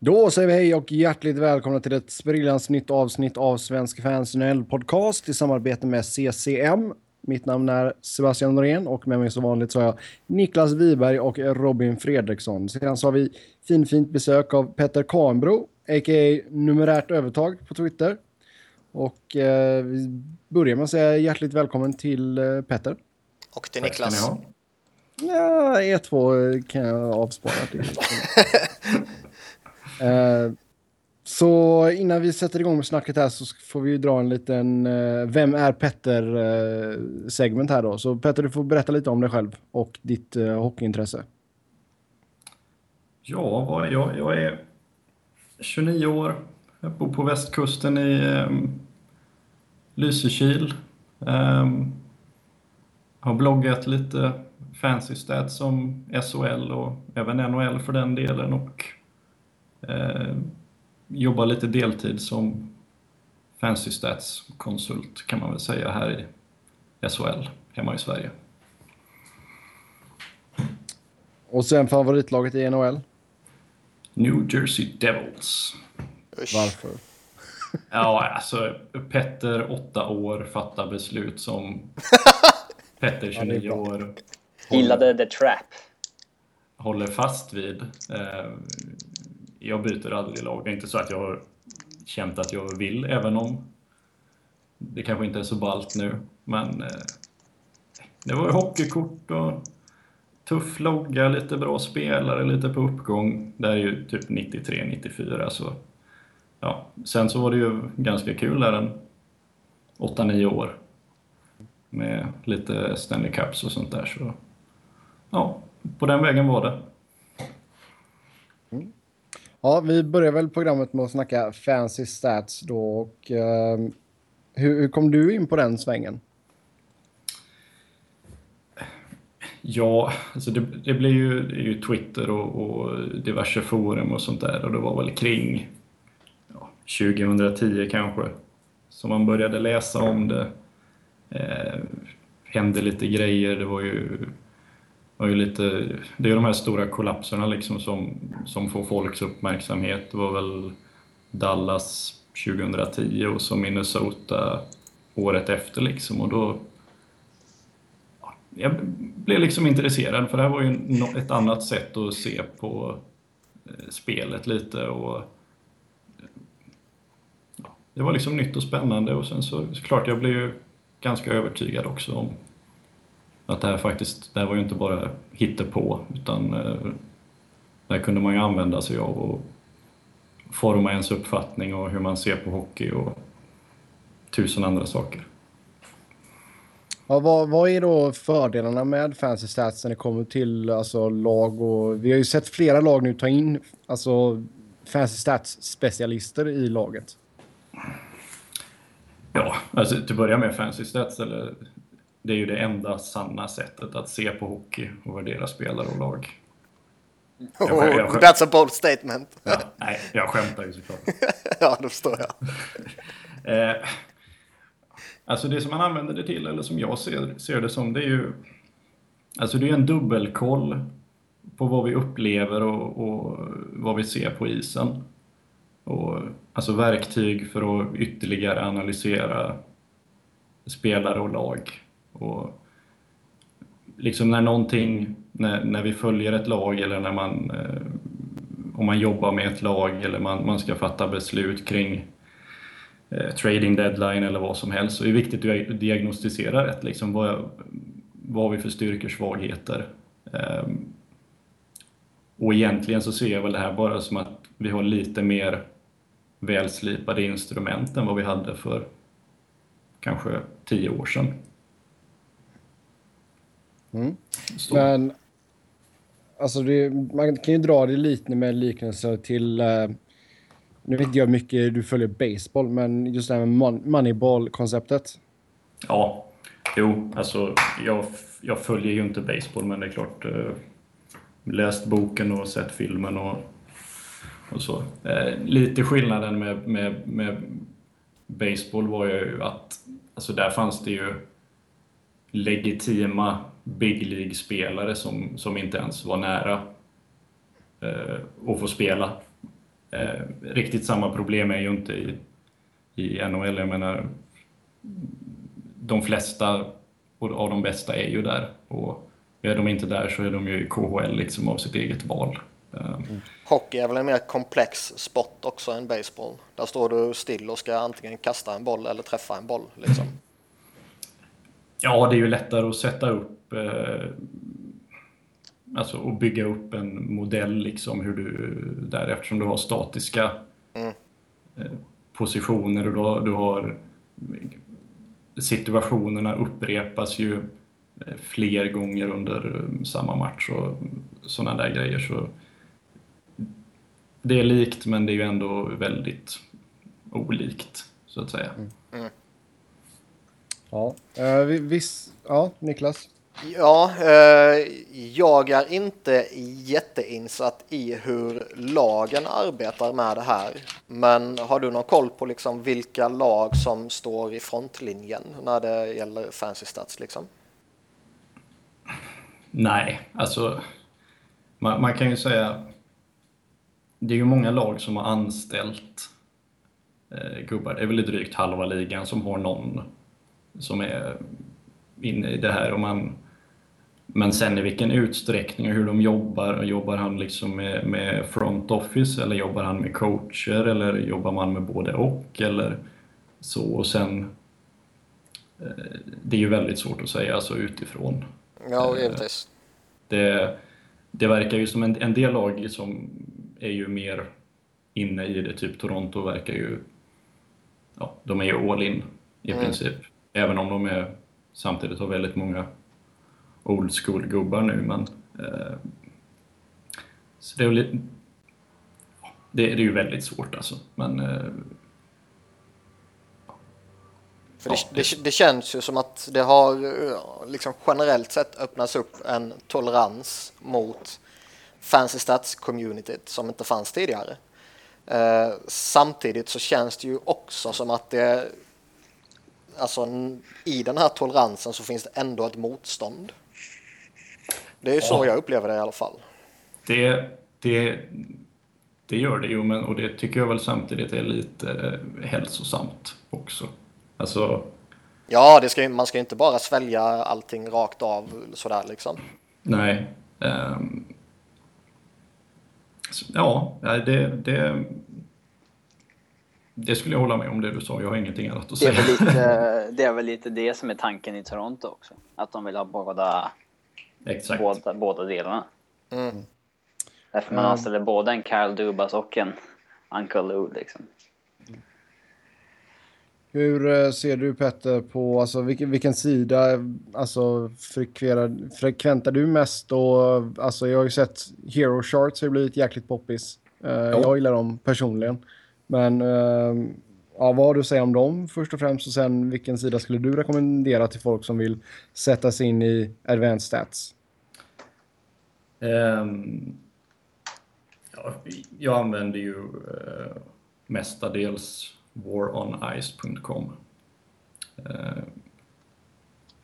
Då säger vi hej och hjärtligt välkomna till ett sprillans nytt avsnitt av Svensk Fans Podcast i samarbete med CCM. Mitt namn är Sebastian Norén och med mig som vanligt så har jag Niklas Wiberg och Robin Fredriksson. Sedan så har vi finfint besök av Petter Kahnbro, a.k.a. numerärt övertag på Twitter. Och eh, vi börjar med att säga hjärtligt välkommen till eh, Petter. Och till Niklas. Ja, E2 kan jag avspara till. Eh, så innan vi sätter igång med snacket här så får vi dra en liten uh, Vem är Petter-segment eh, här då. Så Petter, du får berätta lite om dig själv och ditt uh, hockeyintresse. Ja, jag? Jag är 29 år. Jag bor på västkusten i um, Lysekil. Um, har bloggat lite fancy stats som SHL och även NHL för den delen och eh, jobbar lite deltid som fancy stats konsult kan man väl säga här i SHL hemma i Sverige. Och sen favoritlaget i NHL? New Jersey Devils. Varför? Ja, alltså Petter, åtta år, fattar beslut som Petter, 29 år, Gillade The Trap. Håller fast vid. Eh, jag byter aldrig lag. Det är inte så att jag har känt att jag vill, även om det kanske inte är så ballt nu. Men eh, det var hockeykort och tuff logga, lite bra spelare, lite på uppgång. Det är ju typ 93-94 så ja. Sen så var det ju ganska kul där en 8-9 år med lite Stanley Cups och sånt där. Så ja, på den vägen var det. Ja, vi börjar väl programmet med att snacka fancy stats då. Och, uh, hur, hur, kom du in på den svängen? Ja, alltså det, det blev ju, det ju Twitter och, och, diverse forum och sånt där och det var väl kring ja, 2010 kanske som man började läsa om det. Eh, hände lite grejer, det var ju var ju lite, det är de här stora kollapserna liksom som, som får folks uppmärksamhet. Det var väl Dallas 2010 och så Minnesota året efter liksom och då jag blev liksom intresserad för det här var ju ett annat sätt att se på eh, spelet lite och det var liksom nytt och spännande och sen så klart jag blev ju ganska övertygad också om att det här faktiskt, det här var ju inte bara hittepå utan eh, det här kunde man ju använda sig av och forma ens uppfattning och hur man ser på hockey och tusen andra saker. Ja, vad, vad är då fördelarna med fancy stats när det kommer till alltså, lag och vi har ju sett flera lag nu ta in alltså fancy stats specialister i laget. Ja, alltså till att börja med fancy stats eller det är ju det enda sanna sättet att se på hockey och värdera spelare och lag. Jag, jag, jag, oh, that's a bold statement. Ja, nej, jag skämtar ju såklart. ja, det förstår jag. eh, alltså det som man använder det till, eller som jag ser, ser det som, det är ju Alltså det är en dubbelkoll på vad vi upplever och, och, vad vi ser på isen. Och, alltså verktyg för att ytterligare analysera spelare och lag. Och liksom när någonting, när, när vi följer ett lag eller när man, eh, om man jobbar med ett lag eller man, man ska fatta beslut kring eh, trading deadline eller vad som helst så är det viktigt att diagnostisera rätt. Liksom, vad, vad har vi för styrkor, svagheter? Eh, och egentligen så ser jag väl det här bara som att vi har lite mer välslipade instrument än vad vi hade för kanske tio år sedan. Mm. Men alltså det, man kan ju dra det lite med liknelser till... Uh, nu vet inte jag hur mycket du följer baseball, men just det här med moneyball-konceptet. Ja, jo, alltså jag, jag följer ju inte baseball, men det är klart. Uh, läst boken och sett filmen och, och så. Uh, lite skillnaden med, med, med baseball var ju att alltså där fanns det ju legitima Big League-spelare som, som inte ens var nära eh, att få spela. Eh, riktigt samma problem är ju inte i, i NHL. Jag menar, de flesta av de bästa är ju där. Och är de inte där så är de ju i KHL liksom av sitt eget val. Eh, mm. Hockey är väl en mer komplex sport också än baseball. Där står du still och ska antingen kasta en boll eller träffa en boll. Liksom. Ja, det är ju lättare att sätta upp eh, alltså att bygga upp en modell liksom hur du där eftersom du har statiska mm. Eh, positioner och du, du har situationerna upprepas ju eh, fler gånger under eh, samma match och sådana där grejer. Så det är likt men det är ju ändå väldigt olikt så att säga. Mm. Ja, uh, viss, ja, Niklas? Ja, eh, jag är inte jätteinsatt i hur lagen arbetar med det här. Men har du någon koll på liksom vilka lag som står i frontlinjen när det gäller fancy stats liksom? Nej, alltså man, man kan ju säga det är ju många lag som har anställt eh, gubbar. Det är väl drygt halva ligan som har någon som är inne i det här. Och man, men sen i vilken utsträckning och hur de jobbar. Jobbar han liksom med, med front office eller jobbar han med coacher eller jobbar man med både och eller så. Och sen, eh, det är ju väldigt svårt att säga alltså utifrån. Ja, eh, givetvis. Det, det verkar ju som en, en del lag som är ju mer inne i det, typ Toronto verkar ju, ja, de är ju all in i mm. princip. Även om de är, samtidigt har väldigt många old school-gubbar nu, men... Eh, så det är, lite, det, är ju väldigt svårt alltså, men... Eh, för det, det, det, känns ju som att det har liksom generellt sett öppnats upp en tolerans mot fancy stats-communityt som inte fanns tidigare. Eh, samtidigt så känns det ju också som att det alltså i den här toleransen så finns det ändå ett motstånd. Det är ju så jag upplever det i alla fall. Det, det, det gör det ju, men, och det tycker jag väl samtidigt är lite eh, hälsosamt också. Alltså... Ja, det ska, man ska inte bara svälja allting rakt av sådär liksom. Nej. Um, ja, det, det, det skulle jag hålla med om det du sa. Jag har ingenting annat att säga. Det är, väl lite, det är väl lite det som är tanken i Toronto också. Att de vill ha båda Exakt. Båda, båda delarna. Mm. Därför man anställer både en Kyle Dubas och en Uncle Lou liksom. Hur eh, ser du Petter på, alltså vilken, vilken sida, alltså frekventar du mest och alltså jag har ju sett Hero Charts har blivit jäkligt poppis. Uh, jag gillar dem personligen. Men eh, ja, vad har du att säga om dem först och främst och sen vilken sida skulle du rekommendera till folk som vill sätta sig in i advanced stats? Um, ja, jag använder ju uh, mestadels waronice.com. Uh,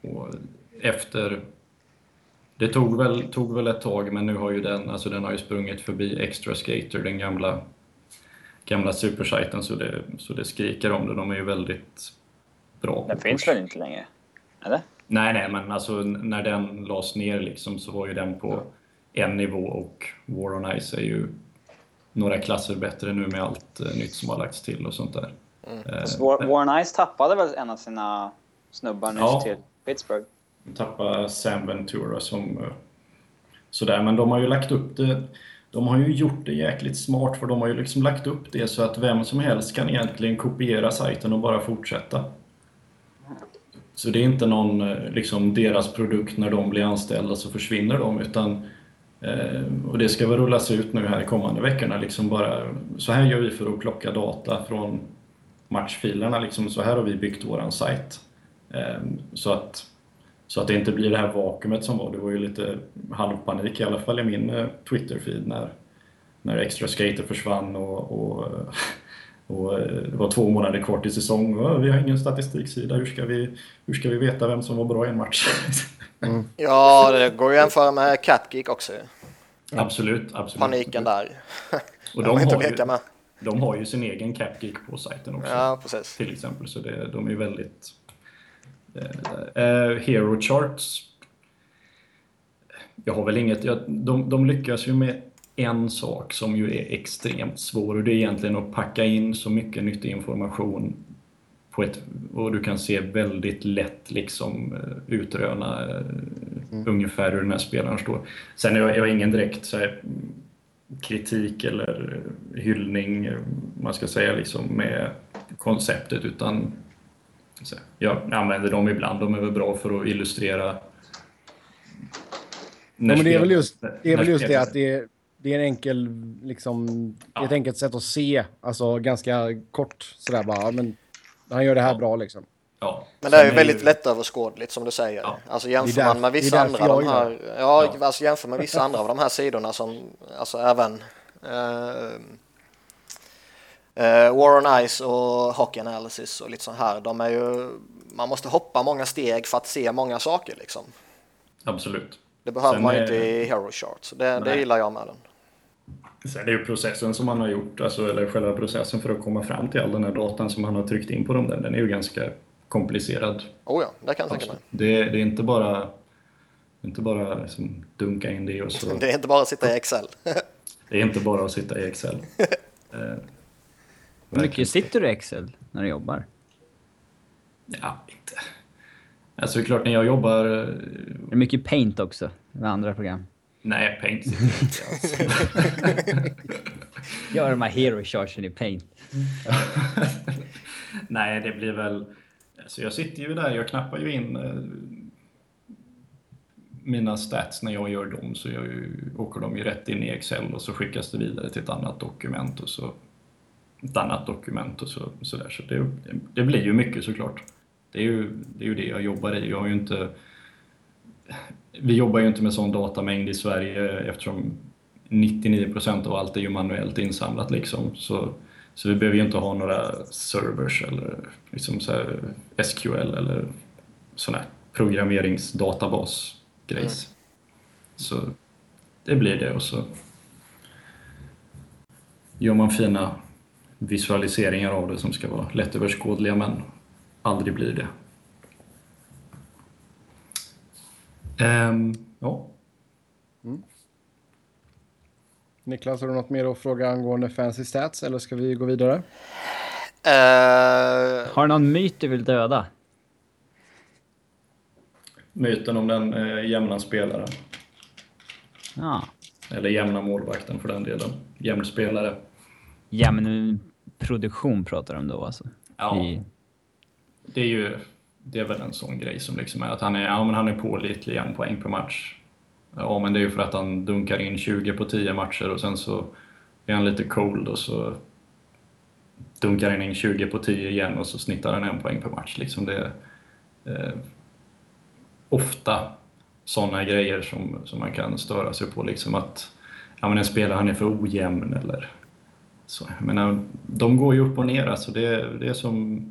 eh, och efter det tog väl, tog väl ett tag, men nu har ju den, alltså den har ju sprungit förbi Extra Skater, den gamla gamla supersajten så det, så det skriker om det. De är ju väldigt bra. Den finns väl inte längre? Eller? Nej, nej, men alltså när den lades ner liksom så var ju den på en nivå och War on Ice är ju några klasser bättre nu med allt uh, nytt som har lagts till och sånt där. Mm. Uh, War, War on Ice tappade väl en av sina snubbar nyss ja, till Pittsburgh? De tappade Sam Ventura som uh, sådär, men de har ju lagt upp det de har ju gjort det jäkligt smart för de har ju liksom lagt upp det så att vem som helst kan egentligen kopiera sajten och bara fortsätta. Så det är inte någon, eh, liksom deras produkt när de blir anställda så försvinner de utan eh, och det ska väl rullas ut nu här kommande veckorna liksom bara så här gör vi för att plocka data från matchfilerna liksom så här har vi byggt våran sajt. Eh, så att så att det inte blir det här vakuumet som var. Det var ju lite halvpanik i alla fall i min eh, Twitter-feed när, när Extra Skater försvann och, och, och eh, det var två månader kvar till säsong och vi har ingen statistiksida. Hur ska vi, hur ska vi veta vem som var bra i en match? Mm. Ja, det går ju att jämföra med Catgeek också. Absolut, absolut. Paniken där. Och de, har ju, de har ju sin egen CapGeek på sajten också. Ja, precis. Till exempel, så det, de är ju väldigt... Eh, eh, Hero Charts. Jag har väl inget... Jag, de, de lyckas ju med en sak som ju är extremt svår och det är egentligen att packa in så mycket nyttig information på ett, och du kan se väldigt lätt liksom eh, utröna mm. ungefär hur den här spelaren står. Sen är jag, jag är ingen direkt så här, kritik eller hyllning, man ska säga, liksom med konceptet utan så, jag använder dem ibland, de är väl bra för att illustrera ja, men det är väl just det, är väl just det att det är, det är en enkel, liksom, ja. ett enkelt sätt att se, alltså ganska kort sådär bara, men han gör det här ja. bra liksom. Ja. Men det är ju väldigt ju... lättöverskådligt som du säger. Ja. Alltså jämför man med vissa andra de här, ja, ja. Alltså jämför med vissa andra av de här sidorna som, alltså även uh, uh, War on Ice och Hockey Analysis och lite så här. De är ju, man måste hoppa många steg för att se många saker liksom. Absolut. Det behöver Sen man är... inte i Hero Charts. Det, det gillar jag med den. Sen är ju processen som man har gjort, alltså, eller själva processen för att komma fram till all den här datan som man har tryckt in på dem där, den är ju ganska komplicerad. Oh ja, det kan jag tänka mig. Det, det är inte bara, inte bara liksom dunka in det och så... Det är inte bara att sitta i Excel. det är inte bara att sitta i Excel. Hur mycket sitter du i Excel när du jobbar? Ja, inte... Alltså det är klart när jag jobbar... Eh, är det mycket paint också med andra program? Nej, Paint sitter inte alltså. Gör de här hero chargen i Paint. Nej, det blir väl... Alltså jag sitter ju där, jag knappar ju in eh, mina stats när jag gör dem så jag ju, åker de ju rätt in i Excel och så skickas det vidare till ett annat dokument och så ett annat dokument och så, så där. Så det, det blir ju mycket såklart. Det är ju, det är ju det jag jobbar i. Jag har inte vi jobbar ju inte med sån datamängd i Sverige eftersom 99% av allt är ju manuellt insamlat liksom. Så, så vi behöver ju inte ha några servers eller liksom så SQL eller sån här programmeringsdatabas-grejs. Mm. Så det blir det och så gör man fina visualiseringar av det som ska vara lättöverskådliga men aldrig blir det. Um, ja. Mm. Niklas, har du något mer att fråga angående Fancy Stats eller ska vi gå vidare? Uh... Har du någon myt du vill döda? Myten om den eh, jämna spelaren. Ja. Eller jämna målvakten för den delen. Jämn spelare. Jämn produktion pratar de om då alltså? Ja. I... Det är ju det är väl en sån grej som liksom är att han är, ja, men han är pålitlig, en poäng per match. Ja, men det är ju för att han dunkar in 20 på 10 matcher och sen så är han lite cold och så dunkar han in 20 på 10 igen och så snittar han en poäng per match. Liksom det är eh, ofta sådana grejer som, som man kan störa sig på. Liksom att ja, men en spelare han är för ojämn eller så. Men de går ju upp och ner. Alltså det, det är som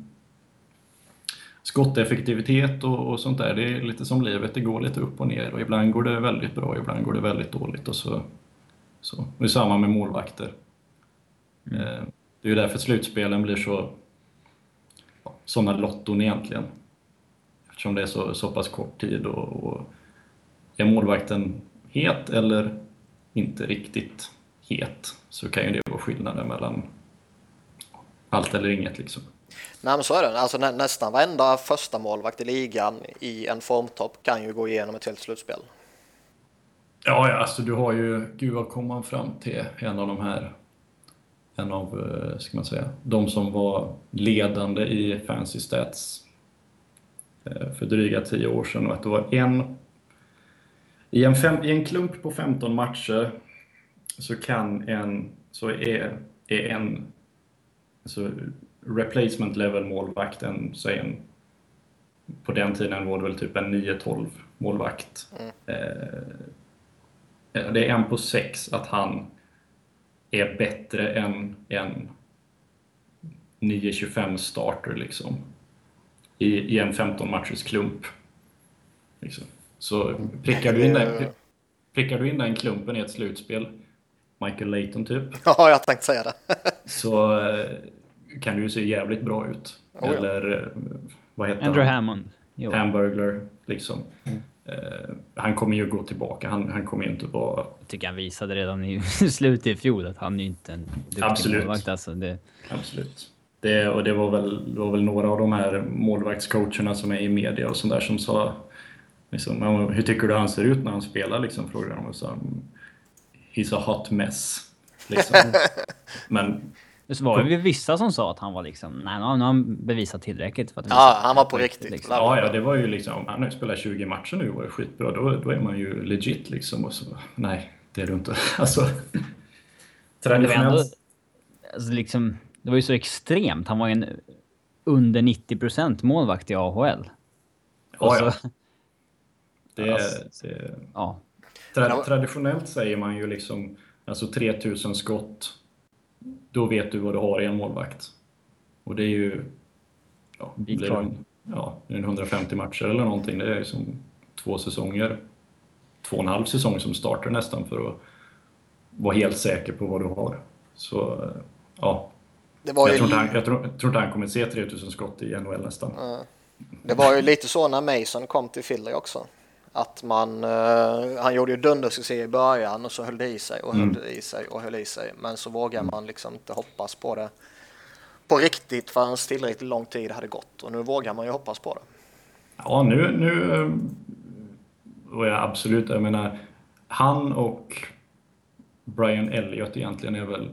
skotteffektivitet och, och, sånt där. Det är lite som livet, det går lite upp och ner och ibland går det väldigt bra, ibland går det väldigt dåligt och så. så. Det är samma med målvakter. Mm. Eh, det är ju därför slutspelen blir så sådana lotton egentligen. Eftersom det är så, så pass kort tid och, och är målvakten het eller inte riktigt het så kan ju det vara skillnaden mellan allt eller inget liksom. Nej men så är det. Alltså nä nästan varenda första målvakt i ligan i en formtopp kan ju gå igenom ett helt slutspel. Ja, ja alltså du har ju, gud vad kom man fram till en av de här, en av, eh, ska man säga, de som var ledande i Fancy Stats eh, för dryga tio år sedan och att det var en, i en, fem, i en klump på 15 matcher så kan en, så är, är en, alltså replacement level målvakten, så en, på den tiden var det väl typ en 9-12 målvakt. Mm. Eh, det är en på sex att han är bättre än en 9-25 starter liksom. I, i en 15 matchers klump. Liksom. Så prickar du, in den, prickar du in den klumpen i ett slutspel, Michael Layton typ. Ja, jag tänkte säga det. så eh, kan det ju se jävligt bra ut. Oh, ja. Eller eh, vad heter Andrew han? Hammond. Jo. Hamburglar, liksom. Eh, han kommer ju gå tillbaka. Han, han kommer ju inte vara... Jag tycker han visade redan i slutet i fjol att han är inte en duktig Absolut. målvakt. Alltså det, Absolut. Det, och det var, väl, det var väl några av de här målvaktscoacherna som är i media och sånt där som sa liksom, "Ja, hur tycker du han ser ut när han spelar? Liksom, frågade de och sa He's a hot mess. Liksom. Men det var ju vissa som sa att han var liksom, nej nu har han bevisat tillräckligt för att Ja, han var på riktigt. Liksom. ja, ja, det var ju liksom, han har ju spelat 20 matcher nu och är skitbra. Då, då är man ju legit liksom. Och så, nej, det är du inte. Alltså, Men det var ändå, traditionellt. alltså liksom, det var ju så extremt. Han var ju en under 90% målvakt i AHL. Och Ja, ja. så- Det, Alltså, det, ja. Tra traditionellt säger man ju liksom alltså 3000 skott. Då vet du vad du har i en målvakt. Och det är ju... Ja, Det är blir en, ja, det är en 150 matcher eller någonting. Det är som två säsonger. Två och en halv säsong som startar nästan för att vara helt säker på vad du har. Så ja, jag ju, tror, han, jag, tror, jag tror inte han kommer se 3000 skott i NHL nästan. det var ju lite så när Mason kom till Philly också. Att man, eh, han gjorde ju dundersuccé i början och så höll det i sig och höll Mm. det i sig och höll i sig. Men så vågar man liksom inte hoppas på det på riktigt förrän tillräckligt lång tid hade gått. Och nu vågar man ju hoppas på det. Ja, nu, nu eh, och jag absolut, jag menar, han och Brian Elliott egentligen är väl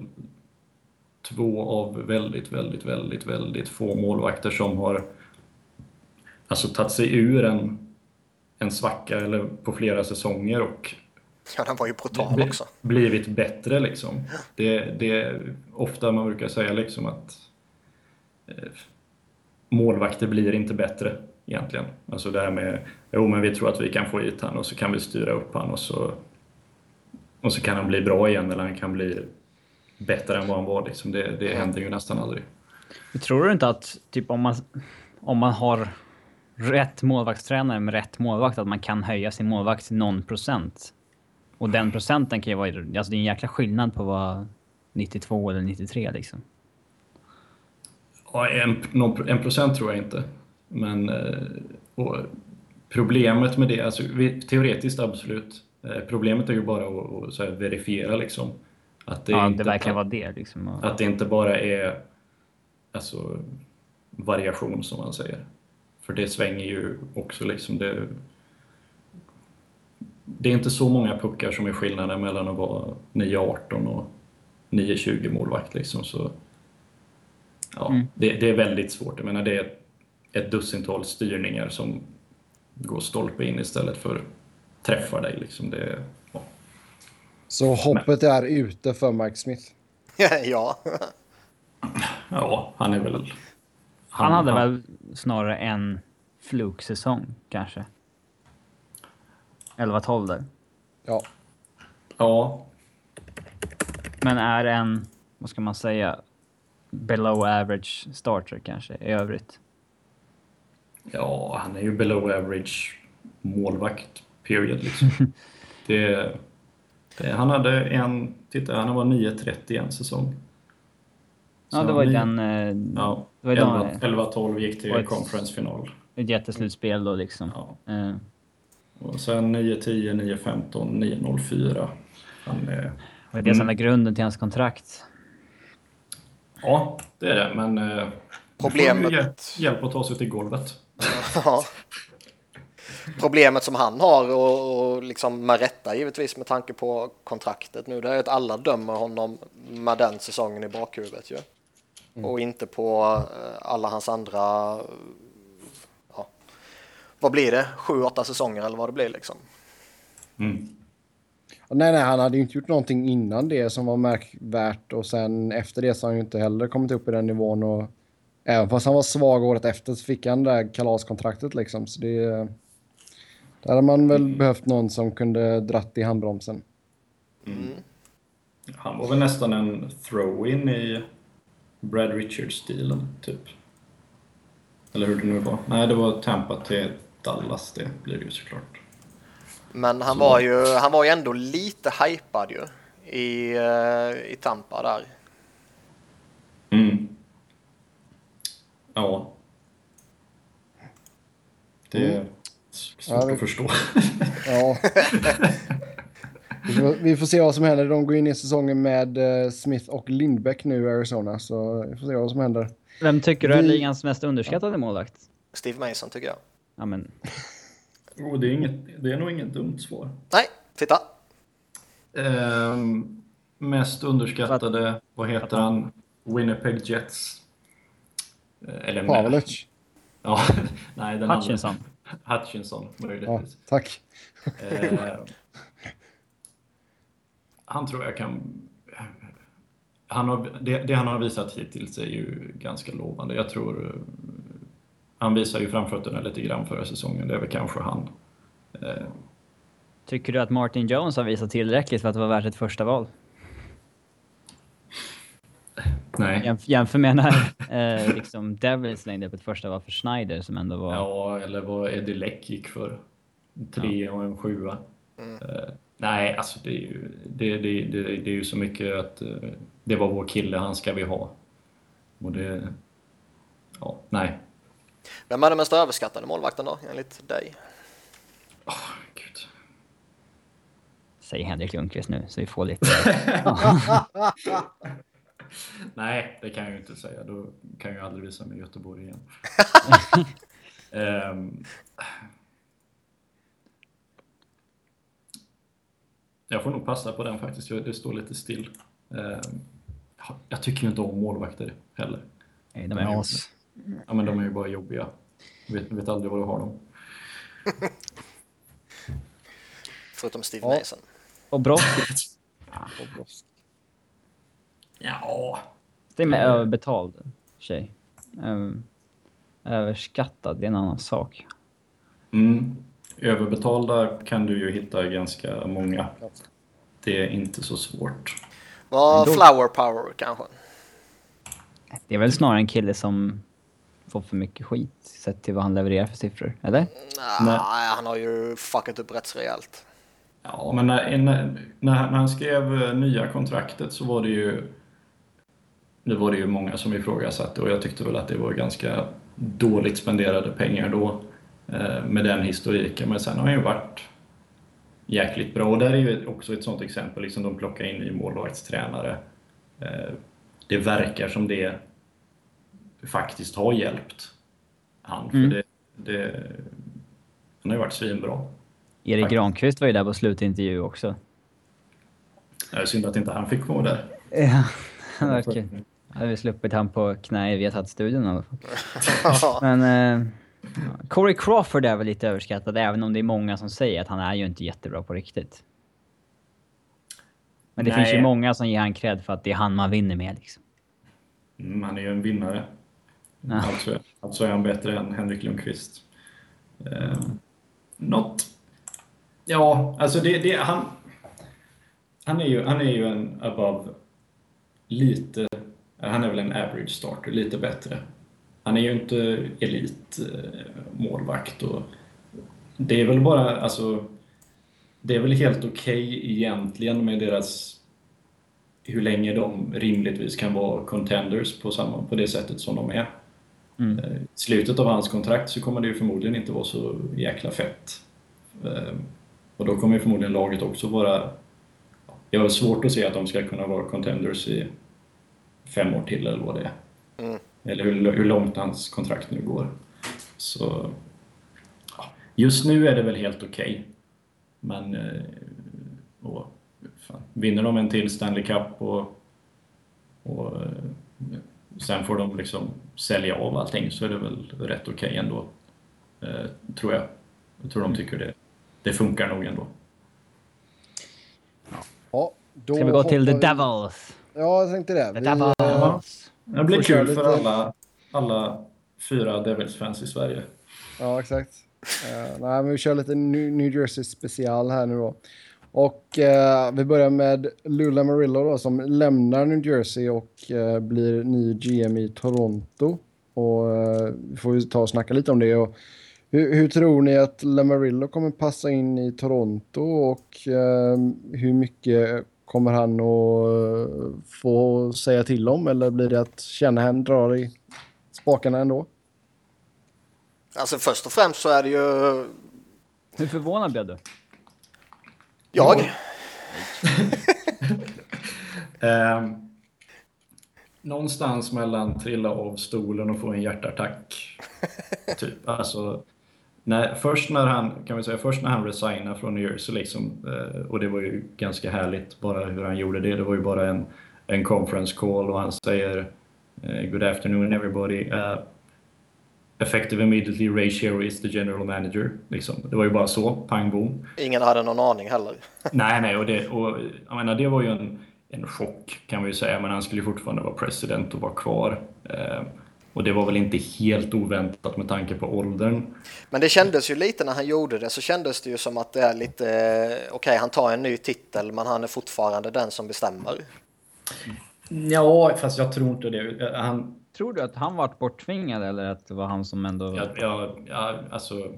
två av väldigt, väldigt, väldigt, väldigt få målvakter som har alltså tagit sig ur en, en svacka eller på flera säsonger och Ja, den var ju brutal bli- också. blivit bättre liksom. Det, det är ofta man brukar säga liksom att eh, målvakter blir inte bättre egentligen. Alltså det här med, jo men vi tror att vi kan få hit han och så kan vi styra upp han och så, och så kan han bli bra igen eller han kan bli bättre än vad han var liksom. Det, det händer ju nästan aldrig. Tror du inte att typ om man, om man har rätt målvaktstränare med rätt målvakt att man kan höja sin målvakt till någon procent? Och den procenten kan ju vara, alltså det är en jäkla skillnad på vara 92 eller 93 liksom. Ja, en, någon- en procent tror jag inte. Men eh, problemet med det, alltså, teoretiskt absolut. Eh, problemet är ju bara att, att verifiera liksom. Att det, ja, inte, det verkligen var det liksom. Att det inte bara är alltså, variation som man säger. För det svänger ju också liksom. Det, det är inte så många puckar som är skillnaden mellan att vara 9-18 och 9-20 målvakt liksom. Så, ja, Mm. det, det är väldigt svårt. Jag menar, det är ett, ett dussintal styrningar som går stolpe in istället för träffar dig. Liksom. Det, ja. Så hoppet är ute för Mike Smith. ja, ja, han är väl... han hade väl snarare en fluksäsong kanske. 11-12 där. Ja, Ja, Men är en, vad ska man säga, below average starter kanske i övrigt. Ja, han är ju below average målvakt, period. Liksom. det, det, han hade en, titta, han var 9.30 i en säsong. Ja, Så det var ju ni- den... eh, Ja, det var ju den- 11-12 gick till ett- conference-final. Ett jätteslutspel då liksom. Ja. Eh, Och sen 9-10, 9-15, 9-04. Han är, och det är det som Mm. är grunden till hans kontrakt. ja, det är det, men... eh, Problemet- hjälp, hjälp att ta sig till golvet. Ja. Problemet som han har och, och liksom med rätta givetvis med tanke på kontraktet nu det är att alla dömer honom med den säsongen i bakhuvudet ju. Och inte på eh, alla hans andra, eh, ja, vad blir det, sju, åtta säsonger eller vad det blir liksom. Mm. Nej, nej, han hade ju inte gjort någonting innan det som var märkvärt och sen efter det så har han ju inte heller kommit upp i den nivån och även fast han var svag året efter så fick han det där kalaskontraktet liksom så det där hade man väl behövt någon som kunde dratt i handbromsen. Han var väl nästan en throw-in i Brad Richards-stilen, typ. Eller hur det nu var. Nej, det var Tampa till Dallas, det blir det ju såklart. Men han Så- var ju, han var ju ändå lite hypad ju i, uh, i Tampa där. Mm. Ja. Det är svårt Ja, att förstå. Ja. Vi får, vi får se vad som händer. De går in i säsongen med eh, Smith och Lindbäck nu i Arizona. Så vi får se vad som händer. Vem tycker du är Vi- ligans mest underskattade målvakt? Steve Mason tycker jag. Ja, men, Oh, det, är inget, det är nog inget dumt svar. Nej, titta. Ehm, mest underskattade, vad heter han? Winnipeg Jets. Eh, Eller Pavelic. Ja, nej, den Hutchinson. Andra. Hutchinson, Ja, möjligtvis. tack. Eh, han tror jag kan... Han har, det, det han har visat hittills är ju ganska lovande. Jag tror... Han visar ju framfötterna lite grann förra säsongen. Det är väl kanske han. Eh, tycker du att Martin Jones har visat tillräckligt för att det var värt ett första val? nej. Jämf jämför med när eh, liksom Devils slängde upp ett första val för Schneider som ändå var... Ja, eller vad Eddie Leck gick för. En tre och en sjua. Eh, nej, alltså det är ju, det, det, det, det är ju så mycket att eh, det var vår kille, han ska vi ha. Och det... Ja, nej. Vem är den mest överskattade målvakten då, enligt dig? Gud. Säger Henrik Lundqvist nu, så vi får lite... Nej, det kan jag ju inte säga. Då kan jag aldrig visa mig i Göteborg igen. Ehm, jag får nog passa på den faktiskt. Jag- Det står lite still. Ehm, jag tycker ju inte om målvakter heller. Nej, de är as. Ja, men de är ju bara jobbiga. Jag vet, vet aldrig vad du har dem. Förutom Steve Ja. Mason. Och brott. Ja, Det är med överbetald tjej. Överskattad, det är en annan sak. Mm. Överbetalda kan du ju hitta ganska många. Det är inte så svårt. Vad Då- Flower Power kanske? Det är väl snarare en kille som får för mycket skit sett till vad han levererar för siffror, eller? Nej, Nej. han har ju fuckat upp rätt så rejält. Ja, men när, när, när han skrev eh, nya kontraktet så var det ju det var det ju många som ifrågasatte och jag tyckte väl att det var ganska dåligt spenderade pengar då med den historiken. Men sen har han ju varit jäkligt bra och där är ju också ett sånt exempel, liksom de plockar in ny målvaktstränare. Eh, det verkar som det faktiskt har hjälpt han, för Mm. det, det, han har ju varit svinbra. Erik Tack. Granqvist var ju där på slutintervju också. Det är synd att inte han fick vara där. Ja, verkligen. Hade vi sluppit han på knä i Viasat-studion i alla fall. Men eh. Corey Crawford är väl lite överskattad, även om det är många som säger att han är ju inte jättebra på riktigt. Men det Nej. finns ju många som ger han cred för att det är han man vinner med liksom. Mm, han är ju en vinnare. Ja. Alltså, alltså är han bättre än Henrik Lundqvist. Eh, något... Ja, alltså det, det, han... Han är, ju, han är ju en above lite... Han är väl en average starter, lite bättre. Han är ju inte elit eh, målvakt och det är väl bara, alltså... Det är väl helt okej egentligen med deras hur länge de rimligtvis kan vara contenders på, samma, på det sättet som de är. Mm. Eh, I slutet av hans kontrakt så kommer det ju förmodligen inte vara så jäkla fett. Eh, Och då kommer ju förmodligen laget också vara... Jag har svårt att se att de ska kunna vara contenders i fem år till eller vad det är. Mm. Eller hur, hur långt hans kontrakt nu går. Så... ja, Just nu är det väl helt okej. Men... eh, Och, fan, vinner de en till Stanley Cup och, och eh, sen får de liksom sälja av allting så är det väl rätt okej ändå. Eh, tror jag. Jag tror de tycker det, det funkar nog ändå. Ja, då Ska vi gå till The Devils? Ja, jag tänkte det. The Vi, Devils! Det blir kul för alla, alla fyra Devils-fans i Sverige. Ja, exakt. Uh, nej, men vi kör lite New, Jersey special här nu då. Och eh, vi börjar med Lula Marillo då, som lämnar New Jersey och eh, blir ny GM i Toronto. Och vi får ju ta och snacka lite om det. Och hur, hur tror ni att Lamarillo kommer passa in i Toronto och hur mycket Kommer han att eh, få säga till om eller blir det att Shanahan drar i spakarna ändå? Alltså först och främst så är det ju Hur förvånad blev du? jag. Eh, någonstans mellan trilla av stolen och få en hjärtattack. typ. Alltså, när, först, när han, kan vi säga, först när han resignade från New Jersey, liksom, eh, och det var ju ganska härligt bara hur han gjorde det. Det var ju bara en, en conference call och han säger eh, Good afternoon everybody. Uh, effective immediately, Ray Sherry is the general manager. Liksom. Det var ju bara så, pang bom. Ingen hade någon aning heller. Nej, nej, och det, och, jag menar, det var ju en, en chock kan vi ju säga, men han skulle fortfarande vara president och vara kvar. Eh, och det var väl inte helt oväntat med tanke på åldern. Men det kändes ju lite när han gjorde det så kändes det ju som att det är lite eh, okej, okay, han tar en ny titel, men han är fortfarande den som bestämmer. Ja, fast jag tror inte det. Han, Tror du att han vart borttvingad eller att det var han som ändå... Ja, ja, ja alltså...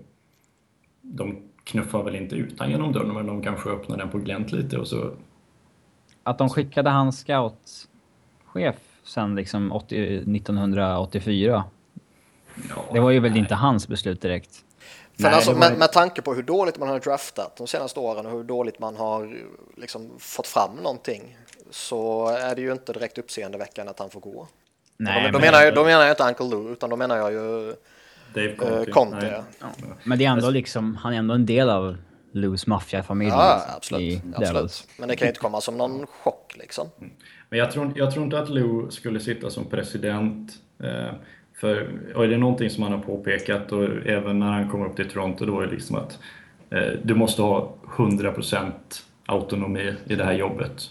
De knuffar väl inte ut han genom dörren, men de kanske öppnar den på glänt lite och så... Att de skickade hans scoutchef sen liksom 80, 1984. Ja, Det var ju väl nej. inte hans beslut direkt. För Nej, alltså, var- med, med tanke på hur dåligt man har draftat de senaste åren och hur dåligt man har liksom, fått fram någonting så är det ju inte direkt uppseendeväckande att han får gå. Nej, då, då, men, menar jag, då menar jag inte Uncle Lou, utan då menar jag ju Dave eh, Conte. Conte. Nej. men det är ändå liksom, han är ändå en del av Lou's maffiafamilj Ja, liksom, absolut. absolut. Men det kan ju inte komma som någon chock liksom. Men jag tror, jag tror inte att Lou skulle sitta som president. Eh, för och är det någonting som han har påpekat, och även när han kom upp till Toronto, då är det liksom att eh, du måste ha 100% autonomi i det här jobbet.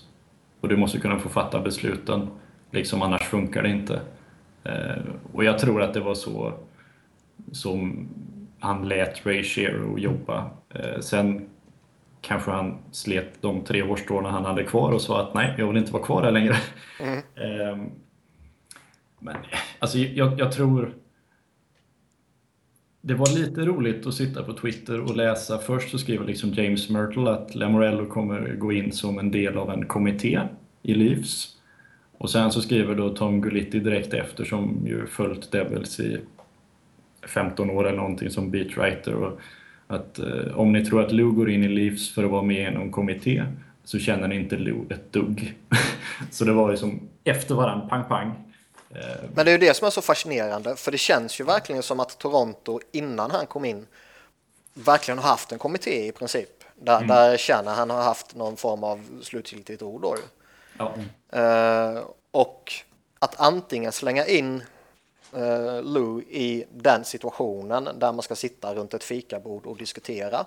Och du måste kunna få fatta besluten, liksom annars funkar det inte. Eh, och jag tror att det var så som han lät Ray Shero jobba. Eh, sen kanske han slet de tre årstråna han hade kvar och sa att nej, jag vill inte vara kvar här längre. Ehm, men alltså, jag, jag tror... Det var lite roligt att sitta på Twitter och läsa. Först så skriver liksom James Myrtle att Lamorello kommer gå in som en del av en kommitté i Leafs. Och sen så skriver då Tom Gulitti direkt efter som ju följt Devils i 15 år eller någonting som beatwriter och att eh, om ni tror att Lou går in i Leafs för att vara med i någon kommitté så känner ni inte Lou ett dugg. så det var liksom efter varann, pang pang. Eh, Men det är ju det som är så fascinerande, för det känns ju verkligen som att Toronto innan han kom in verkligen har haft en kommitté i princip. Där, där känner han har haft någon form av slutgiltigt ord. Då. ja. Eh, och att antingen slänga in eh, Lou i den situationen där man ska sitta runt ett fikabord och diskutera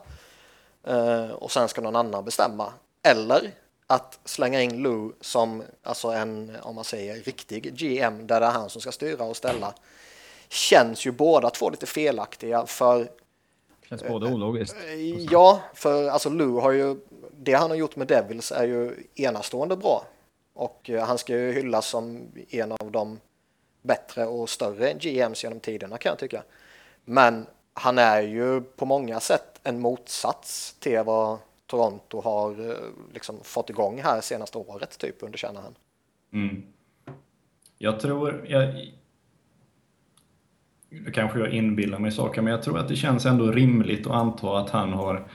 eh, och sen ska någon annan bestämma. Eller att slänga in Lou som alltså en, om man säger riktig GM där det är han som ska styra och ställa. Känns ju båda två lite felaktiga för Känns både ologiskt. Ja, för alltså Lou har ju, det han har gjort med Devils är ju enastående bra. Och eh, han ska ju hyllas som en av de bättre och större GMs genom tiderna kan jag tycka. Men han är ju på många sätt en motsats till vad Toronto har eh, liksom fått igång här senaste året typ under Shanahan. Mm. Jag tror... Jag, nu kanske jag inbillar mig saker, men jag tror att det känns ändå rimligt att anta att han har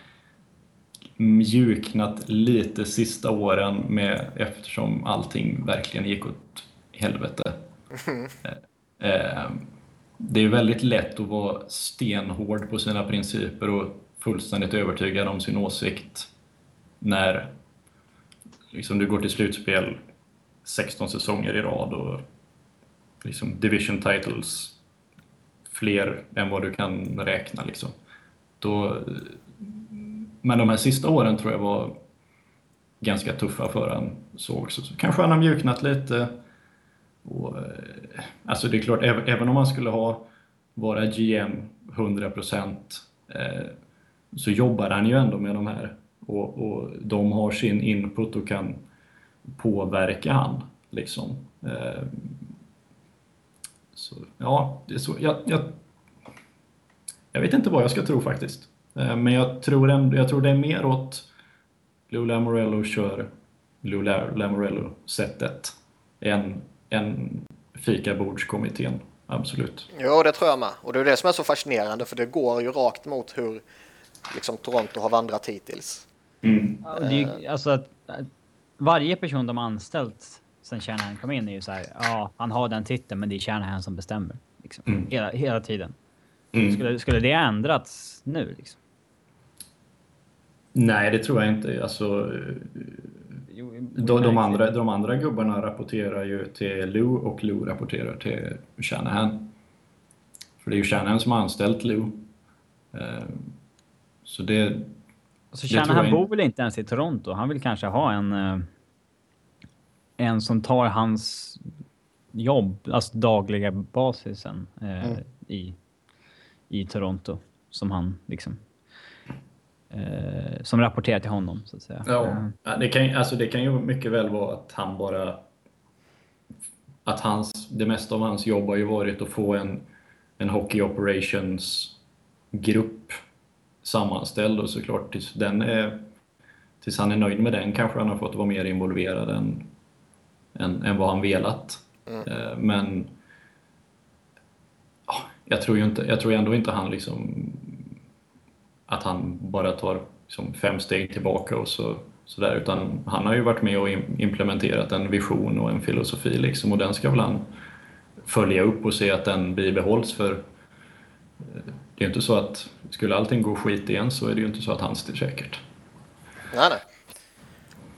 mjuknat lite sista åren med, eftersom allting verkligen gick åt helvete. Eh, eh, Det är väldigt lätt att vara stenhård på sina principer och fullständigt övertygad om sin åsikt när liksom, du går till slutspel 16 säsonger i rad och liksom division titles fler än vad du kan räkna. Liksom. Då, men de här sista åren tror jag var ganska tuffa för han så också. Så kanske han har mjuknat lite. Och, eh, alltså det är klart, även, om man skulle ha vara GM 100% eh, så jobbar han ju ändå med de här. Och, och de har sin input och kan påverka han. Liksom. Eh, så, ja, det är så. Jag, jag, jag vet inte vad jag ska tro faktiskt. Eh, men jag tror, en, jag tror det är mer åt Lou Lamorello kör Lou Lamorello-sättet än, än fikabordskommittén. Absolut. Jo, det tror jag med. Och det är det som är så fascinerande för det går ju rakt mot hur liksom, Toronto har vandrat hittills. Mm. Ja, det är ju, alltså att, varje person de har anställt sen Shanahan kom in är ju så här, ja, han har den titeln men det är Shanahan som bestämmer. Liksom. Mm. Hela, hela tiden. Mm. Skulle, skulle det ändrats nu liksom? Nej, det tror jag inte. Alltså, Jo, de, de, andra, de andra gubbarna rapporterar ju till Lou och Lou rapporterar till Shanahan. För det är ju Shanahan som har anställt Lou. Eh, Så det... Så det Shanahan jag bor inte. väl inte ens i Toronto? Han vill kanske ha en... eh, En som tar hans jobb, alltså dagliga basisen eh, Mm. i, i Toronto. Som han liksom... Eh, som rapporterar till honom, så att säga. Eh, Ja, Ja, det kan, alltså det kan ju mycket väl vara att han bara... Att hans, det mesta av hans jobb har ju varit att få en, en Hockey Operations-grupp sammanställd och såklart tills, den är, tills han är nöjd med den kanske han har fått vara mer involverad än, än, än vad han velat. Eh, Men ja, jag tror ju inte, jag tror ändå inte han liksom att han bara tar liksom fem steg tillbaka och så, så där, utan han har ju varit med och implementerat en vision och en filosofi liksom, och den ska väl han följa upp och se att den bibehålls för eh, det är ju inte så att skulle allting gå skit igen så är det ju inte så att han styr säkert. Nej, nej.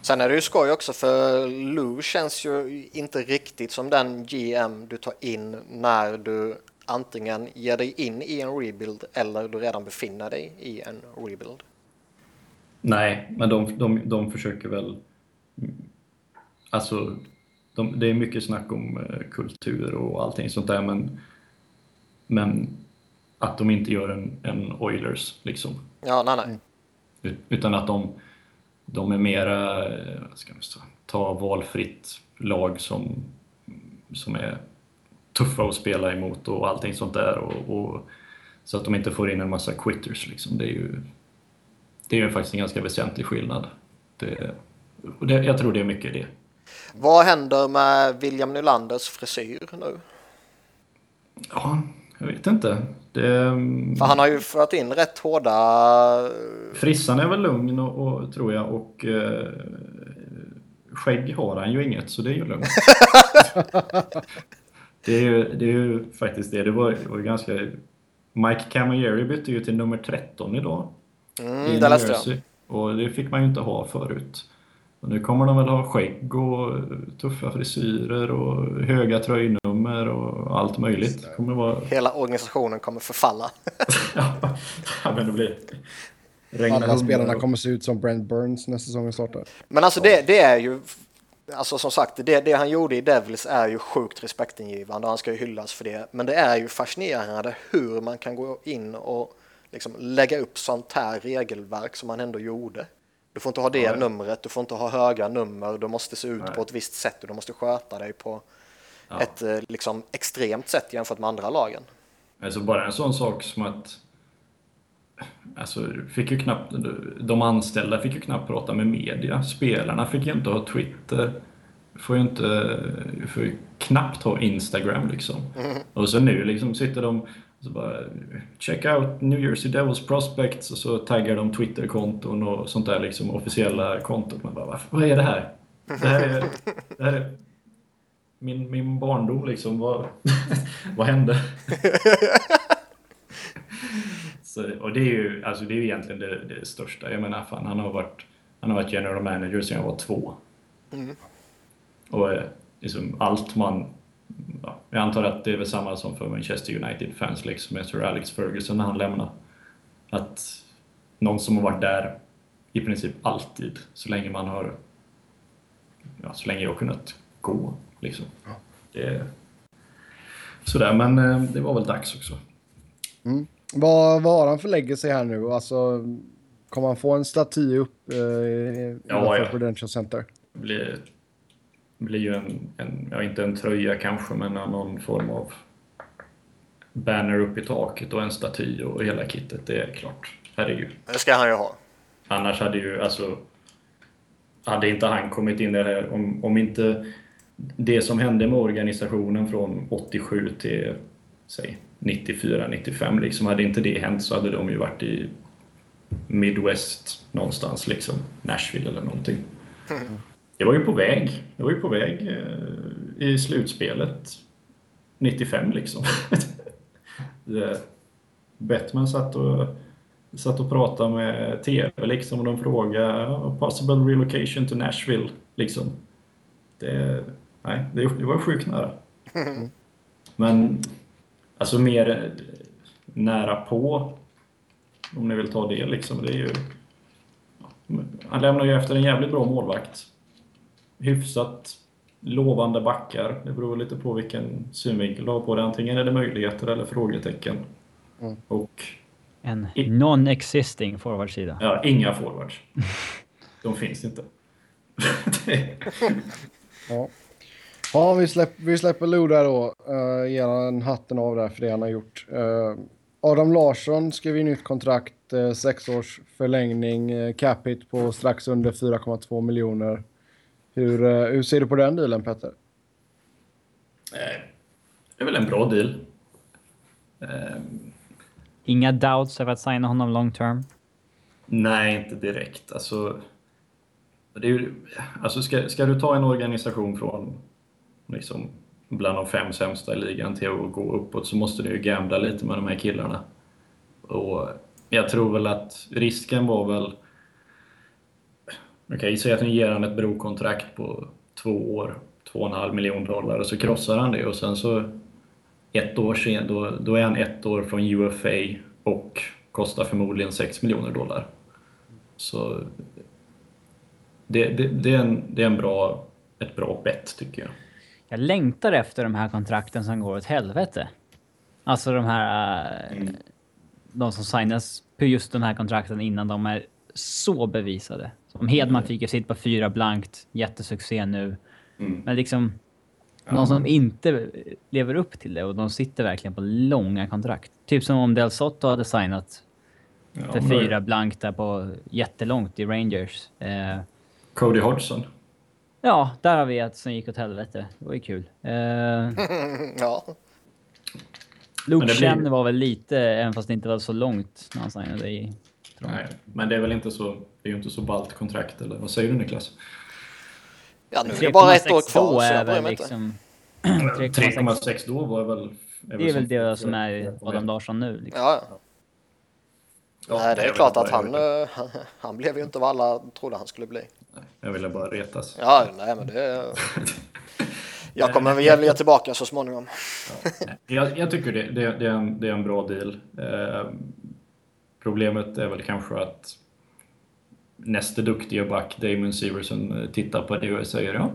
Sen är det ju skoj också för Lou känns ju inte riktigt som den GM du tar in när du antingen ger dig in i en rebuild eller du redan befinner dig i en rebuild. Nej, men de, de, de försöker väl... Alltså, de, det är mycket snack om eh, kultur och allting sånt där, men, men att de inte gör en, en Oilers, liksom. Ja, nej, nej. Ut- Utan att de, de är mera, eh, ska man säga, ta valfritt lag som, som är tuffa att spela emot och allting sånt där. Och, och, så att de inte får in en massa quitters. Liksom. Det är ju det är ju faktiskt en ganska väsentlig skillnad. Det, det, jag tror det är mycket det. Vad händer med William Nylanders frisyr nu? Ja, jag vet inte. Det, För han har ju fört in rätt hårda... Frissan är väl lugn och, och, tror jag och eh, skägg har han ju inget så det är ju lugnt. det, är ju, det är ju faktiskt det. Det var, det var ganska... Mike Camilleri bytte ju till nummer 13 idag. i Mm, New det läste jag. Jersey. Och det fick man ju inte ha förut. Och nu kommer de väl ha skägg och tuffa frisyrer och höga tröjnummer och allt möjligt. Det kommer vara... Hela organisationen kommer förfalla. ja, men det blir... regna Alla spelarna och- kommer se ut som Brent Burns när säsongen startar. Men alltså det, det är ju... Alltså som sagt, det, det han gjorde i Devils är ju sjukt respektingivande och han ska ju hyllas för det. Men det är ju fascinerande hur man kan gå in och liksom lägga upp sånt här regelverk som han ändå gjorde. Du får inte ha det Ja, ja. numret, du får inte ha höga nummer, du måste se ut Nej. på ett visst sätt och du måste sköta dig på Ja. ett eh, liksom extremt sätt jämfört med andra lagen. Alltså bara en sån sak som att Alltså, fick ju knappt, de anställda fick ju knappt prata med media. Spelarna fick ju inte ha Twitter. Får ju inte, får ju knappt ha Instagram liksom. Och så nu liksom sitter de så bara check out New Jersey Devils prospects och så taggar de Twitterkonton och sånt där liksom officiella kontot. Man bara, "Vad- vad är det här? Det här är, det här är min, min barndom liksom. Vad, vad hände? Så, och det är ju alltså det är ju egentligen det, det största. Jag menar, fan, han, har varit, han har varit general manager sedan jag var två. Och eh, liksom allt man... Ja, jag antar att det är väl samma som för Manchester United-fans liksom med Sir Alex Ferguson när han lämnade. Att någon som har varit där i princip alltid, så länge man har... Ja, så länge jag har kunnat gå, liksom. Det är, sådär, men eh, det var väl dags också. Vad, vad har han för legacy här nu? Alltså, kommer han få en staty upp eh, i Ja, ja. Prudential Center? Det blir, blir ju en, en, ja inte en tröja kanske, men någon form av banner upp i taket och en staty och hela kittet, det är klart. Herregud. Det ska han ju ha. Annars hade ju, alltså... hade inte han kommit in i det här, om, om inte det som hände med organisationen från 87 till säg 94, 95 liksom, hade inte det hänt så hade de ju varit i Midwest någonstans liksom, Nashville eller någonting. Det var ju på väg, det var ju på väg eh, i slutspelet 95 liksom. det, Bettman satt och, satt och pratade med TV liksom och de frågade “Possible relocation to Nashville” liksom. Det, nej, det, det var sjukt nära. Men alltså mer nära på, om ni vill ta det liksom, det är ju... Han lämnar ju efter en jävligt bra målvakt. Hyfsat lovande backar. Det beror lite på vilken synvinkel du har på det. Antingen är det möjligheter eller frågetecken. Mm. Och En non-existing forwardsida. ja, inga forwards. De finns inte. Ja. Ja, vi, släpp, vi släpper Lou där då. Uh, ger han hatten av där för det han har gjort. Eh, Adam Larsson skrev ju nytt kontrakt, uh, sex års förlängning, uh, cap hit på strax under 4,2 miljoner. Hur, eh, hur ser du på den dealen Petter? Det är väl en bra deal. Inga doubts över att signa honom long term. Nej, inte direkt. Alltså, det är ju, alltså ska, ska du ta en organisation från liksom, bland de fem sämsta i ligan till att gå uppåt så måste du ju gambla lite med de här killarna. Och jag tror väl att risken var väl... Okej, säg att ni ger han ett brokontrakt på två år, två och en halv miljon dollar och så krossar han det och sen så ett år sen, då, då är han ett år från UFA och kostar förmodligen 6 miljoner dollar. Så det, det, det, är, en, det är en bra, ett bra bett tycker jag. Jag längtar efter de här kontrakten som går åt helvete. Alltså de här... äh, Mm. De som signas på just de här kontrakten innan de är så bevisade. Som Hedman fick ju sitt på fyra blankt, jättesuccé nu. Mm. Men liksom... De som inte lever upp till det och de sitter verkligen på långa kontrakt. Typ som om Del Sotto hade signat Ja, för men- fyra blankt där på jättelångt i Rangers. Eh, Cody Hodgson. Ja, där har vi ett som gick åt helvete. Det var ju kul. Eh, ja. Luke det blir- Chen var väl lite, även fast det inte var så långt när han signade i... Nej, men det är väl inte så, det är ju inte så ballt kontrakt eller vad säger du Niklas? ja, nu är det bara ett år 3,62 kvar så är jag bryr mig liksom... 3,6. 3,6 då var väl... Det är väl det som är Adam Larsson nu. Liksom. Ja, ja. Ja, Nej, det är jag klart ville att han, eh, han, han blev ju inte vad alla trodde han skulle bli. Jag ville bara retas. Ja, nej men det... Jag kommer väl ge tillbaka så småningom. Jag, jag tycker det, det, det, är en, det är en bra deal. Eh, problemet är väl kanske att nästa duktiga back, Damon Severson, eh, tittar på det och säger ja,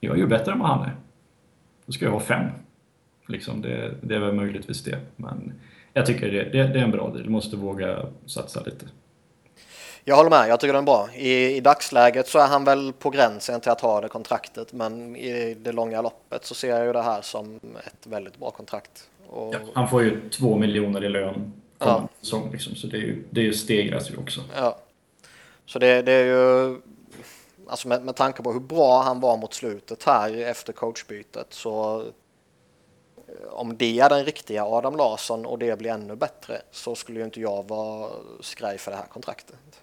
jag är ju bättre än vad han är. Då ska jag ha fem. Liksom, det, det är väl möjligtvis det. Men jag tycker det, det, det är en bra deal. Du måste våga satsa lite. Jag håller med, jag tycker den är bra. I, I dagsläget så är han väl på gränsen till att ha det kontraktet men i det långa loppet så ser jag ju det här som ett väldigt bra kontrakt. Och, Ja, han får ju två miljoner i lön Ja. säsong, liksom, så det, är ju, det stegras ju också. Ja. Så det, det är ju, alltså med, med tanke på hur bra han var mot slutet här efter coachbytet så eh, om det är den riktiga Adam Larsson och det blir ännu bättre så skulle ju inte jag vara skraj för det här kontraktet.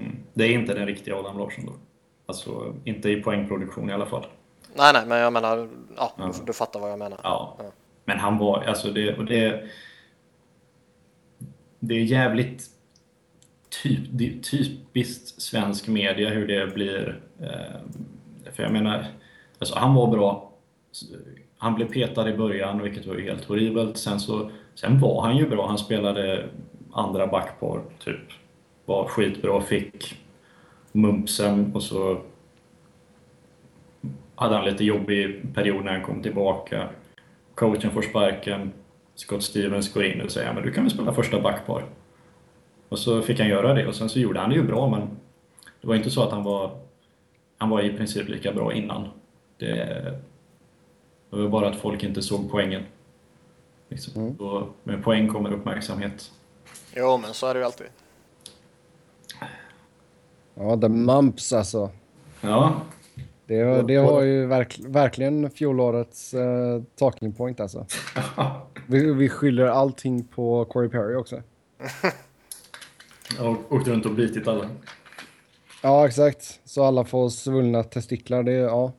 Mm. Det är inte den riktiga Adam Larsson då. Alltså inte i poängproduktion i alla fall. Nej, nej, men jag menar, ja, Ja. du, du fattar vad jag menar. Ja. Ja. Men han var, alltså det, och det, det är jävligt typ, det typiskt svensk media hur det blir. Eh, för jag menar, alltså han var bra. Han blev petad i början, vilket var ju helt horribelt. Sen, så, sen var han ju bra. Han spelade andra backpar, typ. Var skitbra, fick mumpsen och så hade han lite jobbig period när han kom tillbaka. Coachen får sparken. Scott Stevens går in och säger men du kan väl spela första backpar. Och så fick han göra det och sen så gjorde han det ju bra men det var inte så att han var han var i princip lika bra innan. Det, det var bara att folk inte såg poängen. Liksom. Och med poäng kommer uppmärksamhet. Jo, men så är det ju alltid. Ja, the mumps alltså. Ja, Det, det var ju verk, verkligen fjolårets uh, talking point alltså. Vi, vi skyller allting på Corey Perry också. jag åkt runt och bitit alla. Ja, exakt. Så alla får svullna testiklar. Det, ja.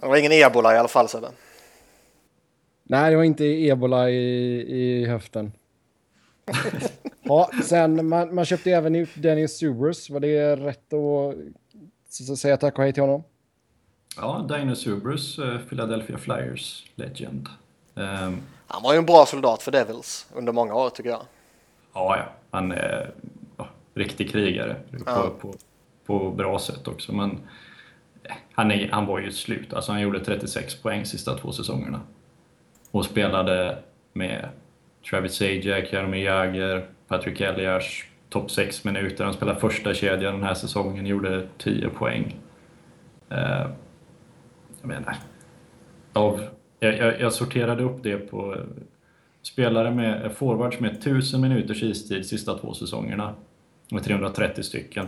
Det var ingen ebola i alla fall Sebbe. Nej, det var inte ebola i, i höften. Ja, sen man, man köpte även ut Dennis Subers. Var det rätt att, så att säga tack och hej till honom? Ja, Dino Subrus, eh, Philadelphia Flyers legend. Ehm, Han var ju en bra soldat för Devils under många år tycker jag. ja, ja, han är ja, riktig krigare Ja. på, på, på bra sätt också. Men eh, han, är, han var ju slut. Alltså, han gjorde 36 poäng sista två säsongerna. Och spelade med Travis Sajak, Jaromir Jagr, Patrick Elias, topp 6 minuter. Han spelade första kedjan den här säsongen, gjorde 10 poäng. Eh, jag menar, av, jag, jag, jag sorterade upp det på eh, spelare med eh, forwards med 1000 minuters istid sista två säsongerna. Med 330 stycken.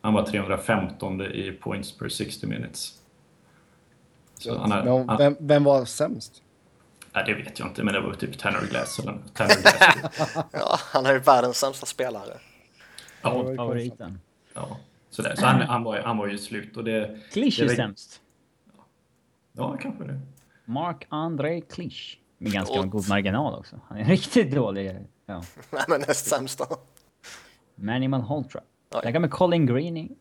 Han var 315 i points per 60 minutes. Så han är, vem, vem var sämst? Nej, det vet jag inte, men det var typ Tanner Glass eller Tanner Glass. Ja, han är ju världens sämsta spelare. ja, Favoriten. ja. Sådär. Så han, han, var, han var ju slut och det... Klisch det är var- sämst. Ja, kanske det. Mark-André Klisch. Med ganska Och- god marginal också. Han är riktigt dålig. Ja. Nej men näst sämsta. Manimal Holtra. Lägga med Colin Greening.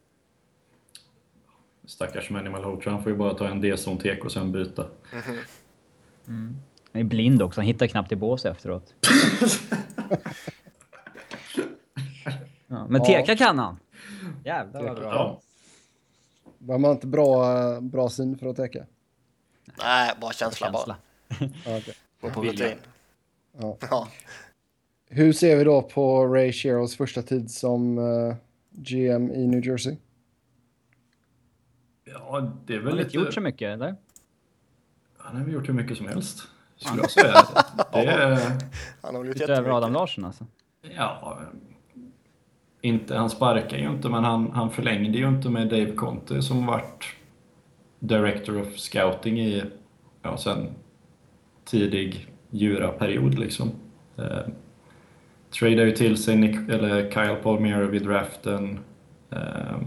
Stackars Manimal Hotra, han får ju bara ta en D-zon-tek och sen byta. Han är blind också. Han hittar knappt i bås efteråt. ja, men teka kan han. Jävlar vad bra. Ja. Var man inte bra, bra syn för att täcka? Nej, bara känsla, bara. Ja. Gå på rutin. Ja. Ja. Hur ser vi då på Ray Sheros första tid som eh, GM i New Jersey? ja, det är Han väl har inte gjort så lite... mycket, eller? Han har väl gjort hur mycket som helst, skulle jag säga. Det är... Han har gjort Utöver Adam. Larsson alltså. Ja, inte, han sparkar ju inte, men han, han förlängde ju inte med Dave Conte som vart Director of Scouting i, ja, sen tidig Jura-period liksom. Eh, tradade ju till sig Nick, eller Kyle Palmieri vid draften. Eh,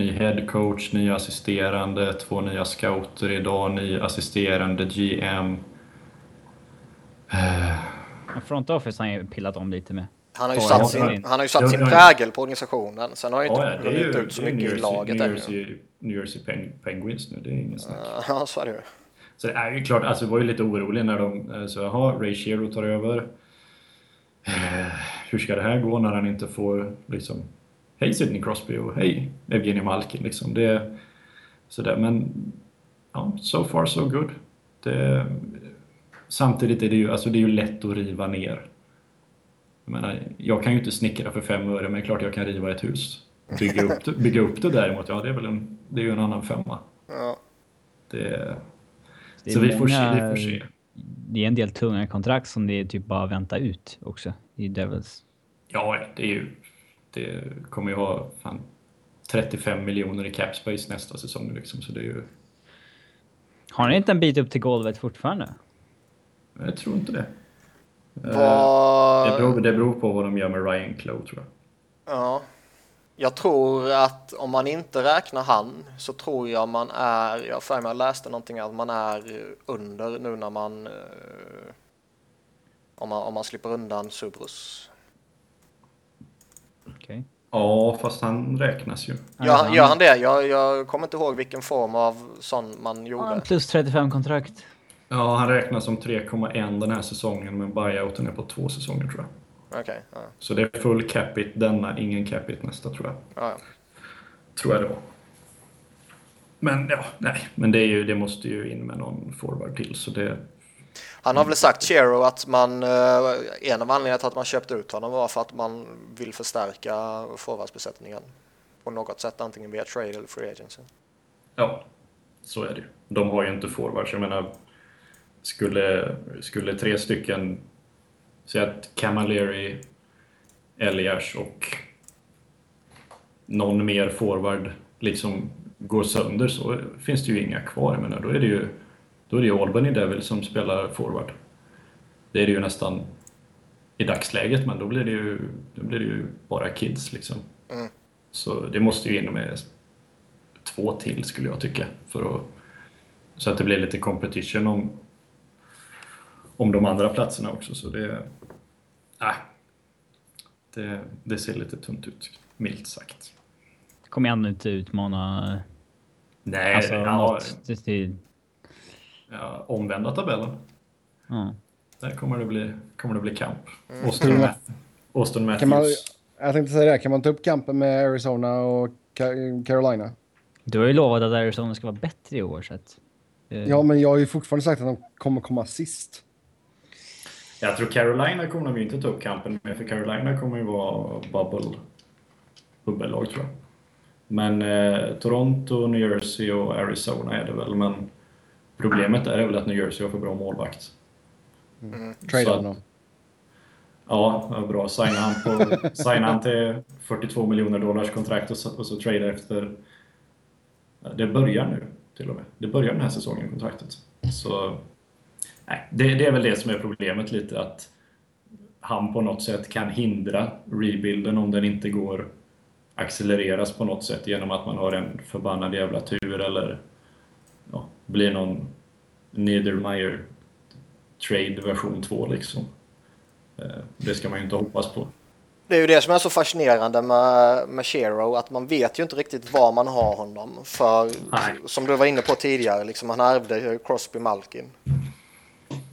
ny head coach, ny assisterande, två nya scouter idag, ny assisterande GM. Men Front Office har han ju pillat om lite med. Han har ju satt sin, han har ju satt sin prägel på organisationen. Sen har han inte ja, det är runnit ut så mycket New i Jersey- laget New ännu. Jersey, New Jersey Peng- Penguins nu, det är ingen snack. Ja, så är det ju. Så det är ju klart, alltså jag var ju lite orolig när de, eh, så jaha, Ray Shero tar över. Eh, hur ska det här gå när han inte får liksom, hej Sidney Crosby och hej Evgenij Malkin liksom. Det, sådär, men ja, so far so good. Det, samtidigt är det ju, alltså det är ju lätt att riva ner. Jag menar, jag kan ju inte snickra för fem öre, men det är klart jag kan riva ett hus. Bygga upp det, bygga upp det däremot, ja det är väl en, det är ju en annan femma. Ja. Det, Det är så vi får, se, vi får se. Det är en del tunga kontrakt som det är typ bara att vänta ut också i Devils. Ja, det är ju... Det kommer ju ha fan, 35 miljoner i cap space nästa säsong liksom, så det är ju... Har ni inte en bit upp till golvet fortfarande? Jag tror inte det. Eh, Det Vad... beror, det beror på vad de gör med Ryan Clough tror jag. Ja. Jag tror att om man inte räknar han så tror jag man är, jag för mig jag läste någonting att man är under nu när man eh, om man, om man slipper undan Subrus. Okej. Ja, fast han räknas ju. Gör, gör han det? Jag, jag kommer inte ihåg vilken form av sån man Ja, gjorde. plus 35 kontrakt. Ja, han räknas som 3,1 den här säsongen, men buyouten är på två säsonger tror jag. Okej, ja, Så det är full capita denna, ingen capita nästa tror jag. ja, ja. Tror jag det var. Men ja, nej. Men det, är ju, det måste ju in med någon forward till, så det... Han har väl sagt Chero att man, eh, en av anledningarna till att man köpte ut honom var för att man vill förstärka forwardsbesättningen på något sätt, antingen via trade eller free agency. Ja, så är det ju. De har ju inte forwards. Jag menar, skulle, skulle tre stycken säg att Camilleri, Elias och någon mer forward liksom går sönder så finns det ju inga kvar. Jag menar, då är det ju, då är det ju Albany Devil som spelar forward. Det är det ju nästan i dagsläget, men då blir det ju, då blir det ju bara kids liksom. Mm. Så det måste ju in med två till skulle jag tycka. För att, så att det blir lite competition om, om de andra platserna också. Så det, äh, det, det ser lite tunt ut, milt sagt. Kommer ändå inte utmana... Nej, Alltså, ja, något till, ja, omvända tabellen. ja. Där kommer det bli, kommer det bli kamp. Mm. Austin, Mm. Ma- Austin Matthews. Kan man, jag tänkte säga det, kan man ta upp kampen med Arizona och Ca- Carolina? Du har ju lovat att Arizona ska vara bättre i år, så att... eh, Ja, men jag har ju fortfarande sagt att de kommer komma sist. Jag tror Carolina kommer de ju inte ta upp kampen med, för Carolina kommer ju vara bubble, bubbellag tror jag. Men eh, Toronto, New Jersey och Arizona är det väl, men problemet där är väl att New Jersey har för bra målvakt. Trade Så on att- dem. Ja, bra. Signa han, på, signa han till 42 miljoner dollars kontrakt och så, och så trade efter... Det börjar nu till och med. Det börjar den här säsongen, kontraktet. Så... Nej, det, det är väl det som är problemet lite, att han på något sätt kan hindra rebuilden om den inte går accelereras på något sätt genom att man har en förbannad jävla tur eller blir någon Niedermeyer trade version 2 liksom. Eh, Det ska man ju inte hoppas på. Det är ju det som är så fascinerande med, med Shero, att man vet ju inte riktigt var man har honom. För Nej. som du var inne på tidigare, liksom, han ärvde Crosby Malkin.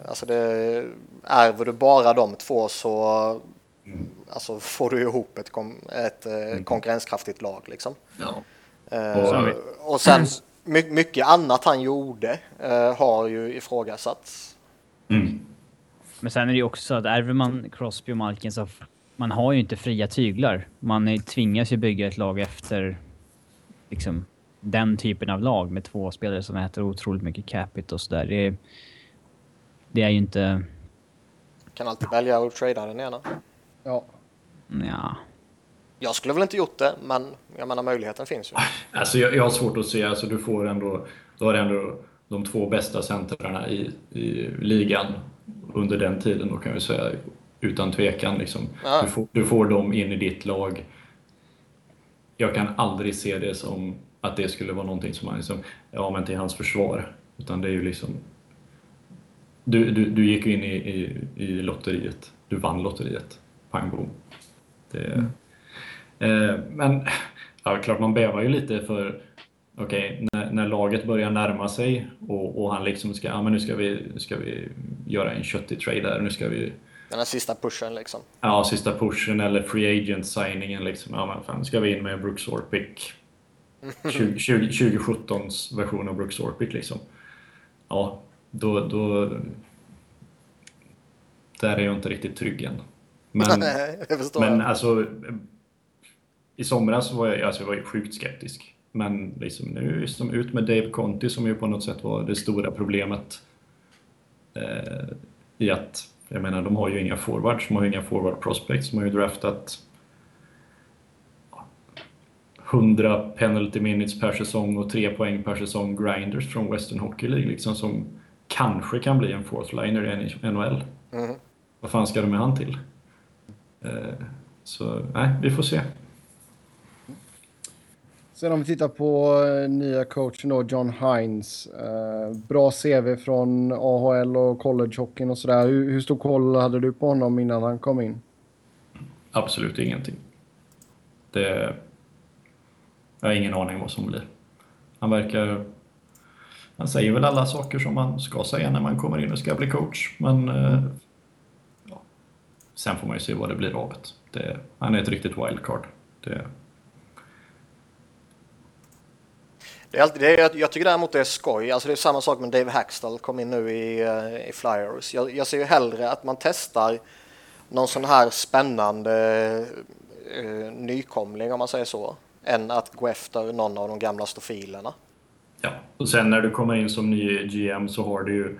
Alltså det, ärver du bara de två så alltså, får du ihop ett, ett eh, konkurrenskraftigt lag. Liksom. Ja. Eh, och sen my, mycket annat han gjorde eh, har ju ifrågasatts. Mm. Men sen är det ju också så att ärver man Crosby och Malkin så man har ju inte fria tyglar. Man är, tvingas ju bygga ett lag efter liksom den typen av lag med två spelare som äter otroligt mycket capita och sådär. Det, är- det är ju inte... Kan alltid välja att trada den ena. Ja. Ja. Jag skulle väl inte gjort det, men jag menar möjligheten finns ju. Alltså jag, jag har svårt att se, alltså du får ändå, du har ändå de två bästa centrarna i, i ligan under den tiden då kan vi säga utan tvekan. Liksom. Ja. Du, får, du får dem in i ditt lag. Jag kan aldrig se det som att det skulle vara någonting som man liksom, ja men till hans försvar. Utan det är ju liksom, du, du, du gick ju in i, i, i lotteriet. Du vann lotteriet. Pang bom. Det, Eh, men ja, klart man bävar ju lite för okej, när, när laget börjar närma sig och, och han liksom ska, ja men nu ska vi, nu ska vi göra en köttig trade där, nu ska vi, Den här sista pushen liksom. ja sista pushen eller free agent signingen liksom, ja men fan, ska vi in med Brooks Orpik 20, 20, 2017s version av Brooks Orpik liksom. Ja, då, då där är jag inte riktigt trygg än. Men, men alltså, i somras var jag, alltså jag var ju sjukt skeptisk. Men liksom nu, liksom ut med Dave Conti som ju på något sätt var det stora problemet. Eh, I att, jag menar, de har ju inga forwards, de har ju inga forward prospects, de har ju draftat 100 penalty minutes per säsong och 3 poäng per säsong grinders från Western Hockey League liksom som kanske kan bli en fourth liner i NHL. Mhm. Vad fan ska de med han till? Eh, så nej, vi får se. Sen om vi tittar på eh, nya coachen då, John Hines. Eh, bra CV från AHL och collegehockeyn och sådär. Hur, hur stor koll hade du på honom innan han kom in? Absolut ingenting. Det... Jag har ingen aning vad som blir. Han verkar... Han säger väl alla saker som man ska säga när man kommer in och ska bli coach, men... eh, Ja. Sen får man ju se vad det blir av det. det. Han är ett riktigt wildcard. Det... Det är alltid, det är, jag- tycker däremot det är skoj. Alltså det är samma sak med Dave Hackstall kom in nu i, eh, i Flyers. Jag, jag ser ju hellre att man testar någon sån här spännande eh, nykomling om man säger så. Än att gå efter någon av de gamla stofilerna. Ja, och sen när du kommer in som ny GM så har du ju...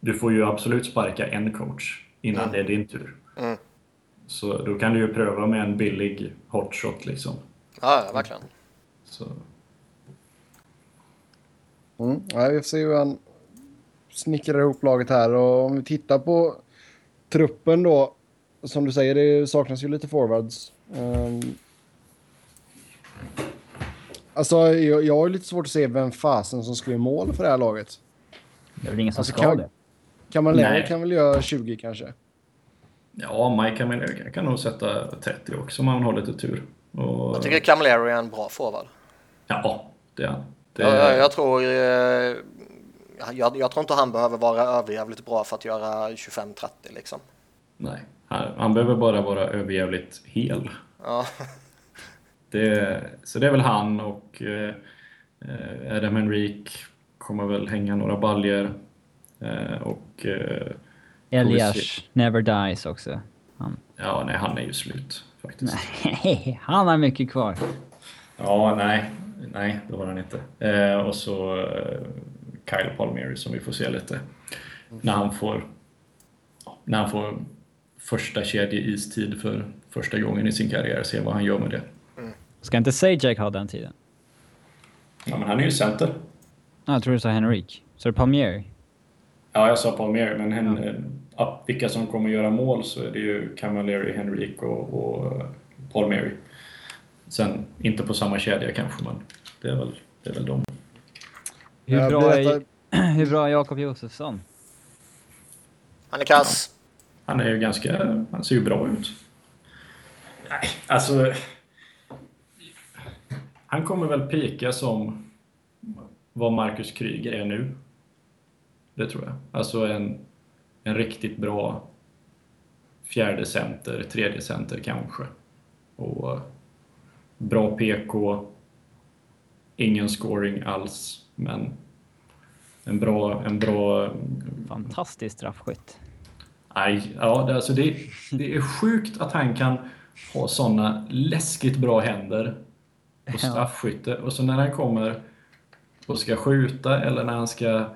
Du får ju absolut sparka en coach. innan det är din tur. Mm. Så då kan du ju pröva med en billig hotshot liksom. Ja, ja, verkligen. Så, Mm. Ja, vi får se hur han snickrar ihop laget här. Och om vi tittar på truppen då. Som du säger, det saknas ju lite forwards. Um, alltså, jag, jag har ju lite svårt att se vem fasen som ska göra mål för det här laget. Det är väl ingen som Alltså, ska kan- det. Kan man Nej. kan väl göra 20 kanske? ja, Mike Camilleri kan nog sätta 30 också om han har lite tur. Och, Jag tycker Camilleri är en bra forward. Ja, det är han. Det, Jag, jag, jag tror... Eh, jag, jag tror inte han behöver vara överjävligt bra för att göra 25-30 liksom. Nej, han, han behöver bara vara överjävligt hel. Ja, Det, så det är väl han och eh, eh, Adam Henrik kommer väl hänga några baljer Eh, och eh, Elias Never Dies också. Han, ja, nej, han är ju slut faktiskt. nej, han har mycket kvar. Ja, nej, nej, det var han inte. Eh, och så eh, Kyle Palmieri som vi får se lite när han får, när han får första kedje istid för första gången i sin karriär, se vad han gör med det. Ska inte Sajak ha den tiden? Ja, men han är ju center. Ja, jag tror du sa Henrik. Så det Palmieri? Ja, jag sa Palmieri, men hen, ja, vilka som kommer göra mål så är det ju Camilleri, Henrik och, och Palmieri. Sen inte på samma kedja kanske, men det är väl, det är väl de. Hur bra är, hur bra är Jakob Josefsson? han är kass. Han är ju ganska... Han ser ju bra ut. Nej, alltså... Han kommer väl pika som vad Marcus Kryger är nu. Det tror jag. Alltså en, en riktigt bra fjärde center, tredje center kanske. Och bra PK. Ingen scoring alls, men en bra, en bra Fantastisk straffskytt. Nej, ja, det, alltså det, det är sjukt att han kan ha såna läskigt bra händer och straffskytte och så när han kommer och ska skjuta eller när han ska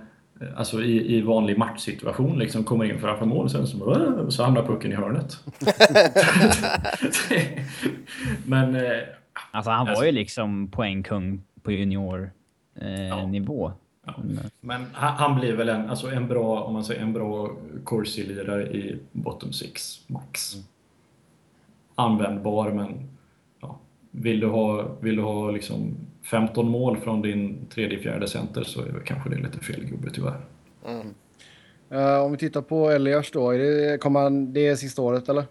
Alltså i, i vanlig matchsituation liksom kommer in framför mål sen så, så hamnar pucken i hörnet. Men eh, Alltså han var Alltså- ju liksom poängkung på junior eh, Ja. nivå. Ja. Men han, han blir väl en, alltså en bra, om man säger en bra Corsi-lirare i bottom six, max. Användbar, men ja, vill du ha, vill du ha liksom 15 mål från din tredje, fjärde center så är väl kanske det lite fel gubbe tyvärr. Eh, om vi tittar på Elias då. Är det, kommer han, det är sista året eller?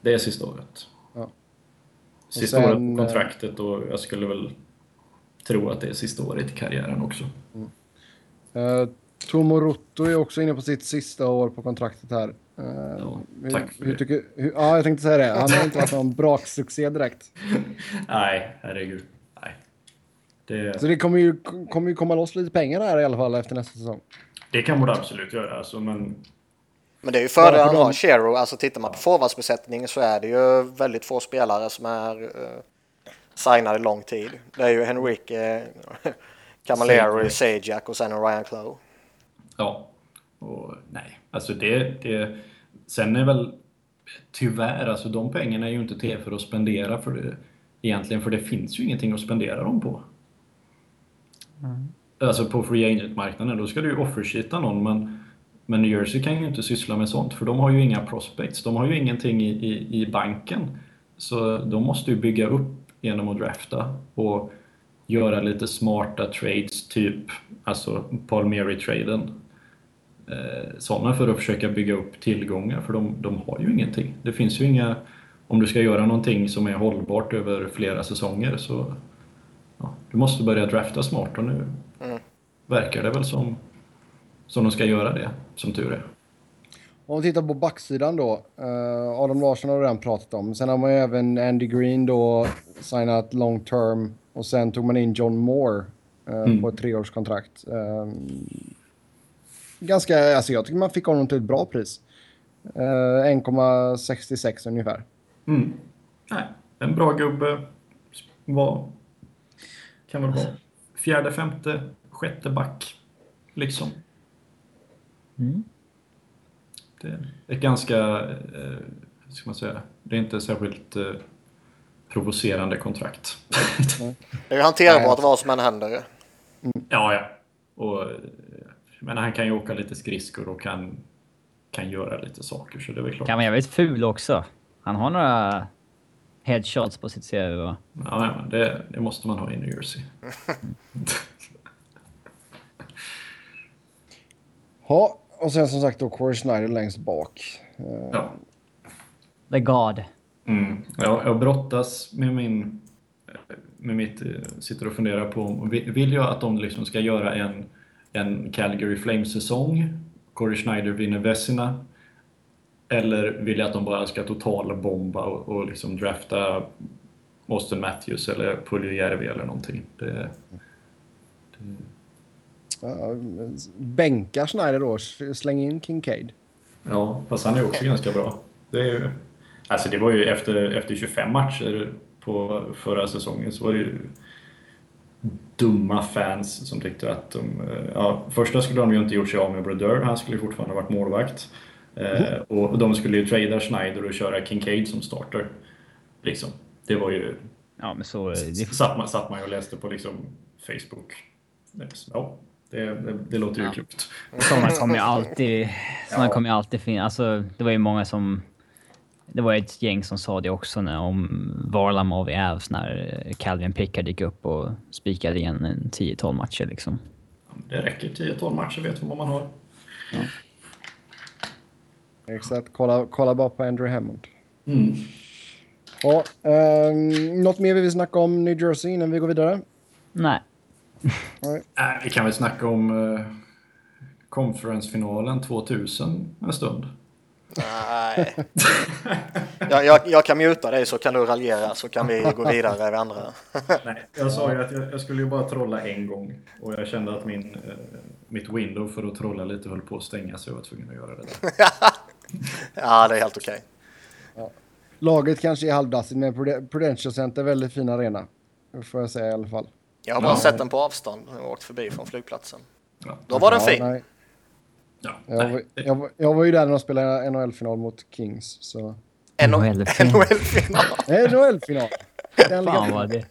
Det är sista året. Sista sen, året på kontraktet och jag skulle väl tro att det är sista året i karriären också. Uh, Tomo Rotto är också inne på sitt sista år på kontraktet här. Eh, Ja, hur- tack hur det. tycker, hur, ja, jag tänkte säga det. Han har inte varit någon braksuccé direkt. Nej, herregud. Nej. Det, Så det kommer ju, kommer ju komma loss lite pengar här i alla fall efter nästa säsong. det kan borde absolut göra, alltså, men Men det är ju fördelen att ha Chero. Alltså tittar man på forwardsbesättningen så är det ju väldigt få spelare som är uh, signade lång tid. Det är ju Henrique, uh, Camilleri, Sajak och sen en Ryan Clough. Ja, och nej, alltså det, det... Sen är väl tyvärr, alltså de pengarna är ju inte till för att spendera för det, egentligen, för det finns ju ingenting att spendera dem på. Alltså på free agent-marknaden, då ska du ju offersheeta någon, men, men New Jersey kan ju inte syssla med sånt, för de har ju inga prospects, de har ju ingenting i, i, i banken. Så de måste ju bygga upp genom att drafta och göra lite smarta trades, typ alltså Palmieri-traden. Eh, sådana för att försöka bygga upp tillgångar, för de, de har ju ingenting. Det finns ju inga... Om du ska göra någonting som är hållbart över flera säsonger så... Ja, du måste börja drafta smart och nu verkar det väl som, som de ska göra det, som tur är. Om vi tittar på backsidan då. Uh, Adam Larsson har redan pratat om. Sen har man ju även Andy Green då signat long term. Och sen tog man in John Moore eh, Mm. på ett treårskontrakt. Uh, ganska, alltså jag tycker man fick honom till ett bra pris. Uh, 1,66 ungefär. Mm. Nej, en bra gubbe var... Kan väl vara fjärde, femte, sjätte back. Liksom. Mm. det är ett ganska, eh, ska man säga, det är inte särskilt eh, provocerande kontrakt. Det är hanterbart vad som än händer. ja, ja. Och, eh, men han kan ju åka lite skridskor och kan, kan göra lite saker, så det är väl klart. Kan vara jävligt ful också. Han har några headshots på sitt CV va? Ja, men det, det måste man ha i New Jersey. Ja, och sen som sagt då Corey Schneider längst bak. Eh, Ja. The God. Mm. Jag, jag brottas med min... Med mitt... eh, Sitter och funderar på. Vill jag att de liksom ska göra en, en Calgary Flames-säsong? Corey Schneider vinner Vessina? Eller vill jag att de bara ska totalbomba och, och liksom drafta Austin Matthews eller Puljujärvi eller någonting? Det, ja, bänkar Schneider då, släng in Kincaid. ja, fast han är också ganska bra. Det är ju... Alltså det var ju efter, efter 25 matcher på förra säsongen så var det ju dumma fans som tyckte att de... eh, Ja, första skulle de ju inte gjort sig av med Brodeur, han skulle ju fortfarande ha varit målvakt. Eh, och de skulle ju trada Schneider och köra Kincaid som starter. Liksom. Det var ju... Ja men så... Det, Satt man, satt man ju och läste på liksom Facebook. Ja, det, det, det låter ju Ja. klokt. sådana kommer ju alltid... Sådana kommer ju alltid finnas. Alltså det var ju många som... Det var ett gäng som sa det också när, om Varlamov i Avs när Calvin Pickard gick upp och spikade igen en 10-12 matcher liksom. Det räcker 10-12 matcher, vet vad man har. Exakt, kolla, kolla bara på Andrew Hammond. Mm. Ja, ehm, något mer vi vill snacka om New Jersey innan vi går vidare? Nej. Äh, vi kan väl snacka om eh, conference-finalen 2000 en stund. Nej. Jag, jag, jag kan muta dig så kan du raljera så kan vi gå vidare vi andra. Nej, jag sa ju att jag, jag skulle ju bara trolla en gång och jag kände att min, eh, mitt window för att trolla lite höll på att stänga så jag var tvungen att göra det. Ja, det är helt okej. Laget kanske är halvdassigt, men Prud- Prudential Center är väldigt fin arena. Får jag säga i alla fall. Jag har bara Ja. sett den på avstånd och åkt förbi från flygplatsen. Ja. Då var den Ja, fin. nej. Ja, Jag, nej, var, det- jag, var- jag var ju där när de spelade NHL-final mot Kings. Så. NHL-final. NHL-final. Fan vad det...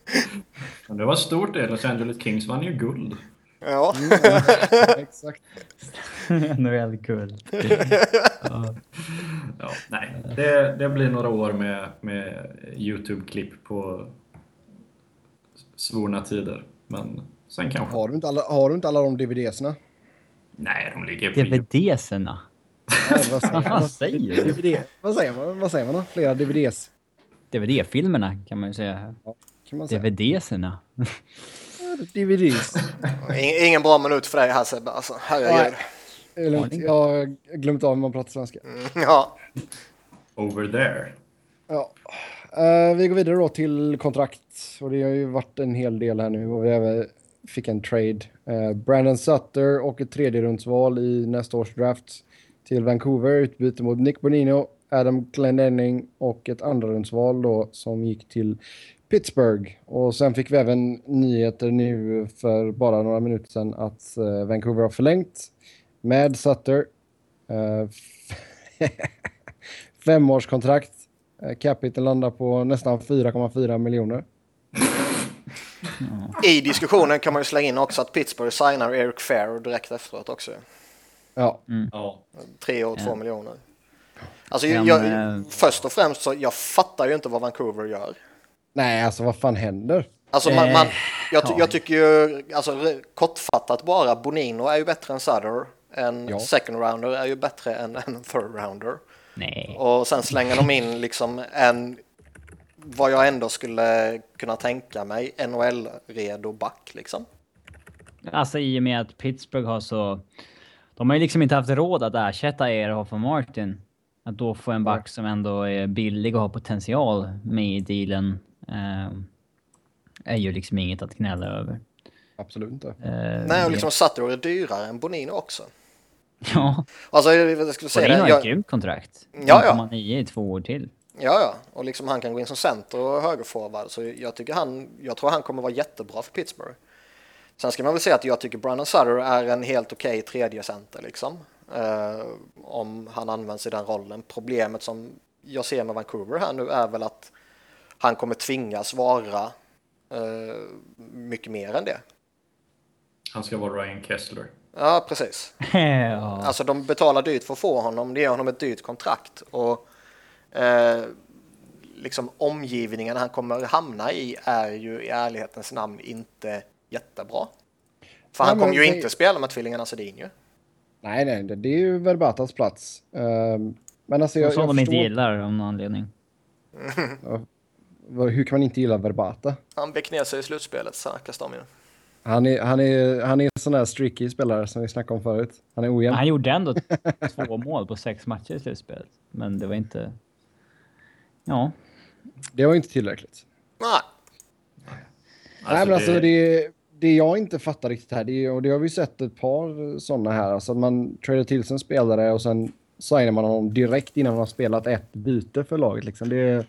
Men det var stort det. Los Angeles Kings vann ju guld. Ja. Exakt. NHL-guld. Ja, nej, det, det blir några år med, med YouTube-klipp på svorna tider. Men sen kanske... Har du inte alla, har du inte alla de DVD-serna? Nej, de ligger på... DVD-serna. Vad säger man? Säger? DVD, vad säger man? Vad säger man då? Flera DVDs? DVD-filmerna kan man ju säga. Kan man säga. DVD-serna. DVDs. Ing- Ingen bra minut för dig här Sebbe. Alltså, herregud. Jag har glömt av hur man pratar svenska. Ja. Over there. Ja. Uh, vi går vidare då till kontrakt. Och det har ju varit en hel del här nu. Och vi även fick en trade. Uh, Brandon Sutter och ett tredje rundsval i nästa års draft till Vancouver. Utbyte mot Nick Bonino, Adam Glendening och ett andra rundsval då som gick till Pittsburgh. Och sen fick vi även nyheter nu för bara några minuter sedan att uh, Vancouver har förlängt med Sutter. Femårskontrakt. Eh, Capita landar på nästan 4,4 miljoner. I diskussionen kan man ju slänga in också att Pittsburgh signar Eric Fair direkt efteråt också. Ja, Ja. Tre år, två Ja. miljoner. Alltså, Men, jag, eh, först och främst så jag fattar ju inte vad Vancouver gör. nej alltså vad fan händer? Alltså man, man, Eh, jag, jag tycker ju, alltså kortfattat bara, Bonino är ju bättre än Sutter. En Ja. second rounder är ju bättre än en third rounder. Nej. Och sen slänger de in liksom en, vad jag ändå skulle kunna tänka mig, NHL-redo back liksom. Alltså i och med att Pittsburgh har så... De har ju liksom inte haft råd att ersätta Ehrhoff och Martin. Att då få en back som ändå är billig och har potential med i dealen eh, är ju liksom inget att gnälla över. Absolut inte. Eh, Nej, och det- liksom Sutter är dyrare än Bonino också. Ja, Alltså, jag skulle säga det. har ett grymt kontrakt. Ja, ja. 1,9 i två år till. ja, ja, och liksom han kan gå in som center och högerforward. Så jag tycker han, jag tror han kommer vara jättebra för Pittsburgh. Sen ska man väl säga att jag tycker Brandon Sutter är en helt okej tredje center liksom. eh, om han används i den rollen. Problemet som jag ser med Vancouver här nu är väl att han kommer tvingas vara eh, mycket mer än det. Han ska vara Ryan Kessler. Ja, precis. ja. Alltså de betalar dyrt för att få honom, det ger honom ett dyrt kontrakt. Och eh, liksom omgivningen han kommer hamna i är ju i ärlighetens namn inte jättebra. För han Nej, kommer ju det- inte spela med tvillingarna Sedin ju. Nej, nej, det, det är ju Verbatas plats. Ehm, men alltså jag, som jag de inte förstår, gillar av någon anledning. hur kan man inte gilla Verbata? Han vek ner sig i slutspelet snackas de ju. Han är, han är, han är en sån där streaky spelare som vi snackade om förut. Han är ojämn. Han gjorde ändå två mål på sex matcher i slutspelet. Men det var inte... Ja. Det var inte tillräckligt. Nej, Nej, men alltså det, det jag inte fattar riktigt här, det och det har vi sett ett par sådana här, alltså att man tradar till sig en spelare och sen signar man honom direkt innan man har spelat ett byte för laget. Liksom. Det,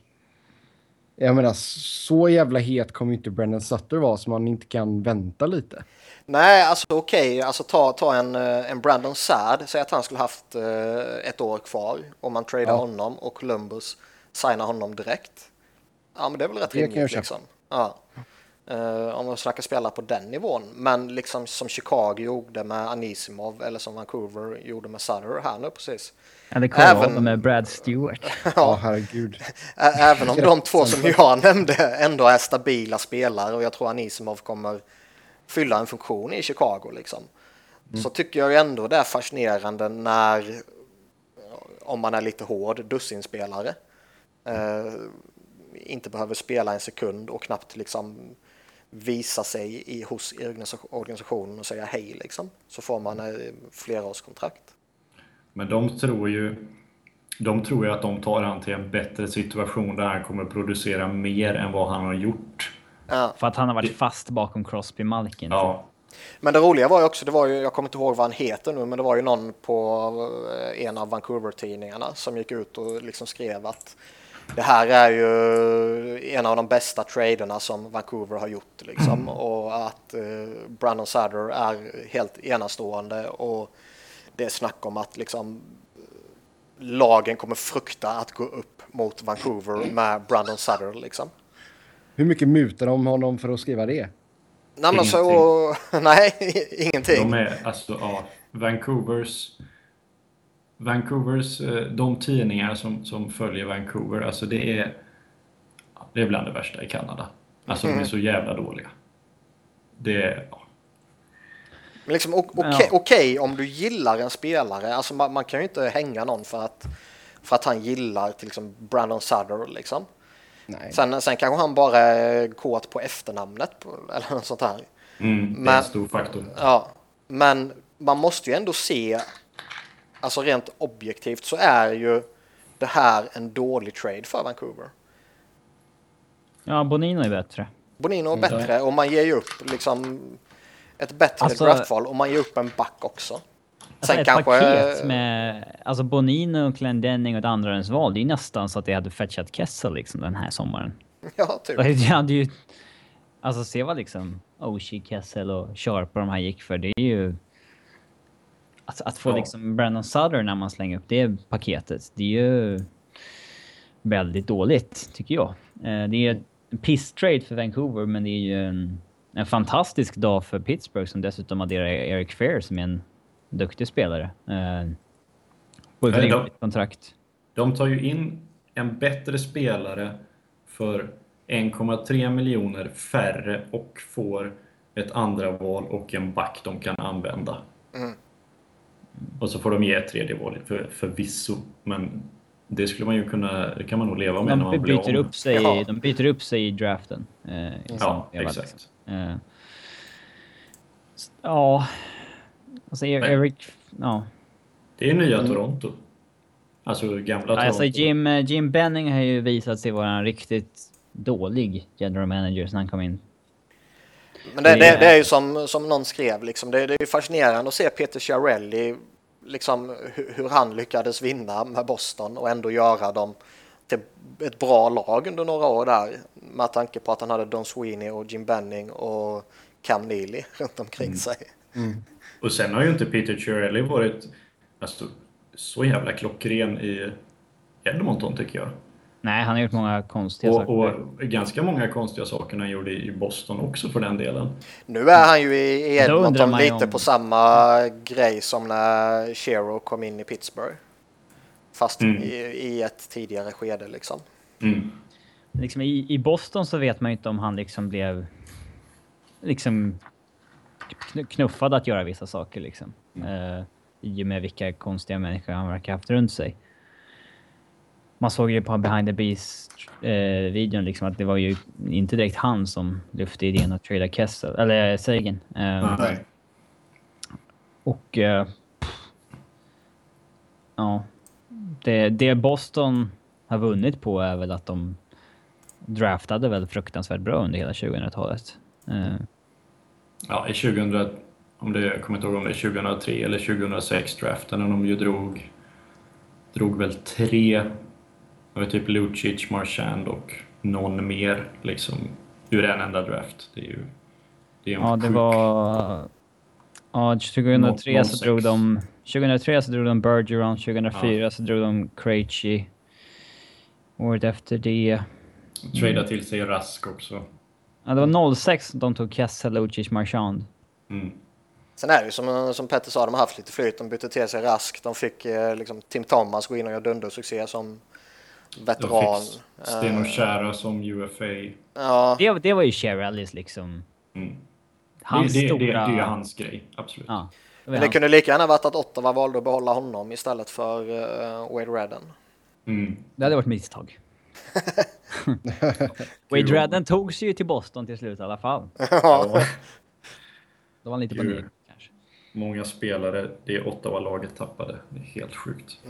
jag menar, så jävla het kommer ju inte Brendan Sutter vara så man inte kan vänta lite. Nej alltså okej, alltså ta, ta en, eh, en Brandon Sad, säg att han skulle haft eh, ett år kvar och man tradar Ja. honom och Columbus signar honom direkt. Ja men det är väl rätt rimligt liksom. Ja. Eh, om man snackar spela på den nivån. Men liksom som Chicago gjorde med Anisimov eller som Vancouver gjorde med Sutter här nu precis. Eller Colorado Även- med Brad Stewart. Ja, herregud. Ä- Även om de två som jag nämnde ändå är stabila spelare och jag tror Anisimov kommer fylla en funktion i Chicago liksom. Så tycker jag ju ändå det är fascinerande när, om man är lite hård, dussinspelare eh, inte behöver spela en sekund och knappt liksom visa sig i, hos organisation- organisationen och säga hej liksom. Så får man eh, flerårskontrakt. Men de tror ju de tror ju att de tar han till en bättre situation där han kommer producera mer än vad han har gjort. Ja. För att han har varit fast bakom Crosby Malkin. Ja, Men det roliga var ju också, det var ju, jag kommer inte ihåg vad han heter nu, men det var ju någon på eh, en av Vancouver-tidningarna som gick ut och liksom skrev att det här är ju en av de bästa traderna som Vancouver har gjort liksom och att eh, Brandon Sutter är helt enastående och det är snack om att liksom lagen kommer frukta att gå upp mot Vancouver med Brandon Sutter liksom. Hur mycket mutar de honom för att skriva det? Nej, men så, nej, ingenting. de är alltså, ja, Vancouvers Vancouvers, eh, de tidningar som, som följer Vancouver, alltså det är det är bland det värsta i Kanada. Alltså de är så jävla dåliga. Det är, ja. Men liksom, okej Ja. okej om du gillar en spelare, alltså man, man kan ju inte hänga någon för att, för att han gillar till exempel Brandon Sutter liksom. Nej. Sen, sen kanske han bara är kåt på efternamnet på, eller något sånt här. mm, det är Men- en stor faktor. Ja, men man måste ju ändå se, alltså rent objektivt så är ju det här en dålig trade för Vancouver. Ja, Bonino är bättre. Bonino är Mm. bättre och man ger ju upp liksom ett bättre Alltså- draftval och man ger upp en back också. Alltså Sen ett kanske... paket med alltså Bonino, Glendening och ett andrahandsval. Det är nästan så att jag hade fetchat Kessel liksom den här sommaren. Ja, typ. Jag hade ju... Alltså se vad liksom Oshie, Kessel och Sharp och de här gick för. Det är ju... Att, att få Ja. liksom Brandon Sutter när man slänger upp det paketet. Det är ju väldigt dåligt, tycker jag. Eh, Det är en piss-trade för Vancouver, men det är ju en, en fantastisk dag för Pittsburgh som dessutom adderar Eric Fair som är en duktig spelare. Eh, På ett de- kontrakt. De tar ju in en bättre spelare för 1,3 miljoner färre och får ett andra val och en back de kan använda. Mm. Och så får de ge ett tredje val för, förvisso, men det skulle man ju kunna, det kan man nog leva med när De man blir byter, om. upp sig, Ja. de byter upp sig i draften. Eh, i Ja, exakt. liksom. Eh, ja, alltså Eric... Ja. Det är nya Toronto. Alltså gamla Toronto. Alltså Jim, eh, Jim Benning har ju visat sig vara en riktigt dålig general manager sen han kom in. Men det, Det det, är- ju som, som någon skrev, liksom, det, det är ju fascinerande att se Peter Chiarelli, liksom, hur, hur han lyckades vinna med Boston och ändå göra dem till ett bra lag under några år där. Med tanke på att han hade Don Sweeney och Jim Benning och Cam Neely runt omkring sig. Och sen har ju inte Peter Chiarelli varit alltså, så jävla klockren i Edmonton tycker jag. Nej, han har gjort många konstiga Och, saker. och ganska många konstiga saker han gjorde i Boston också för den delen. Nu är han ju i Edmonton lite om- på samma grej som när Shero kom in i Pittsburgh. Fast Mm. i, i ett tidigare skede liksom. Mm. liksom i, I Boston så vet man ju inte om han liksom blev liksom kn- knuffad att göra vissa saker liksom. Eh, I och med vilka konstiga människor han verkar ha haft runt sig. Man såg ju på behind the beast eh, liksom att det var ju inte direkt han som lyfte idén att trada Kessel, eller Sagan. Eh, Nej. Och... Eh, ja. Det, det Boston har vunnit på är väl att de draftade väl fruktansvärt bra under hela 2000-talet. Eh, Ja, i 2000, om det, jag kommer inte ihåg om det är 2003 eller 2006 draften, när de ju drog, drog väl tre, det var typ Lucic, Marchand och någon mer liksom ur en enda draft. Det är ju det är en ja, det sjuk- var... Ja, 2003 så 06. drog de... 2003 så drog de Bergeron, 2004 så drog de Krejci. Året efter det... Trada till sig Rask också. Ja, det var 06 de tog Kessel, Lucic, Marchand. Mm. Sen är det ju som, som Petter sa, de har haft lite flyt. De bytte till sig raskt. De fick eh, liksom, Tim Thomas gå in och göra dundersuccé som veteran. Sten och Kära som UFA. Ja, Det, det var ju Cherrellys liksom... Mm. Hans det, det, stora... det, det är ju hans grej, absolut. Ja. Det men det kunde lika gärna varit att Ottawa valde att behålla honom istället för uh, Wade Redden. Mm. Det hade varit misstag. Wade Redden tog sig ju till Boston till slut i alla fall. Ja. Då var han lite på ner kanske. Många spelare det Ottawa-laget tappade. Det är helt sjukt.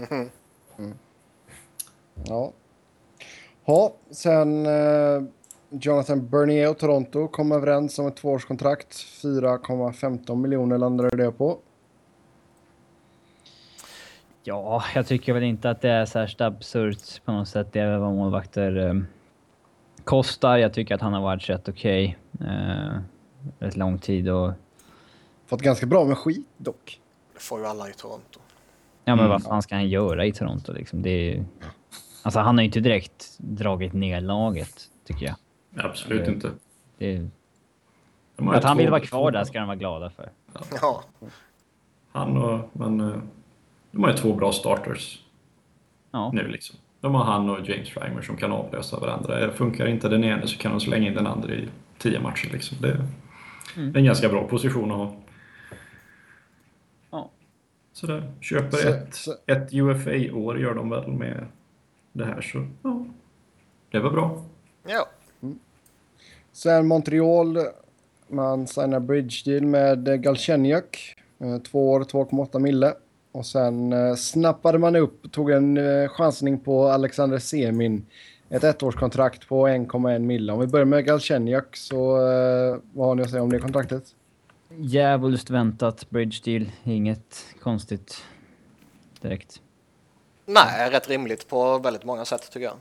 Ja. Ja, sen eh, Jonathan Bernier och Toronto kom överens om ett tvåårskontrakt. 4,15 miljoner landade det på. Ja, jag tycker väl inte att det är särskilt absurt på något sätt. Det är vad målvakter eh, kostar. Jag tycker att han har varit rätt okej. Eh, rätt lång tid och... Fått ganska bra med skit dock. Det får ju alla i Toronto. Ja, men Mm. vad fan ska han göra i Toronto liksom? Det är ju... Alltså han har ju inte direkt dragit ner laget, tycker jag. Absolut Eh, inte. Det Att han vill vara kvar två- där ska de vara glada för. Ja, Han och... Men, eh, de har ju två bra starters Ja. nu liksom. De har han och James Reimer som kan avlösa varandra. Eh, Funkar inte den ene så kan de slänga in den andra i tio matcher liksom. Det är Mm. en ganska bra position att ha. Ja. Sådär. Köper Så- ett, så- ett UFA-år gör de väl med det här så ja. Det var bra. ja. Sen Montreal. Man signar bridge deal med eh, Galchenyuk. Eh, Två år, 2,8 mille. Och sen eh, snappade man upp, tog en eh, chansning på Alexander Semin. Ett ettårskontrakt på 1,1 mille. Om vi börjar med Galchenyuk så eh, vad har ni att säga om det kontraktet? Djävulskt väntat bridge deal. Inget konstigt direkt. Nej, rätt rimligt på väldigt många sätt tycker jag.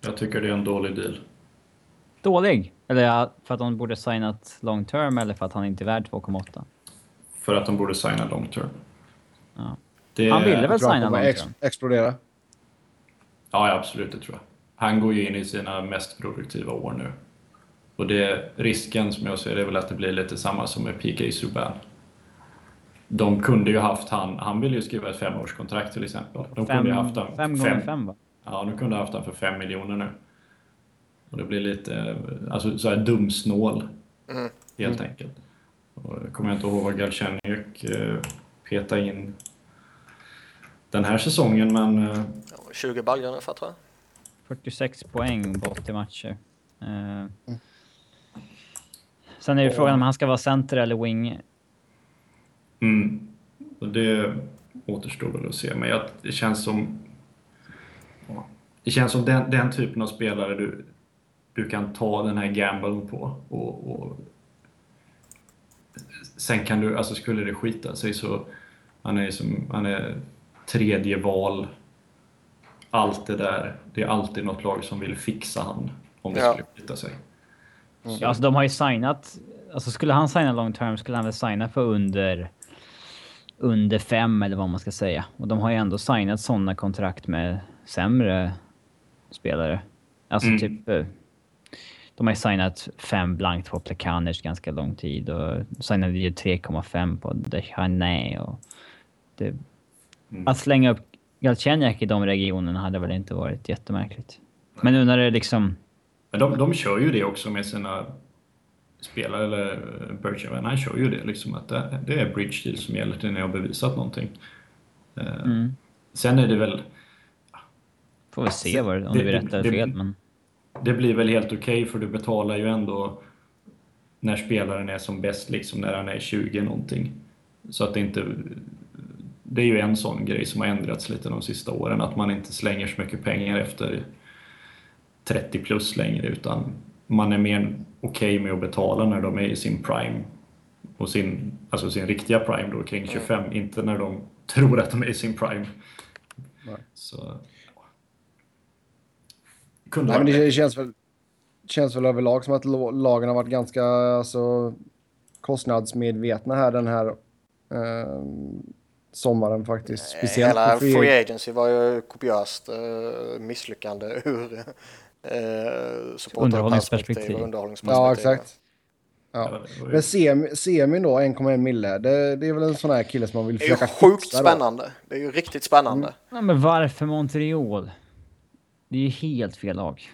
Jag tycker det är en dålig deal. Dålig? Eller för att de borde signat long term eller för att han inte är värd 2,8? För att de borde signa long term. Ja. Det, Han ville väl signa long ex- term? explodera. Ja, ja, absolut, det tror jag. Han går ju in i sina mest produktiva år nu. Och det, risken som jag ser det är väl att det blir lite samma som med PK Subban. De kunde ju haft han, han ville ju skriva ett femårskontrakt till exempel. De kunde ju haft han fem gånger fem va? Ja, de kunde haft han för fem miljoner nu. Och det blir lite, alltså så här dumsnål. Helt enkelt. Och jag kommer inte ihåg vad Galchenyuk eh, petade in den här säsongen, men eh, 20 baljor ungefär tror jag. 46 poäng på 80 matcher. Eh, Sen är det frågan om han ska vara center eller wing. Mm. Och det återstår väl att se, men jag, det känns som... ja, Det känns som den, den typen av spelare du, du kan ta den här gamblen på. Och, och sen kan du, alltså skulle det skita sig så... Han är, som, han är tredje val. Allt det där. Det är alltid något lag som vill fixa han om det Ja. skulle skita sig. Ja, alltså de har ju signat... Alltså skulle han signa long term skulle han väl signa för under... under fem eller vad man ska säga. Och de har ju ändå signat sådana kontrakt med sämre spelare. Alltså Mm. typ... eh, De har ju signat fem blankt på Plekanec ganska lång tid och signade ju 3,5 på Dechané och... Det, Mm. Att slänga upp Galchenyuk i de regionerna hade väl inte varit jättemärkligt. Men nu när det liksom... Men de, de kör ju det också med sina spelare, eller Bergevin, han kör ju det liksom att det, det är bridge deal som gäller till när jag har bevisat någonting. Eh, Mm, Sen är det väl, får väl se vad, om Det- rätt eller det- fel men... det blir väl helt okej för du betalar ju ändå när spelaren är som bäst, liksom när han är 20 någonting. Så att det inte... Det är ju en sån grej som har ändrats lite de sista åren, att man inte slänger så mycket pengar efter 30 plus längre, utan man är mer okej med att betala när de är i sin prime. Och sin, alltså sin riktiga prime då, kring 25, inte när de tror att de är i sin prime. Nej. Så... Kunde Nej, men det känns väl, känns väl överlag som att lagen har varit ganska alltså, kostnadsmedvetna här den här eh, sommaren faktiskt. Speciellt Hela Free Agency var ju kopiöst eh, misslyckande ur eh, Underhållningsperspektiv. underhållningsperspektiv. Ja, exakt. Ja, Men semi, semin då, 1,1 mille, det, det är väl en sån här kille som man vill Det är ju försöka sjukt fixa då. spännande. Det är ju riktigt spännande. Ja, men varför Montreal? Det är ju helt fel lag.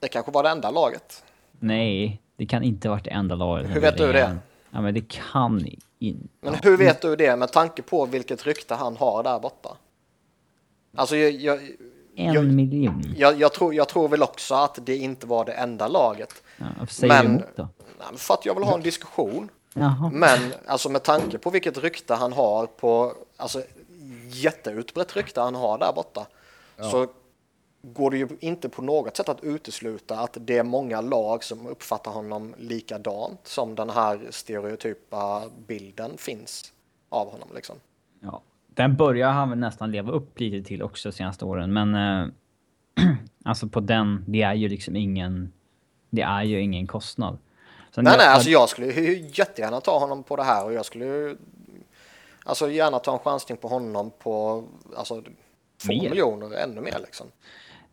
Det kanske var det enda laget. Nej, det kan inte varit det enda laget. Hur vet du det? Ja, men det kan inte. Men hur vet du det med tanke på vilket rykte han har där borta? Alltså jag, jag, En jag, miljon. jag, jag, tror, jag tror väl också att det inte var det enda laget. Ja, varför säger du Men- emot då? Nej, men För att jag vill ha en diskussion. Jaha. Men alltså med tanke på vilket rykte han har på, alltså jätteutbrett rykte han har där borta. Så går det ju inte på något sätt att utesluta att det är många lag som uppfattar honom likadant som den här stereotypa bilden finns av honom liksom. Ja. Den börjar han väl nästan leva upp lite till också de senaste åren, men... Eh, alltså på den, det är ju liksom ingen... Det är ju ingen kostnad. Sen Nej, jag- nej, alltså jag skulle ju jättegärna ta honom på det här och jag skulle alltså gärna ta en chansning på honom på alltså två miljoner, ännu mer liksom.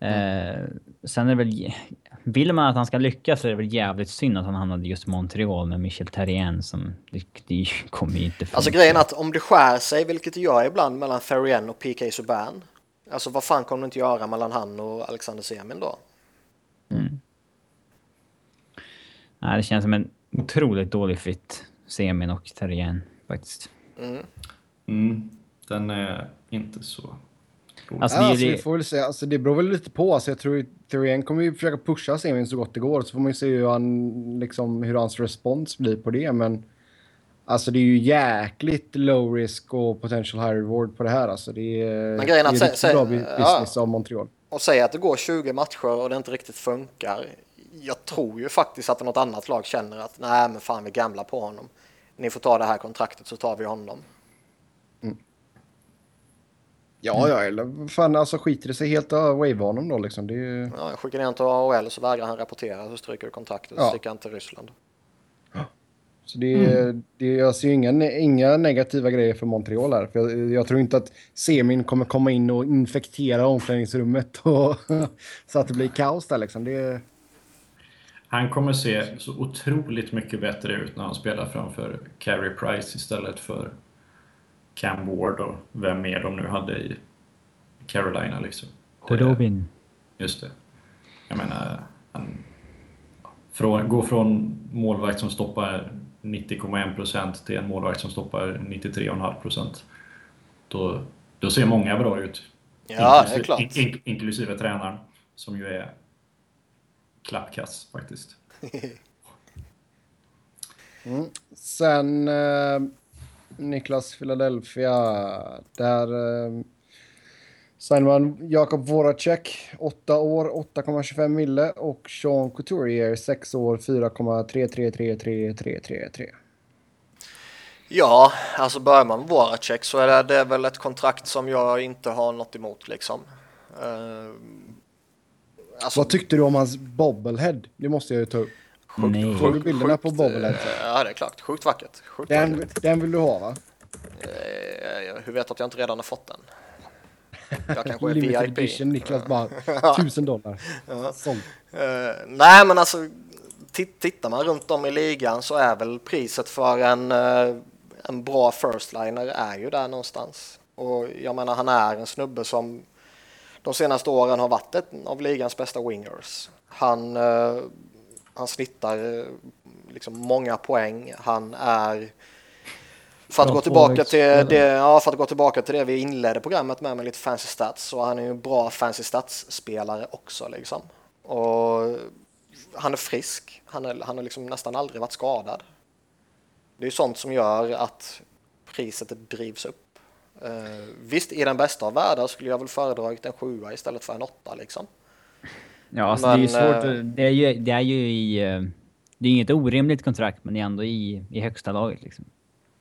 Eh, sen är det väl... Vill man att han ska lyckas så är det väl jävligt synd att han hamnade just i Montreal med Michel Therrien som... Det, det kommer ju inte funka. Alltså grejen att om det skär sig, vilket det gör ibland mellan Therrien och PK Subban. Alltså vad fan kommer det inte göra mellan han och Alexander Semin då? Nej, det känns som en otroligt dålig fit. Semin och Therrien faktiskt. Mm, den är inte så rolig. Alltså, Ja, det alltså, vi det, får väl se. Alltså, det beror väl lite på. Alltså, jag tror Thurien kommer ju försöka pusha semin så gott det går. Så får man ju se hur, han, liksom, hur hans respons blir på det. Men alltså, det är ju jäkligt low risk och potential high reward på det här. Alltså, det är, Men grejen är det är att sä- bra sä- bu- ja. business av Montreal. Och säga att det går 20 matcher och det inte riktigt funkar. Jag tror ju faktiskt att något annat lag känner att nej men fan vi gamla på honom. Ni får ta det här kontraktet så tar vi honom. Ja, ja, eller fan alltså skiter det sig helt och wave honom då liksom. Det är ju... Ja, jag skickar ner honom till AHL så vägrar han rapportera så stryker du kontraktet och Ja. sticker han till Ryssland. Så det, är- det, jag ser ju inga, inga negativa grejer för Montreal här. För jag, jag tror inte att Semin kommer komma in och infektera omklädningsrummet och, så att det blir kaos där liksom. Det, Han kommer se så otroligt mycket bättre ut när han spelar framför Carey Price istället för Cam Ward och vem mer de nu hade i Carolina liksom. Det- Robin. Just det. Jag menar, han från, gå från målvakt som stoppar 90,1% till en målvakt som stoppar 93,5%. Då, då ser många bra ut. Ja, det är Inklusive- klart. In, in, inklusive tränaren, som ju är klappkass faktiskt. Sen eh, Niklas Philadelphia. Där eh, signar man Jakob Voracek 8 år 8,25 mille och Sean Couturier 6 år 4,33333333. Ja, alltså börjar man Voracek så är det, det är väl ett kontrakt som jag inte har något emot liksom. Uh, alltså, Vad tyckte du om hans bobblehead? Det måste jag ju ta upp. Nej. Såg du bilderna på sjukt, bobblehead? eh, Ja, det är klart. Sjukt vackert. Sjukt Den, vackert. den vill du ha va? Eh, hur vet du att jag inte redan har fått den? Jag kanske är Limited VIP. edition, Niklas bara tusen dollar. Sånt. Eh, nej, men alltså tit- tittar man runt om i ligan så är väl priset för en, eh, en bra first-liner är ju där någonstans. Och jag menar, han är en snubbe som de senaste åren har varit ett av ligans bästa wingers. Han, han snittar eh, liksom många poäng. Han är för att, gå tillbaka till det, ja, för att gå tillbaka till det vi inledde programmet med, med lite fancy stats, så han är ju en bra fancy stats-spelare också. Liksom. Och han är frisk, han har han har liksom nästan aldrig varit skadad. Det är ju sånt som gör att priset drivs upp. Eh, visst, i den bästa av världar skulle jag väl föredragit en sjua istället för en åtta liksom. Ja, alltså det är ju Men, svårt. eh, Det är ju, det är ju i... eh, Det är inget orimligt kontrakt, men det är ändå i, i högsta laget liksom.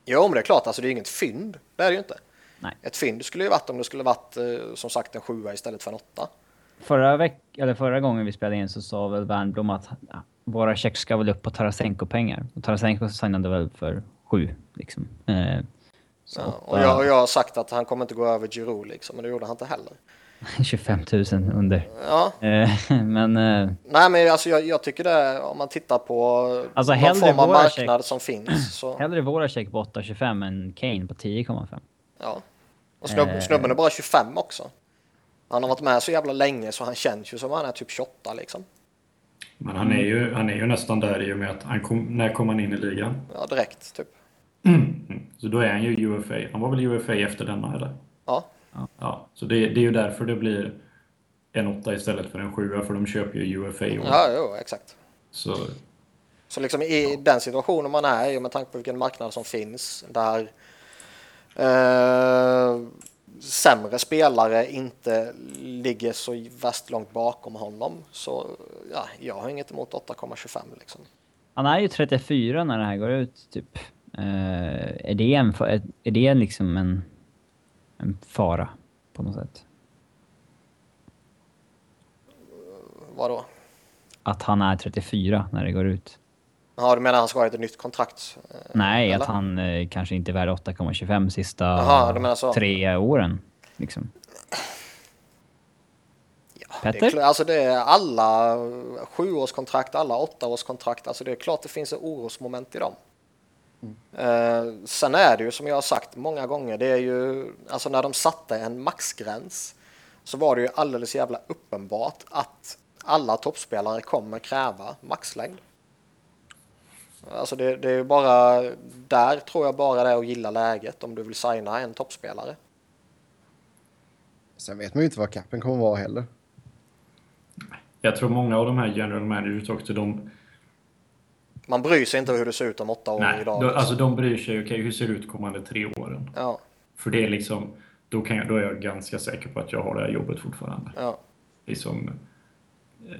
Jo, men det är klart, alltså det är inget fynd. Det är det ju inte. Nej. Ett fynd skulle ju varit om det skulle varit eh, som sagt en sjua istället för en åtta. Förra, veck, eller förra gången vi spelade in så sa väl Wernbloom att ja, våra check ska väl upp på Tarasenko-pengar. Och Tarasenko signade väl för sju, liksom. Eh, så Ja, och, jag, och jag har sagt att han kommer inte gå över Giroud liksom, men det gjorde han inte heller. 25 000 under. Ja, Eh, men... Eh, nej men alltså jag, jag tycker det, om man tittar på Alltså, någon form av marknad check. som finns. Så, hellre våra check på 8,25 än Kane på 10,5. ja. Och snubb, Eh. snubben är bara 25 också. Han har varit med så jävla länge så han känns ju som han är typ 28 liksom. Men han är, ju, han är ju nästan där i och med att han kom, när kom han in i ligan? Ja, direkt typ. Mm. Så då är han ju UFA. Han var väl UFA efter denna eller? Ja, Ja, så det, det är ju därför det blir en åtta istället för en sjua för de köper ju UFA. Och, ja jo, exakt. Så Så liksom i den situationen man är i med tanke på vilken marknad som finns där eh, sämre spelare inte ligger så värst långt bakom honom så ja, jag har inget emot 8,25 liksom. Han är ju 34 när det här går ut, typ. Eh, är det en, är det liksom en, en fara på något sätt? Vadå? Att han är 34 när det går ut? Ja, du menar han ska ha ett nytt kontrakt? eh, Nej, eller? att han eh, kanske inte är värd 8,25 sista så. tre åren. Liksom. Ja, det är, Petter? alltså det är alla sjuårskontrakt, alla åttaårskontrakt, alltså det är klart det finns orosmoment i dem. Eh, sen är det ju som jag har sagt många gånger, det är ju, alltså när de satte en maxgräns så var det ju alldeles jävla uppenbart att alla toppspelare kommer kräva maxlängd. Alltså det, det är ju bara, där tror jag bara det är att gilla läget om du vill signa en toppspelare. Sen vet man ju inte vad capen kommer vara heller. jag tror många av de här general managers också, de, Man bryr sig inte hur det ser ut om åtta år nej, idag. liksom. alltså de bryr sig, okej hur ser det ut kommande tre åren? Ja, För det är liksom, då, kan jag, då är jag ganska säker på att jag har det här jobbet fortfarande. ja. Liksom, eh,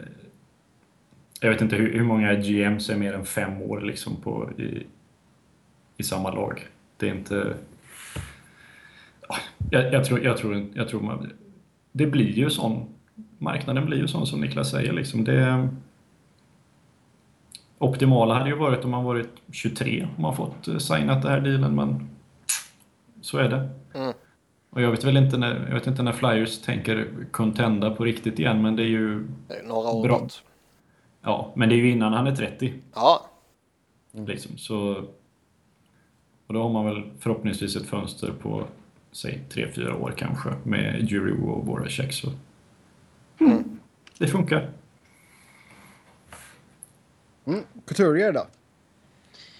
jag vet inte hur, hur många GMs är mer än fem år liksom på, i, i samma lag. Det är inte... Ja, Jag, jag, tror, jag, tror, jag tror man, det blir ju sån. Marknaden blir ju sån som Niklas säger. Liksom. Det, optimala hade ju varit om man varit 23 om man fått eh, signat den här dealen, men så är det. Mm. Och jag vet väl inte när, jag vet inte när Flyers tänker contenda på riktigt igen, men det är ju... Det är några år Bra. bort. Ja, men det är ju innan han är 30. Ja, Liksom, så... Och då har man väl förhoppningsvis ett fönster på, säg, 3-4 år kanske, med Jury och våra check. Så. Mm. Det funkar. Mm. Couturier då?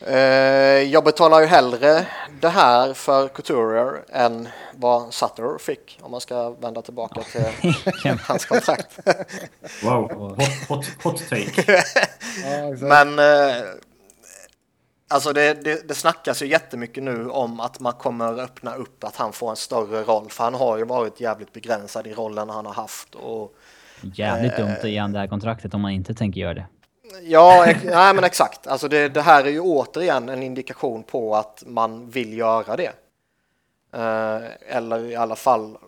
eh, jag betalar ju hellre det här för Couturier än vad Sutter fick om man ska vända tillbaka till hans kontrakt. Wow, hot, hot, hot take. Men eh, alltså det, det, det snackas ju jättemycket nu om att man kommer öppna upp att han får en större roll för han har ju varit jävligt begränsad i rollen han har haft och Jävligt dumt att ge han det här kontraktet om man inte tänker göra det. Ja, nej, men exakt. Alltså det, det här är ju återigen en indikation på att man vill göra det. Eh, eller i alla fall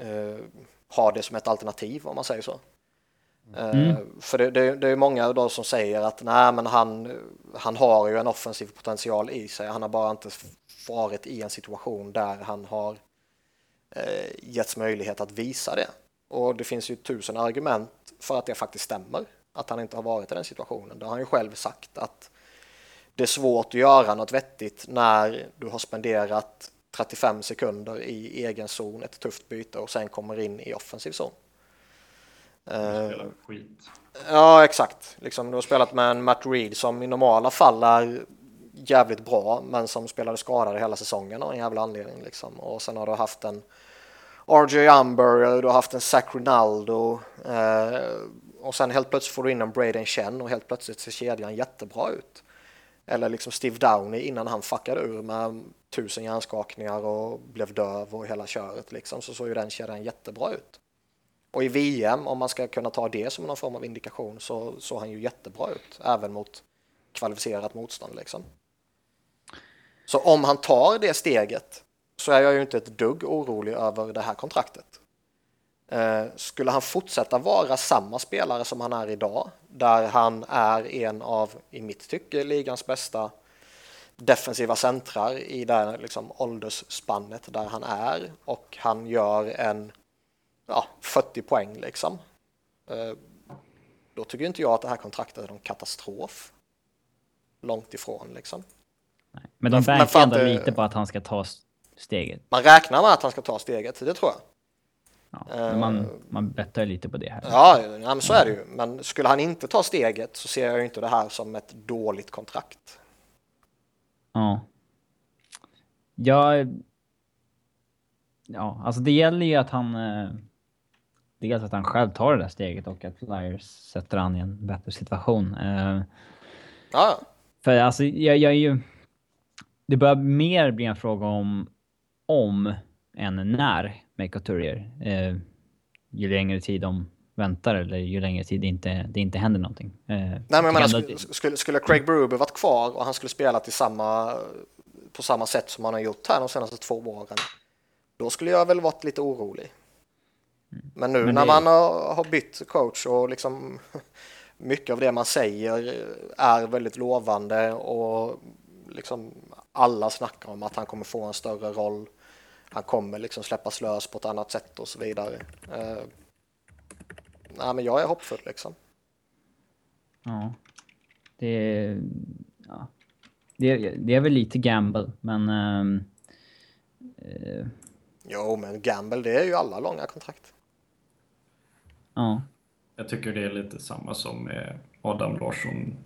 eh, ha det som ett alternativ om man säger så. Mm. För det, det, det är många då som säger att nej, men han, han har ju en offensiv potential i sig. Han har bara inte varit i en situation där han har eh, getts möjlighet att visa det. Och det finns ju tusen argument för att det faktiskt stämmer, att han inte har varit i den situationen. Det har han ju själv sagt att det är svårt att göra något vettigt när du har spenderat 35 sekunder i egen zon, ett tufft byte och sen kommer in i offensiv zon. Uh, skit. Ja, exakt. Liksom, du har spelat med en Matt Reed som i normala fall är jävligt bra, men som spelade skadad hela säsongen av en jävla anledning. Liksom. Och sen har du haft en RJ Umber, du har haft en Zach Rinaldo eh, och sen helt plötsligt får du in en Braden Chen och helt plötsligt ser kedjan jättebra ut. Eller liksom Steve Downey innan han fuckade ur med tusen hjärnskakningar och blev döv och hela köret liksom, så såg ju den kedjan jättebra ut. Och i VM, om man ska kunna ta det som någon form av indikation, så såg han ju jättebra ut, även mot kvalificerat motstånd liksom. Så om han tar det steget så är jag ju inte ett dugg orolig över det här kontraktet. Eh, skulle han fortsätta vara samma spelare som han är idag, där han är en av, i mitt tycke, ligans bästa defensiva centrar i det liksom, åldersspannet där han är och han gör en ja, 40 poäng liksom. Eh, då tycker inte jag att det här kontraktet är någon katastrof. Långt ifrån liksom. Nej. Men de verkar ändå lite på att han ska ta steget. Man räknar med att han ska ta steget, det tror jag. Ja, man, man bettar lite på det här. Ja, ja men så är det ju. Men skulle han inte ta steget så ser jag inte det här som ett dåligt kontrakt. Ja. Ja, ja alltså det gäller ju att han... Eh, dels att han själv tar det där steget och att Flyers sätter han i en bättre situation. Eh, ja. För alltså, jag, jag är ju... Det börjar mer bli en fråga om om än när med Couturier. Eh, ju längre tid de väntar eller ju längre tid det inte, det inte händer någonting. Eh, Nej, men jag menar, skulle, skulle Craig Berube varit kvar och han skulle spela till samma, på samma sätt som han har gjort här de senaste två åren, då skulle jag väl varit lite orolig. Men nu men när man har, har bytt coach och liksom mycket av det man säger är väldigt lovande och liksom alla snackar om att han kommer få en större roll han kommer liksom släppas lös på ett annat sätt och så vidare. Uh, nej, men jag är hoppfull liksom. Ja. Det är, ja. det, det är väl lite gamble, men... Uh, uh, jo, men gamble det är ju alla långa kontrakt. Ja. Jag tycker det är lite samma som med Adam Larsson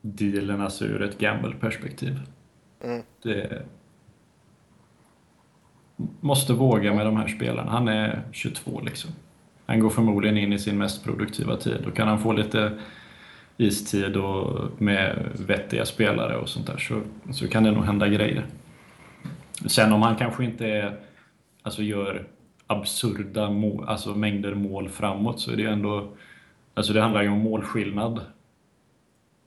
dealen, alltså ur ett gamble-perspektiv. Mm. Det, måste våga med de här spelarna. Han är 22 liksom. Han går förmodligen in i sin mest produktiva tid. Då kan han få lite istid och med vettiga spelare och sånt där så, så kan det nog hända grejer. Sen om han kanske inte är, alltså gör absurda mål, alltså mängder mål framåt så är det ändå, alltså det handlar ju om målskillnad.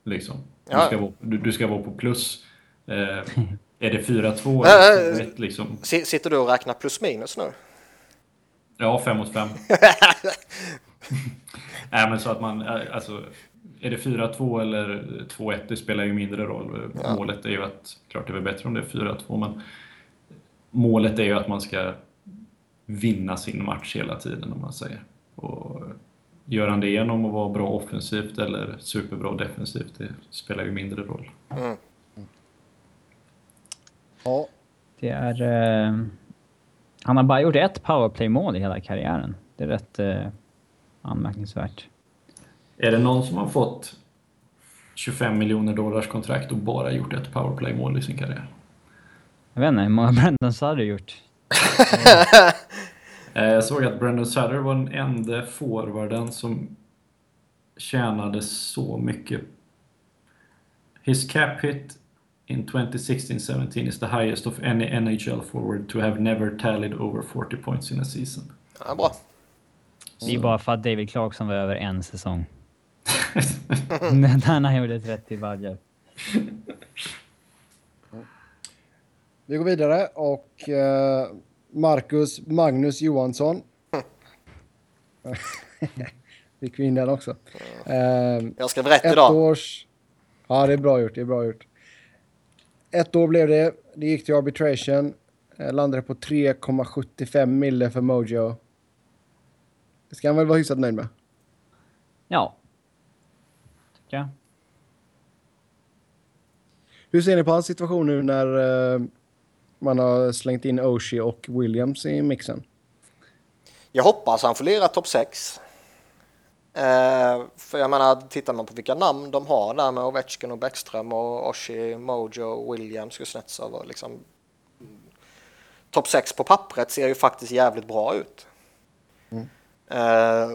Liksom. Du, ska, vara, du, du ska vara på plus. Eh, är det 4-2 eller 1 liksom? Sitter du och räknar plus minus nu? Ja, 5 mot 5. Nej, men så att man, alltså, är det 4-2 eller 2-1, det spelar ju mindre roll. Ja. Målet är ju att, klart det är väl bättre om det är 4-2, men målet är ju att man ska vinna sin match hela tiden, om man säger. Och gör han det genom att vara bra offensivt eller superbra defensivt, det spelar ju mindre roll. Mm. Ja. Det är... Eh, han har bara gjort ett powerplay-mål i hela karriären. Det är rätt eh, anmärkningsvärt. Är det någon som har fått 25 miljoner dollars kontrakt och bara gjort ett powerplay-mål i sin karriär? Jag vet inte, hur många Brendan Sutter gjort? Eh, jag såg att Brendan Sutter var den enda forwarden som tjänade så mycket. His cap hit in 2016-17 is the highest of any NHL forward to have never tallied over 40 points in a season. Ja, bra. Det är bara för att David Clarkson var över en säsong. När han gjorde 30 badger. Vi går vidare och uh, Marcus Magnus Johansson. Fick vi in den också. Eh, Jag skrev rätt ett idag. års... Ja, det är bra gjort. Det är bra gjort. Ett år blev det. Det gick till arbitration. Eh, landade på 3,75 mille för Mojo. Det ska han väl vara hyfsat nöjd med. Ja. Tycker jag. Hur ser ni på hans situation nu när eh, man har slängt in Oshie och Williams i mixen? Jag hoppas han får lira topp 6. Eh, för jag menar, tittar man på vilka namn de har där med Ovechkin och Bäckström och Oshie, Mojo, Williams, Kuznetsov och liksom topp 6 på pappret ser ju faktiskt jävligt bra ut. Eh,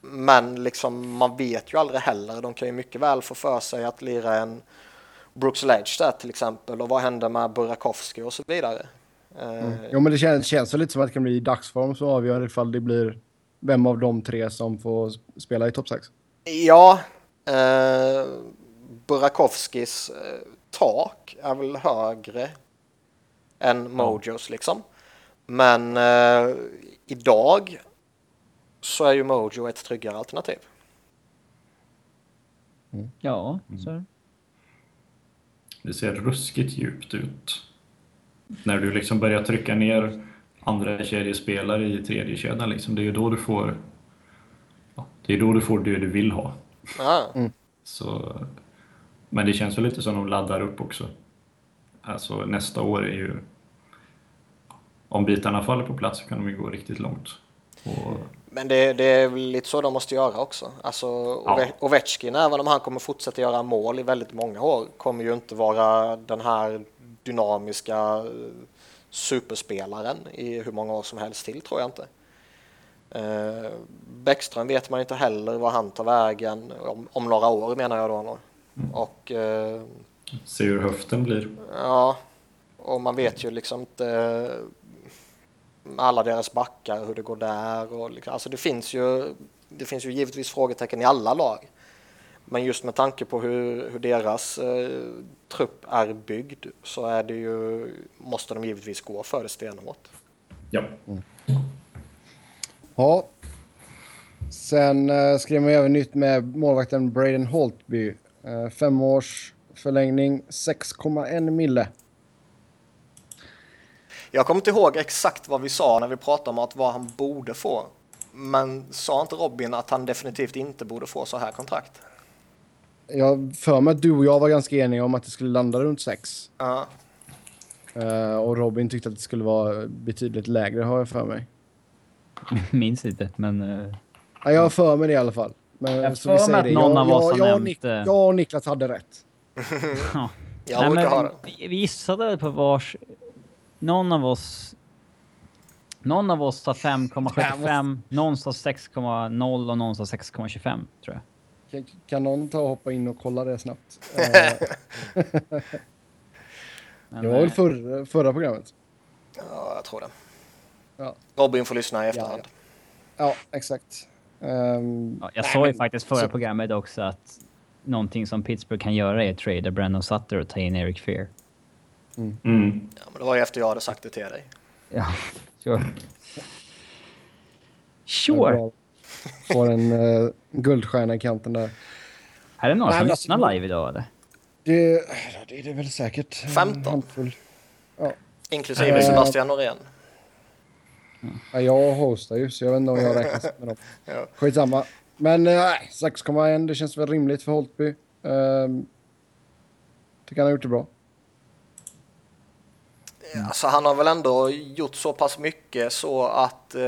men liksom man vet ju aldrig heller. De kan ju mycket väl få för sig att lira en Brooks Ledge där till exempel och vad händer med Burakovsky och så vidare. Eh, Jo, men det känns, känns lite som att det kan bli i dagsform som avgör ifall det blir vem av de tre som får spela i topp 6. Ja, eh, Burakovskis eh, tak är väl högre än Mojos liksom. Men eh, idag så är ju Mojo ett tryggare alternativ. Ja, så är det. Det ser ruskigt djupt ut. När du liksom börjar trycka ner andra kedjespelare i tredje kedjan liksom, det är ju då du får ja, det är då du får det du vill ha. Ja, Så, men det känns väl lite som de laddar upp också. Alltså nästa år är ju... Om bitarna faller på plats så kan de ju gå riktigt långt. Och, Men det, det är väl lite så de måste göra också. Alltså Ove- Ovechkin, även om han kommer fortsätta göra mål i väldigt många år, kommer ju inte vara den här dynamiska eh, superspelaren i hur många år som helst till, tror jag inte. Eh, Bäckström vet man inte heller vad han tar vägen om, om några år menar jag då. Och eh, se hur höften blir. Ja, och man vet ju liksom inte med alla deras backar hur det går där. Och liksom, alltså det, finns ju, det finns ju givetvis frågetecken i alla lag. Men just med tanke på hur, hur deras eh, trupp är byggd så är det ju, måste de givetvis gå för det stenhårt. Ja. Ja. Sen uh, skrev man även nytt med målvakten Braden Holtby. Uh, fem års förlängning, 6,1 mille. Jag kommer inte ihåg exakt vad vi sa när vi pratade om att vad han borde få. Men sa inte Robin att han definitivt inte borde få så här kontrakt? Jag för mig att du och jag var ganska eniga om att det skulle landa runt 6. Ja. Uh, och Robin tyckte att det skulle vara betydligt lägre har jag för mig. Minns inte, men... eh, Ja, jag har för mig det i alla fall. Men, Jag så vi för säger mig att det. någon jag, av oss jag, har jag, nämnt Nik- det. jag och Niklas hade rätt. ja. Jag Nej, ha men det. vi vi gissade på vars... Någon av oss... Någon av oss sa 5,75, någon sa 6,0 och någon sa 6,25 tror jag. Kan, kan någon ta och hoppa in och kolla det snabbt? Eh, det var väl eh, förr, förra programmet. Ja, jag tror det. Ja. Robin får lyssna i efterhand. Ja, exakt. Ehm, ja, jag sa ju faktiskt förra programmet också att någonting som Pittsburgh kan göra är att trada Brandon Sutter och ta in Eric Fear. Mm. Ja, men det var ju efter jag hade sagt det till dig. Ja, sure. Sure! Får en uh, guldstjärna i kanten där. Är det några Nej, som men lyssnar alltså- live idag eller? Det, det är det väl säkert. En 15. handfull. Inklusive Eh. Sebastian Norén. Ja, jag hostar ju, så jag vet inte om jag räknas med dem. Ja. Skitsamma. Men eh, nej, 6,1 det känns väl rimligt för Holtby. Um, tycker han har gjort det bra. Alltså, han har väl ändå gjort så pass mycket så att eh,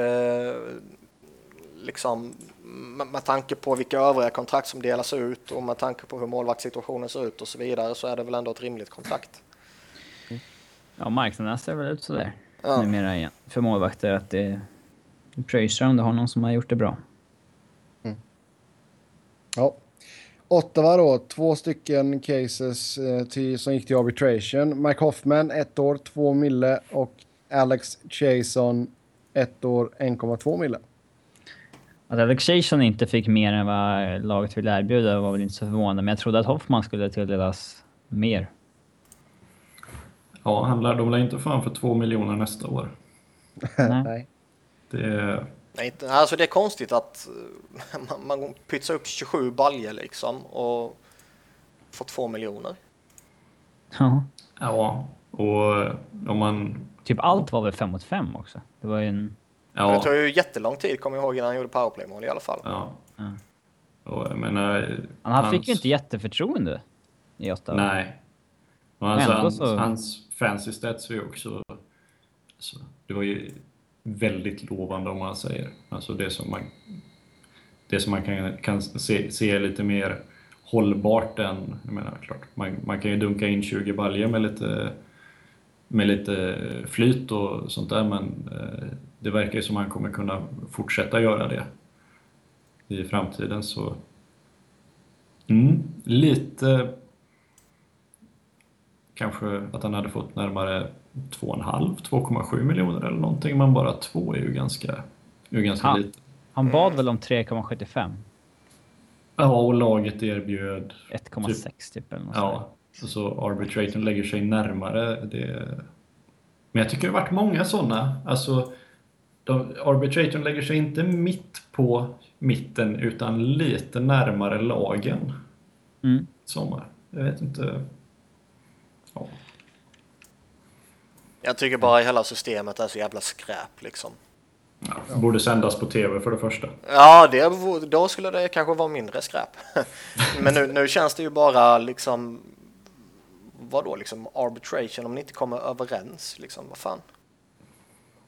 liksom med, med tanke på vilka övriga kontrakt som delas ut och med tanke på hur målvaktssituationen ser ut och så vidare så är det väl ändå ett rimligt kontrakt. Ja, marknaden ser väl ut sådär Ja. numera igen. För målvakter att det... Pröjsar om du har någon som har gjort det bra. Ja. Ottawa då, två stycken cases eh, till, som gick till arbitration. Mike Hoffman, ett år, 2 mille och Alex Chason, ett år, 1,2 mille. Att Alex Jason inte fick mer än vad laget ville erbjuda var väl inte så förvånande, men jag trodde att Hoffman skulle tilldelas mer. Ja, han lär, de lär inte få han för två miljoner nästa år. Nej. Det, Nej, inte, alltså det är konstigt att eh, man, man pytsar upp 27 baljer liksom och får två miljoner. Ja. Ja, och om man... Typ allt var väl 5 mot 5 också? Det var ju en... Det Ja, tar ju jättelång tid, kommer jag ihåg, innan han gjorde powerplay-mål i alla fall. ja. Ja. Och menar... Han han fick hans- ju inte jätteförtroende i Ottawa. Nej. Och alltså, hans, så- hans fancy stats var ju också... Alltså, det var ju väldigt lovande om man säger. Alltså det som man, det som man kan, kan se, se lite mer hållbart än... Jag menar, klart, man, man kan ju dunka in 20 baljor med lite, med lite flyt och sånt där, men eh, det verkar ju som att han kommer kunna fortsätta göra det i framtiden. så mm, Lite kanske att han hade fått närmare 2,5, 2,7 miljoner eller någonting, men bara två är ju ganska, är ju ganska Ja. lite. Han bad väl om 3,75? Ja, och laget erbjöd 1,6 typ eller något Ja, så arbitratorn lägger sig närmare det. Men jag tycker det har varit många sådana. Alltså, de, arbitratorn lägger sig inte mitt på mitten utan lite närmare lagen. Mm. Sommar. Jag vet inte. Ja. Jag tycker bara hela systemet är så jävla skräp liksom. Ja, borde sändas på TV för det första. Ja, det, då skulle det kanske vara mindre skräp. Men nu, nu känns det ju bara liksom vad då liksom arbitration om ni inte kommer överens liksom, vad fan.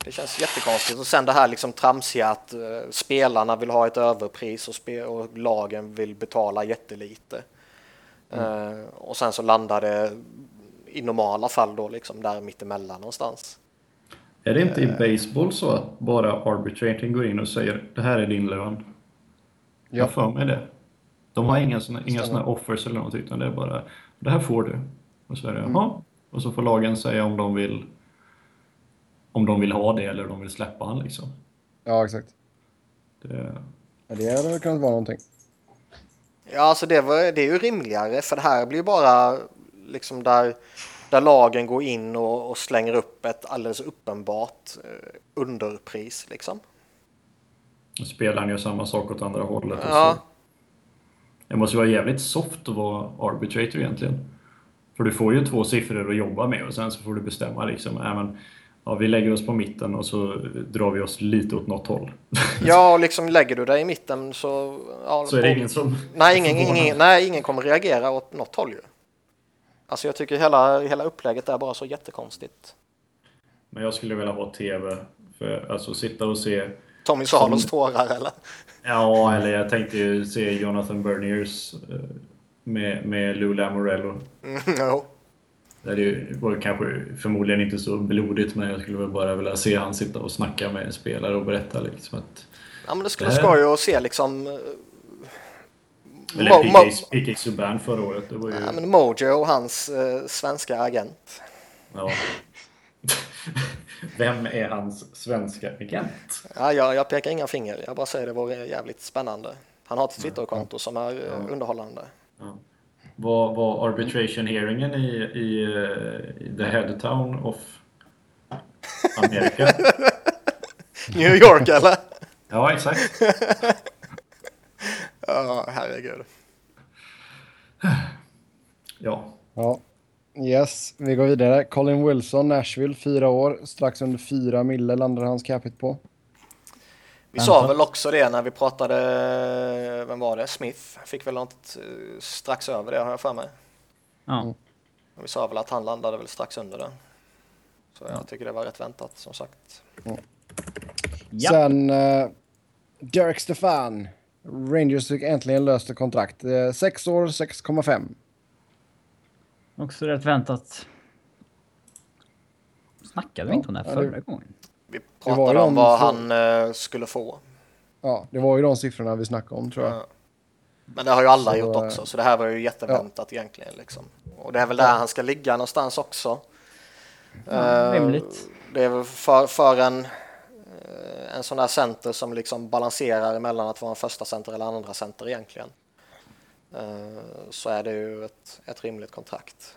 Det känns jättekonstigt och sen det här liksom tramsiga att eh, spelarna vill ha ett överpris och, och lagen vill betala jättelite. Eh, och sen så landar det i normala fall då liksom där mittemellan någonstans. Är det inte i baseball så att bara arbitrating går in och säger det här är din lön? Jag Ja. har för mig det. De har inga såna, inga Stämmer. såna offers eller något utan det är bara det här får du. Och så är det Mm. jaha. Och så får lagen säga om de vill om de vill ha det eller om de vill släppa han liksom. Ja, exakt. Det, Ja, det hade väl kunnat vara någonting. Ja, alltså det, var, det är ju rimligare för det här blir ju bara liksom där, där lagen går in och, och slänger upp ett alldeles uppenbart eh, underpris liksom. spelaren gör samma sak åt andra hållet. Och Ja. så. Det måste vara jävligt soft att vara arbitrator egentligen. För du får ju två siffror att jobba med och sen så får du bestämma liksom, äh, men, ja, vi lägger oss på mitten och så drar vi oss lite åt något håll. Ja, och liksom lägger du dig i mitten så... Ja, så är det ingen som... nej, ingen, ingen, nej, ingen kommer reagera åt något håll ju. Alltså jag tycker hela, hela upplägget är bara så jättekonstigt. Men jag skulle vilja ha TV. För alltså sitta och se... Tommy Salos tårar eller? Ja, eller jag tänkte ju se Jonathan Berniers eh, med, med Lou Lamorello. Mm, jo. Det var kanske förmodligen inte så blodigt, men jag skulle väl bara vilja se han sitta och snacka med en spelare och berätta liksom att... Ja, men det skulle här- skoj att se liksom... Eller Mo- PK, PK Subban förra året. Det var ju... Ja, men Mojo och hans eh, svenska agent. Ja. Vem är hans svenska agent? Ja, jag, jag pekar inga finger, jag bara säger det vore jävligt spännande. Han har ett Twitterkonto som är eh, Ja. underhållande. Ja. Var, var arbitration hearingen i, i, eh, i the headtown of Amerika? New York eller? ja, exakt. Ja, herregud. Ja. Ja. Yes, vi går vidare. Colin Wilson, Nashville, fyra år. Strax under fyra mille landar hans capita på. Vi sa väl också det när vi pratade, vem var det? Smith fick väl något eh, strax över det har jag för mig. Ja. Mm. Och Vi sa väl att han landade väl strax under det. Så jag tycker det var rätt väntat som sagt. Ja. Sen uh, Derek Stefan. Rangers fick äntligen löst ett kontrakt. Uh, sex år, 6,5. Också rätt väntat. Snackade vi Ja, inte om det här ja, det- förra gången? Pratade om vad han eh, skulle få. Ja, det var ju de siffrorna vi snackade om tror jag. Ja. Men det har ju alla Så, gjort eh, också, så det här var ju jätteväntat egentligen. Liksom. Och det är väl där han ska ligga någonstans också. Eh, rimligt. Det är väl för, för en, eh, en sån där center som liksom balanserar mellan att vara en första center eller andra center egentligen. Eh, Så är det ju ett, ett rimligt kontrakt.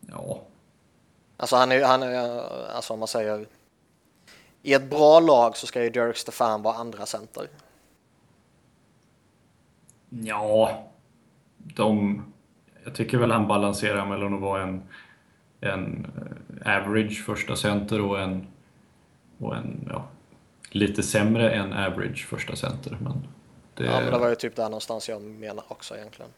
Ja. Alltså han är, han är, alltså om man säger i ett bra lag så ska ju Derek Stefan vara andra center. Ja, de... Jag tycker väl han balanserar mellan att vara en, en eh, average första center och en, och en ja, lite sämre än average första center. Men det... Ja, men det var ju typ där någonstans jag menar också egentligen.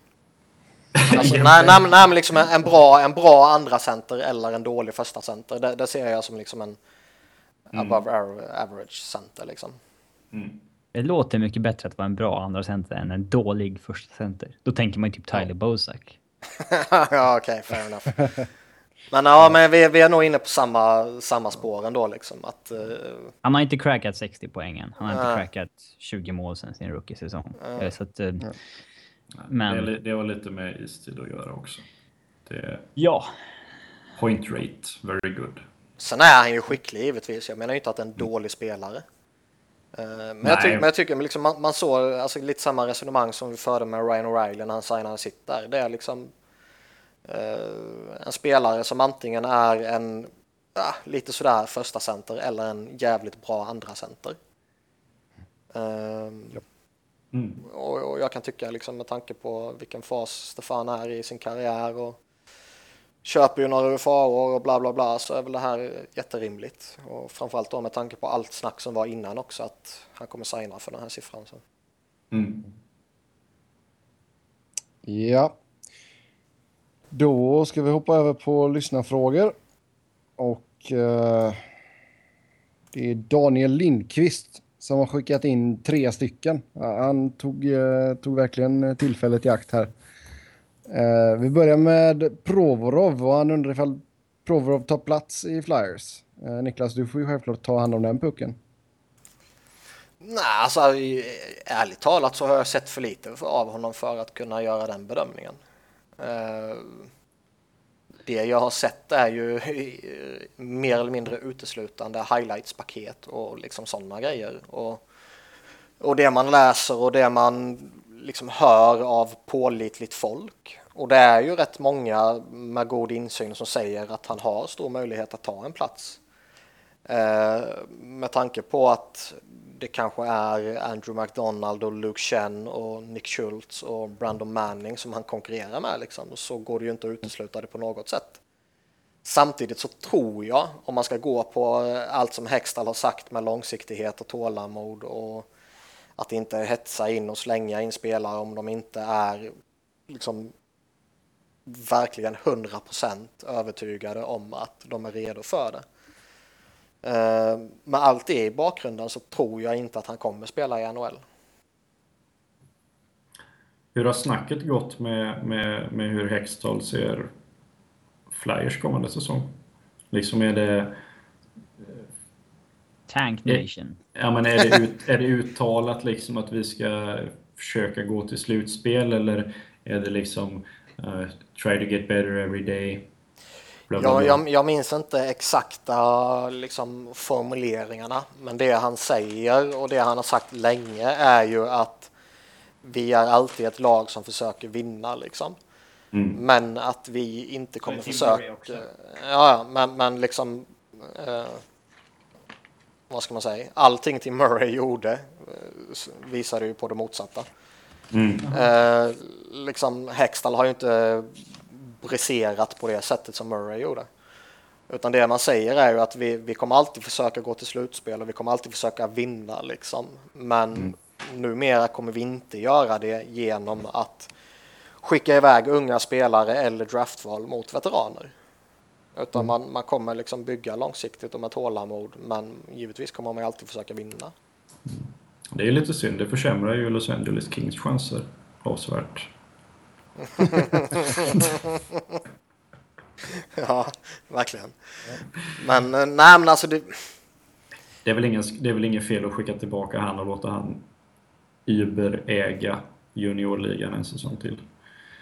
Alltså, nej, nej, nej, men liksom en bra, en bra andra center eller en dålig första center. Det, det ser jag som liksom en mm. above average center liksom. Mm. Det låter mycket bättre att vara en bra andra center än en dålig första center. Då tänker man ju typ Tyler Bozak. ja, okej, okay, fair enough. Men ja, men vi, vi är nog inne på samma, samma spår ändå liksom. Att, uh... Han har inte crackat 60 poängen. Han har inte crackat 20 mål sen sin rookie-säsong. Uh. Så att, uh, men... Det, det har lite med istid att göra också. Det... Ja. Point rate, very good. Sen är han ju skicklig givetvis. Jag menar inte att det är en dålig spelare. Eh, men jag, tyck, men jag tycker liksom man, man såg alltså, lite samma resonemang som vi förde med Ryan O'Reilly när han signade sitt där. Det är liksom uh, en spelare som antingen är en uh, lite sådär första center eller en jävligt bra andra center. Uh, yep. Mm. och, och, jag kan tycka liksom med tanke på vilken fas Stefan är i sin karriär och köper ju några UFA-år och bla bla bla så är väl det här jätterimligt. Och framförallt då med tanke på allt snack som var innan också att han kommer signa för den här siffran. Så. Mm. Ja. Då ska vi hoppa över på lyssnarfrågor. Och eh, det är Daniel Lindqvist som har skickat in tre stycken. Han tog, eh, tog verkligen eh, tillfället i akt här. Eh, vi börjar med Provorov och han undrar ifall Provorov tar plats i Flyers. Niklas, du får ju självklart ta hand om den pucken. Nej, alltså ärligt talat så har jag sett för lite av honom för att kunna göra den bedömningen. Uh, det jag har sett är ju mer eller mindre uteslutande highlights-paket och liksom sådana grejer. Och, och det man läser och det man liksom hör av pålitligt folk. Och det är ju rätt många med god insyn som säger att han har stor möjlighet att ta en plats. Eh, med tanke på att det kanske är Andrew McDonald och Luke Chen och Nick Schultz och Brandon Manning som han konkurrerar med liksom, så går det ju inte att utesluta det på något sätt. Samtidigt så tror jag, om man ska gå på allt som Hextall har sagt med långsiktighet och tålamod och att inte hetsa in och slänga in spelare om de inte är liksom verkligen 100% övertygade om att de är redo för det. Uh, med allt det i bakgrunden så tror jag inte att han kommer spela i NHL. Hur har snacket gått med, med, med hur Hextall ser Flyers kommande säsong? Liksom är det Tank Nation. Ja, men är det, ut, är det uttalat liksom att vi ska försöka gå till slutspel eller är det liksom uh, try to get better every day? Ja, jag, jag, minns inte exakta liksom, formuleringarna, men det han säger och det han har sagt länge är ju att vi är alltid ett lag som försöker vinna liksom. Mm. Men att vi inte kommer försöka... Ja, men, men liksom... Uh, vad ska man säga, allting Tim Murray gjorde eh, visade ju på det motsatta. Mm. Eh, liksom Hextall har ju inte briserat på det sättet som Murray gjorde. Utan det man säger är ju att vi, vi kommer alltid försöka gå till slutspel och vi kommer alltid försöka vinna liksom. Men mm. numera kommer vi inte göra det genom att skicka iväg unga spelare eller draftval mot veteraner. Utan mm. man, man kommer liksom bygga långsiktigt och med tålamod. Men givetvis kommer man alltid försöka vinna. Det är lite synd. Det försämrar ju Los Angeles Kings chanser avsevärt. ja, verkligen. Men eh, nej, men alltså det... Det är, väl ingen, det är väl ingen fel att skicka tillbaka han och låta han Uber äga juniorligan en säsong till.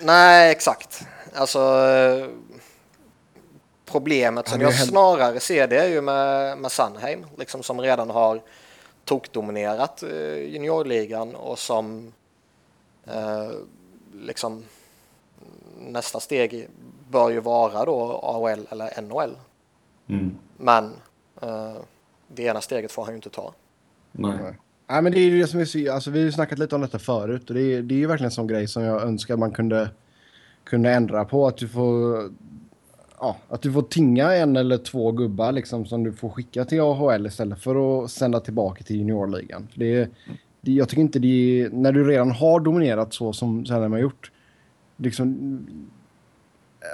Nej, exakt. Alltså eh, Problemet som jag snarare ser det är ju med, med Sunheim, liksom som redan har tokdominerat eh, juniorligan och som eh, liksom nästa steg bör ju vara då AHL eller NHL. Mm. Men eh, det ena steget får han ju inte ta. Nej. Nej. Nej, men det är ju det som är så, alltså, vi har ju snackat lite om detta förut och det är, det är ju verkligen en sån grej som jag önskar man kunde, kunde ändra på. Att du får ja, att du får tinga en eller två gubbar liksom, som du får skicka till AHL istället för att sända tillbaka till juniorligan. Det, det, jag tycker inte det är, när du redan har dominerat så som Sälenham har gjort. Liksom,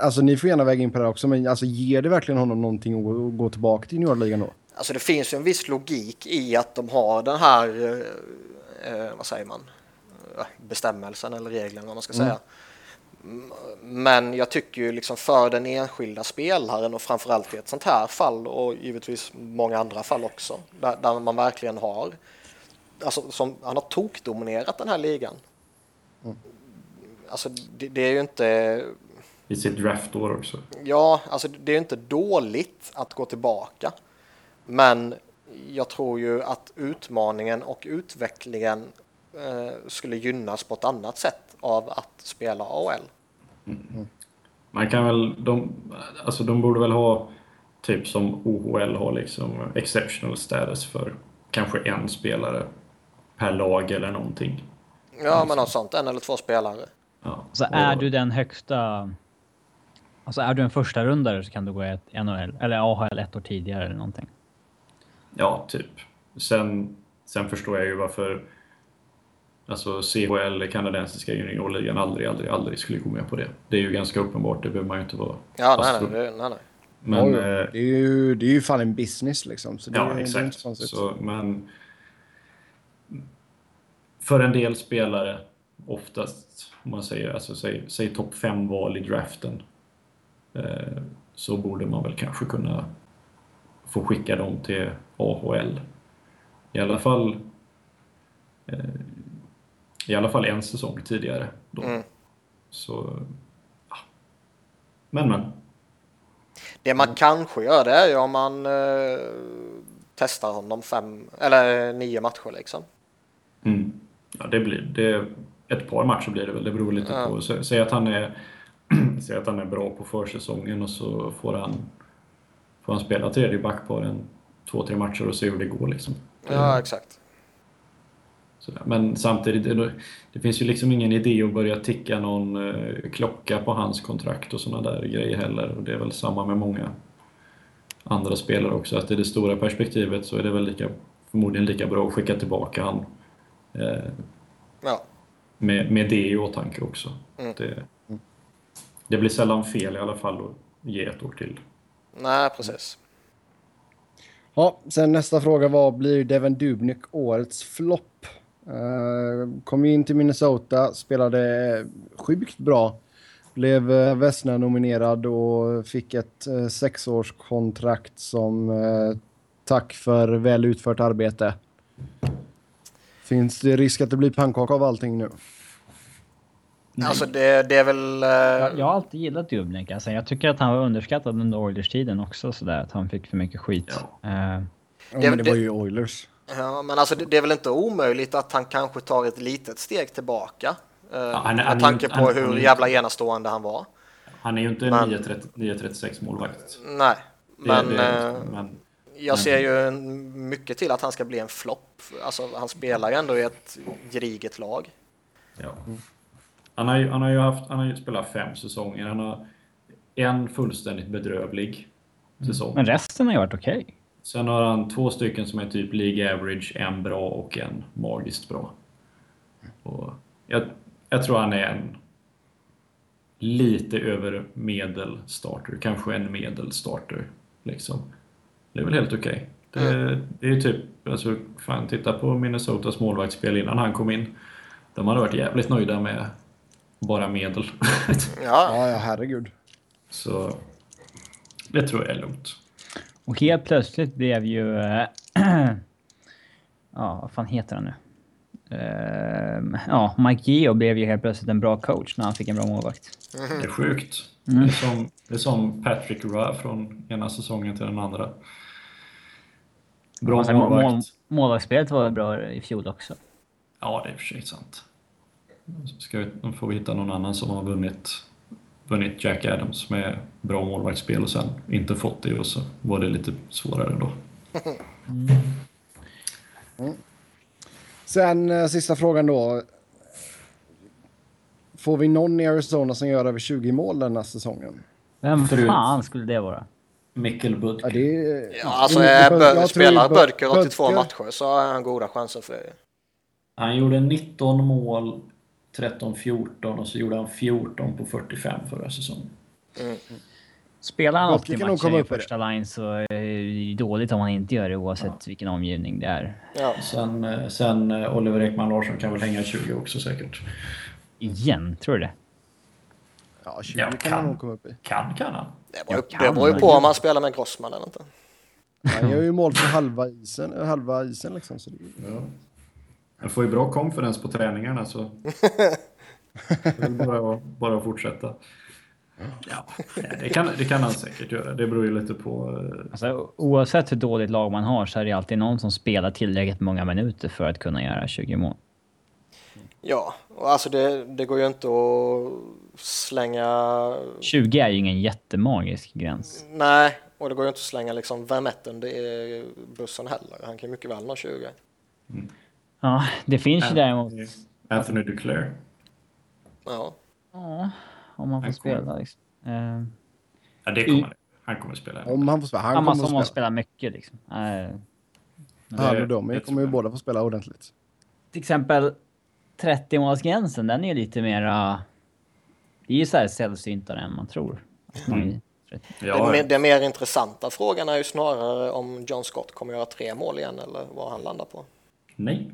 alltså ni får gärna väga in på det här också, men alltså, ger det verkligen honom någonting att, att gå tillbaka till juniorligan då? Alltså det finns ju en viss logik i att de har den här, eh, eh vad säger man, eh, bestämmelsen eller regeln vad man ska mm. säga. Men jag tycker ju liksom för den enskilda spelaren och framförallt i ett sånt här fall och givetvis många andra fall också där, där man verkligen har alltså som han har tokdominerat den här ligan. Mm. Alltså det, det, är ju inte i sitt draftår också. Ja, alltså det är ju inte dåligt att gå tillbaka. Men jag tror ju att utmaningen och utvecklingen eh, skulle gynnas på ett annat sätt av att spela AHL. Mm. Man kan väl, de, alltså de borde väl ha typ som OHL har liksom exceptional status för kanske en spelare per lag eller någonting. Ja, men något sånt. En eller två spelare. Ja. Så är du den högsta... Alltså är du en första rundare så kan du gå i ett NHL, eller AHL ett år tidigare eller någonting. Ja, typ. Sen, sen förstår jag ju varför Alltså CHL, kanadensiska juniorligan, aldrig, aldrig, aldrig skulle gå med på det. Det är ju ganska uppenbart, det behöver man ju inte vara Ja, nej, nej, nej, nej. Men, Oj, eh, det, är ju, det är ju fan en business liksom. Så det ja, är, exakt. Det är så, men för en del spelare, oftast om man säger, alltså, säg, säg topp 5-val i draften, eh, så borde man väl kanske kunna få skicka dem till AHL. I alla fall eh, i alla fall en säsong tidigare. Då. Mm. Så, ja. Men men. Det man kanske gör det är ju om man eh, testar honom fem eller nio matcher liksom. Mm. Ja, det blir det. Ett par matcher blir det väl. Det beror lite ja. på. Säg att han är Säg att han är bra på försäsongen och så får han, får han spela tredje backpar en två, tre matcher och se hur det går. Liksom. Ja, exakt. Sådär. Men samtidigt, det finns ju liksom ingen idé att börja ticka någon eh, klocka på hans kontrakt och sådana där grejer heller. Och det är väl samma med många andra spelare också, att i det stora perspektivet så är det väl lika, förmodligen lika bra att skicka tillbaka han. Eh, ja. Med, med det i åtanke också. Mm. Det, det blir sällan fel i alla fall att ge ett år till. Nej, precis. Ja, sen nästa fråga var, blir Devin Dubnik årets flopp? Uh, kom in till Minnesota, spelade sjukt bra. Blev uh, Vesna-nominerad och fick ett uh, sexårskontrakt som uh, tack för väl utfört arbete. Finns det risk att det blir pannkaka av allting nu? Alltså det, det är väl... Jag, jag, har alltid gillat Dubnik. Alltså jag tycker att han var underskattad under Oilers-tiden också sådär. Att han fick för mycket skit. Ja. ja men det var ju Oilers. Ja, men alltså det, det, är väl inte omöjligt att han kanske tar ett litet steg tillbaka. Eh, ja, han, med han, tanke på han, hur jävla enastående han var. Han är ju inte en 936 målvakt. Nej, men, det, det, men jag ser ju mycket till att han ska bli en flopp. Alltså, han spelar ju ändå i ett gediget lag. Ja. Han, har ju, han har ju haft, han har ju spelat fem säsonger. Han har en fullständigt bedrövlig säsong. Men resten har ju varit okej. Okay. Sen har han två stycken som är typ League Average, en bra och en magiskt bra. Och jag, jag tror han är en lite över medel starter, kanske en medel starter. Liksom. Det är väl helt okej. Okay. Det, mm. det är typ, alltså, fan titta på Minnesotas målvaktsspel innan han kom in. De hade varit jävligt nöjda med bara medel. ja, ja, herregud. Så det tror jag är lugnt. Och helt plötsligt blev ju... Äh, ja, vad fan heter han nu? Uh, ja, Mike Geo blev ju helt plötsligt en bra coach när han fick en bra målvakt. Det är sjukt. Mm. Det, är som, det är som Patrick Roy från ena säsongen till den andra. Bra alltså, målvakt. Mål, målvaktsspelet var bra i fjol också. Ja, det är för sig sant. Ska vi, då får vi hitta någon annan som har vunnit vunnit Jack Adams med bra målvaktsspel och sen inte fått det och så var det lite svårare då. Mm. Sen eh, sista frågan då. Får vi någon i Arizona som gör över 20 mål den här säsongen? Vem fan skulle det vara? Mikkel Budk. Ja, det är... Ja, alltså, Jag Bö- ju spelar Bö- Bödker 82 Bödker- matcher så har han goda chanser för det. Han gjorde 19 mål 13-14 och så gjorde han 14 på 45 förra säsongen. Spelar han Bödker 80 kan nog matcher i i det. första line så är det dåligt om han inte gör det oavsett vilken omgivning det är. Ja. Sen, eh, sen eh, Oliver Ekman Larsson kan väl hänga 20 också säkert. Igen, tror du det? Ja, 20 Ja, kan kan. han nog komma upp i. Kan kan han. Det beror, Jag det kan, beror ju på om man spelar med Grossman eller inte. Han gör ju mål på halva isen, halva isen liksom. Så det, Ja. Han får ju bra confidence på träningarna så... Det är bara bara att fortsätta. Ja, det kan, det kan han säkert göra. Det beror ju lite på... eh, Alltså, oavsett hur dåligt lag man har så är det alltid någon som spelar tillräckligt många minuter för att kunna göra 20 mål. Ja, och alltså det, det går ju inte att slänga... 20 är ju ingen jättemagisk gräns. Nej, och det går ju inte att slänga liksom Vermetten är bussen heller. Han kan ju mycket väl nå 20. Ja, det finns ju däremot... Anthony Duclair. Ja. Ja, om man får Han spela liksom. Eh, Ja, det kommer han. Han kommer spela. om han får spela. Han Samma kommer som att att spela. spela mycket liksom. Eh, Han Det- och de det kommer ju båda få spela ordentligt. till exempel 30-målsgränsen, den är ju lite mera... Det är ju så här sällsyntare än man tror. 30. Den, Ja, mer- den mer intressanta frågan är ju snarare om John Scott kommer göra tre mål igen eller vad han landar på. nej.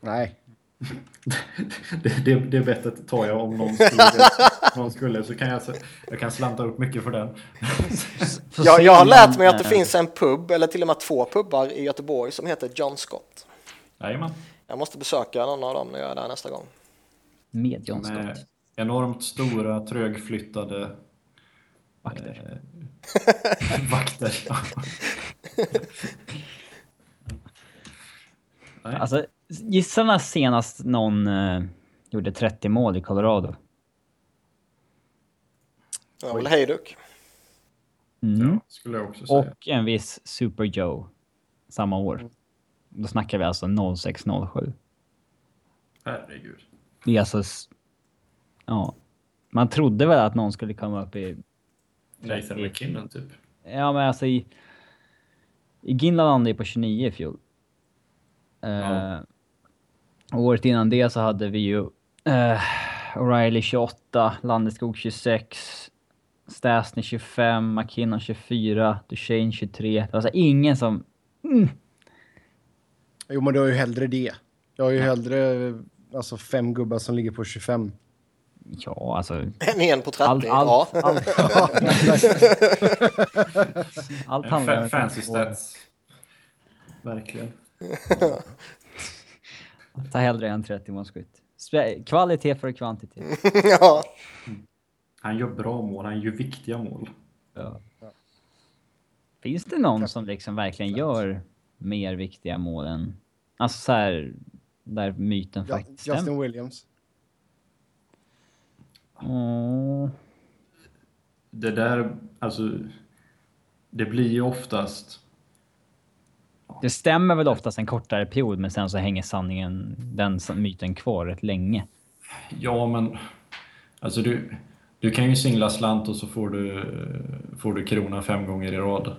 Nej. Det, det, det bettet tar jag om någon skulle, någon skulle så kan jag, jag kan slanta upp mycket för den. Får Jag, har lärt mig att det finns en pub, eller till och med två pubbar i Göteborg som heter John Scott. Jajamän. Jag måste besöka någon av dem när jag är där nästa gång. Med John Med Scott. Enormt stora, trögflyttade Vakter. eh, vakter. Nej. Alltså, gissa när senast någon eh, gjorde 30 mål i Colorado? Var väl Hejduk. Mm. Ja, skulle jag också säga. Och en viss Super Joe samma år. Då snackar vi alltså 0607. Herregud. Det är alltså... Ja. Man trodde väl att någon skulle komma upp i... Nathan McKinnon typ. Ja, men alltså i... I Ginla landade ju på 29 i fjol. Ja. Året innan det så hade vi ju eh, O'Reilly 28, Landeskog 26, Stasny 25, McKinnon 24, Duchene 23. Det var alltså ingen som... Jo, men du har ju hellre det. Jag har ju hellre alltså, fem gubbar som ligger på 25. Ja, alltså... En en på 30. Allt, ja. allt, allt, allt handlar om- fancy stats. Verkligen. Ta hellre en 30-målsskytt. Spe- Kvalitet för kvantitet. ja. Han gör bra mål, han gör viktiga mål. Ja. Finns det någon som liksom verkligen gör mer viktiga mål än... Alltså så här, där myten Ja, faktiskt stämmer. Justin Williams. Det där, alltså... Det blir ju oftast... Det stämmer väl oftast en kortare period men sen så hänger sanningen, den myten kvar rätt länge. Ja, men... Alltså du, du kan ju singla slant och så får du, får du krona fem gånger i rad.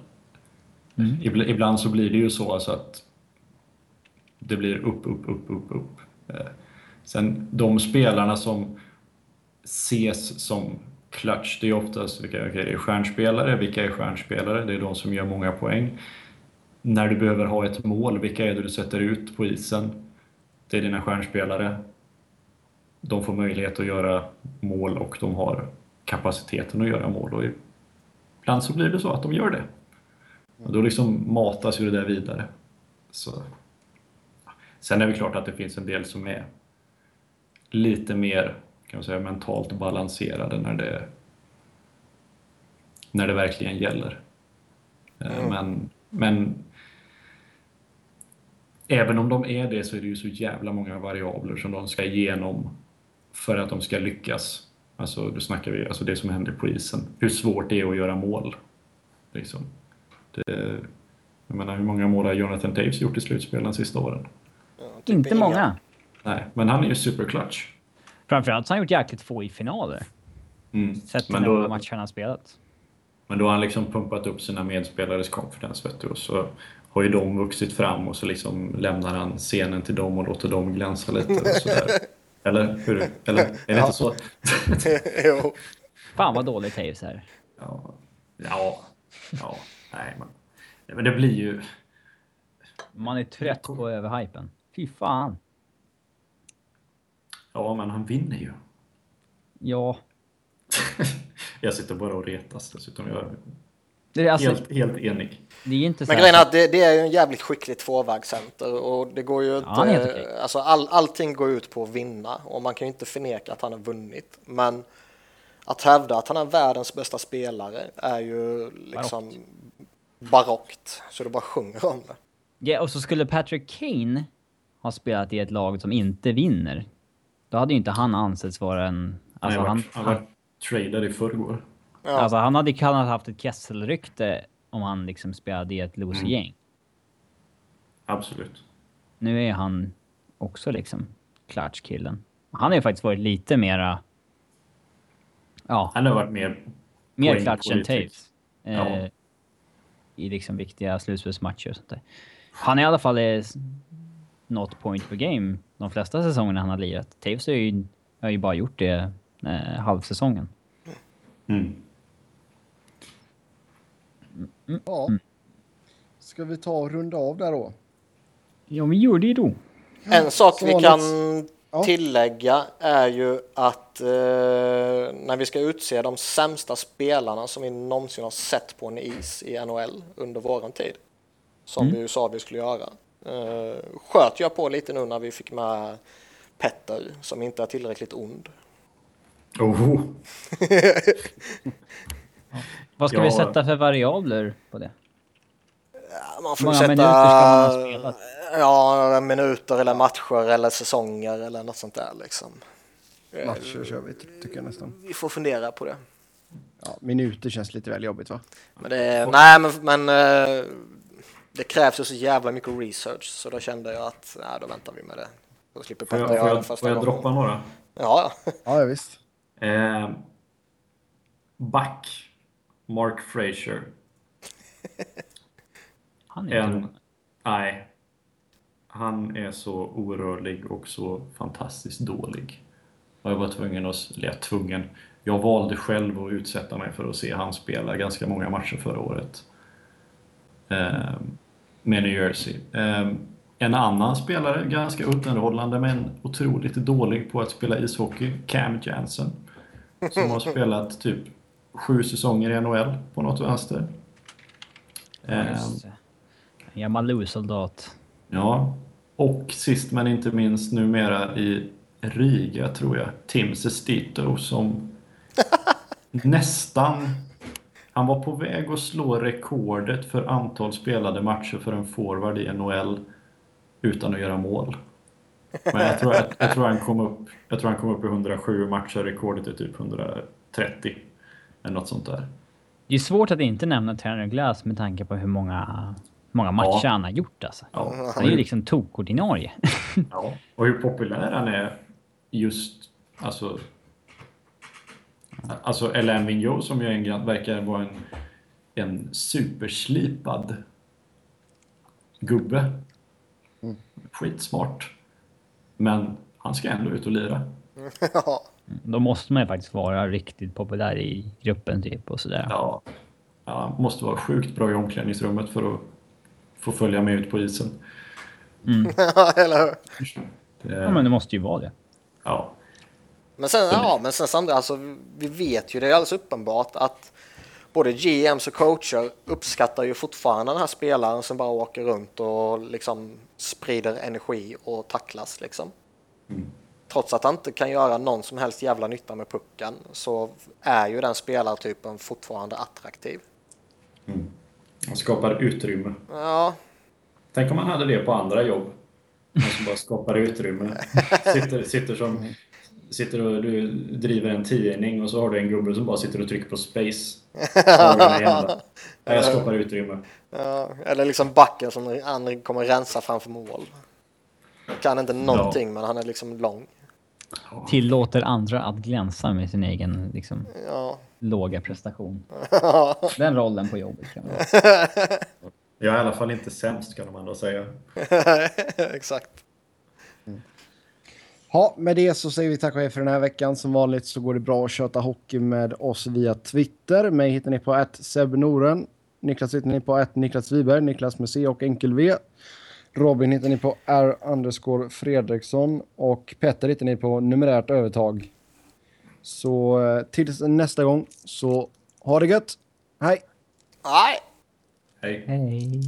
Ibl- Ibland så blir det ju så alltså att det blir upp, upp, upp, upp, upp. Eh, Sen de spelarna som ses som clutch, det är oftast vilka okay, det är stjärnspelare. Vilka är stjärnspelare? Det är de som gör många poäng. När du behöver ha ett mål, vilka är det du sätter ut på isen? Det är dina stjärnspelare. De får möjlighet att göra mål och de har kapaciteten att göra mål. Och ibland så blir det så att de gör det. Och då liksom matas ju det där vidare. Så. Sen är det klart att det finns en del som är lite mer kan man säga, mentalt balanserade när det, när det verkligen gäller. Eh, Men, men även om de är det så är det ju så jävla många variabler som de ska igenom för att de ska lyckas. Alltså, då snackar vi alltså det som händer på isen. Hur svårt det är att göra mål. Liksom. Det, Jag menar, hur många mål har Jonathan Taves gjort i slutspel de sista åren? Ja, typ Inte inga. många. Nej, men han är ju superclutch. Framförallt så har han gjort jäkligt få i finaler. Mm. Sett till Men hur många då, matcher han har spelat. men då har han liksom pumpat upp sina medspelares confidence, vet du. Och så har ju de vuxit fram och så liksom lämnar han scenen till dem och låter dem glänsa lite och sådär. Eller hur? Eller är det Ja. inte så? jo. Fan vad dåligt Taves är. Ja, ja, ja, nej men. Nej, men det blir ju... Man är trött på överhypen. Fy fan. Ja, men han vinner ju. Ja. Jag sitter bara och retas dessutom. Jag är Det är, alltså, helt, helt enig. det är inte så Men grejen är att det, det är ju en jävligt skicklig tvåvägscenter och det går ju inte... helt okej. alltså all, allting går ut på att vinna och man kan ju inte förneka att han har vunnit. Men att hävda att han är världens bästa spelare är ju liksom barockt. Så det bara sjunger om det. Ja, och så skulle Patrick Kane ha spelat i ett lag som inte vinner. Då hade ju inte han ansetts vara en... Alltså han, han, var, han var tradad i förrgår. Ja. alltså han hade kunnat haft ett Kessel-rykte om han liksom spelade i ett loser-gäng. Absolut. Nu är han också liksom clutch-killen. Han har ju faktiskt varit lite mera... Ja, Han har varit mer... mer clutch än. Taves. Eh, Ja. I liksom viktiga slutspelsmatcher och sånt där. Han är i alla fall s- not point per game de flesta säsongerna han har lirat. Taves har ju, har ju bara gjort det eh, halvsäsongen. Mm. Ja. Ska vi ta och runda av där då? Ja, vi gjorde det då. En sak vi kan Ja. tillägga är ju att eh, när vi ska utse de sämsta spelarna som vi någonsin har sett på en is i NHL under våran tid, som vi ju sa vi skulle göra, sköt jag på lite nu när vi fick med Petter som inte är tillräckligt ond. Oh, Vad ska Ja. vi sätta för variabler på det? Ja, Man får många sätta minuter ska man ha spelat? Ja, minuter eller matcher eller säsonger eller något sånt där liksom. Eh, Matcher kör vi, ty- tycker jag nästan. Vi får fundera på det. Ja, minuter känns lite väl jobbigt va? Men det, nej, men, men eh, det krävs ju så jävla mycket research så då kände jag att nej, då väntar vi med det. Då slipper får jag, får jag, första får jag droppa några? Ja, ja. Ja, visst. Eh, back. Mark Frazier. Han är En... Nej. Han är så orörlig och så fantastiskt dålig. Och jag var tvungen att... Eller jag tvungen. Jag valde själv att utsätta mig för att se han spela ganska många matcher förra året. Eh, med New Jersey. Eh, en annan spelare, ganska underhållande men otroligt dålig på att spela ishockey, Cam Jansen. Som har spelat typ sju säsonger i NHL på något vänster. Eh, Just det. En gammal Lou-soldat. Ja, och sist men inte minst numera i Riga tror jag, Tim Sestito som nästan... Han var på väg att slå rekordet för antal spelade matcher för en forward i NHL utan att göra mål. Men jag tror, jag, jag tror, han, kom upp, jag tror han kom upp i 107 matcher, rekordet är typ 130. Eller något sånt där. Det är svårt att inte nämna Tanner Glass med tanke på hur många, många matcher Ja. han har gjort alltså. Ja, Han är ju liksom tokordinarie. Ja, och hur populär han är just, alltså... Alltså Alain Vigneault som ju en, verkar vara en, en superslipad gubbe. Skitsmart. Men han ska ändå ut och lira. ja. Då måste man ju faktiskt vara riktigt populär i gruppen typ och sådär. Ja, ja, måste vara sjukt bra i omklädningsrummet för att få följa med ut på isen. eller hur? Det, Ja, men det måste ju vara det. ja. Men sen, ja, men sen samtidigt, alltså, vi vet ju, det är alldeles uppenbart att både GMs och coacher uppskattar ju fortfarande den här spelaren som bara åker runt och liksom sprider energi och tacklas liksom. Trots att han inte kan göra någon som helst jävla nytta med pucken så är ju den spelartypen fortfarande attraktiv. Han skapar utrymme. Ja, Tänk om man hade det på andra jobb. Man som bara skapar utrymme. Sitter, sitter som sitter och du driver en tidning och så har du en gubbe som bara sitter och trycker på space. Ja, jag skapar utrymme. Ja, eller liksom backen som andra kommer rensa framför mål. Kan inte någonting, ja. men han är liksom lång. Tillåter andra att glänsa med sin egen liksom, ja. låga prestation. Den rollen på jobbet kan man Jag är i alla fall inte sämst kan de andra säga. Exakt. Ja, med det så säger vi tack och hej för den här veckan. Som vanligt så går det bra att köta hockey med oss via Twitter. Mig hittar ni på att Noren. Niklas hittar ni på att Niklas Wiberg, Niklas med C och enkel V. Robin hittar ni på R underscore Fredriksson och Petter hittar ni på numerärt övertag. Så eh, tills nästa gång så ha det gött. Hej! Hej! Hej! Hej!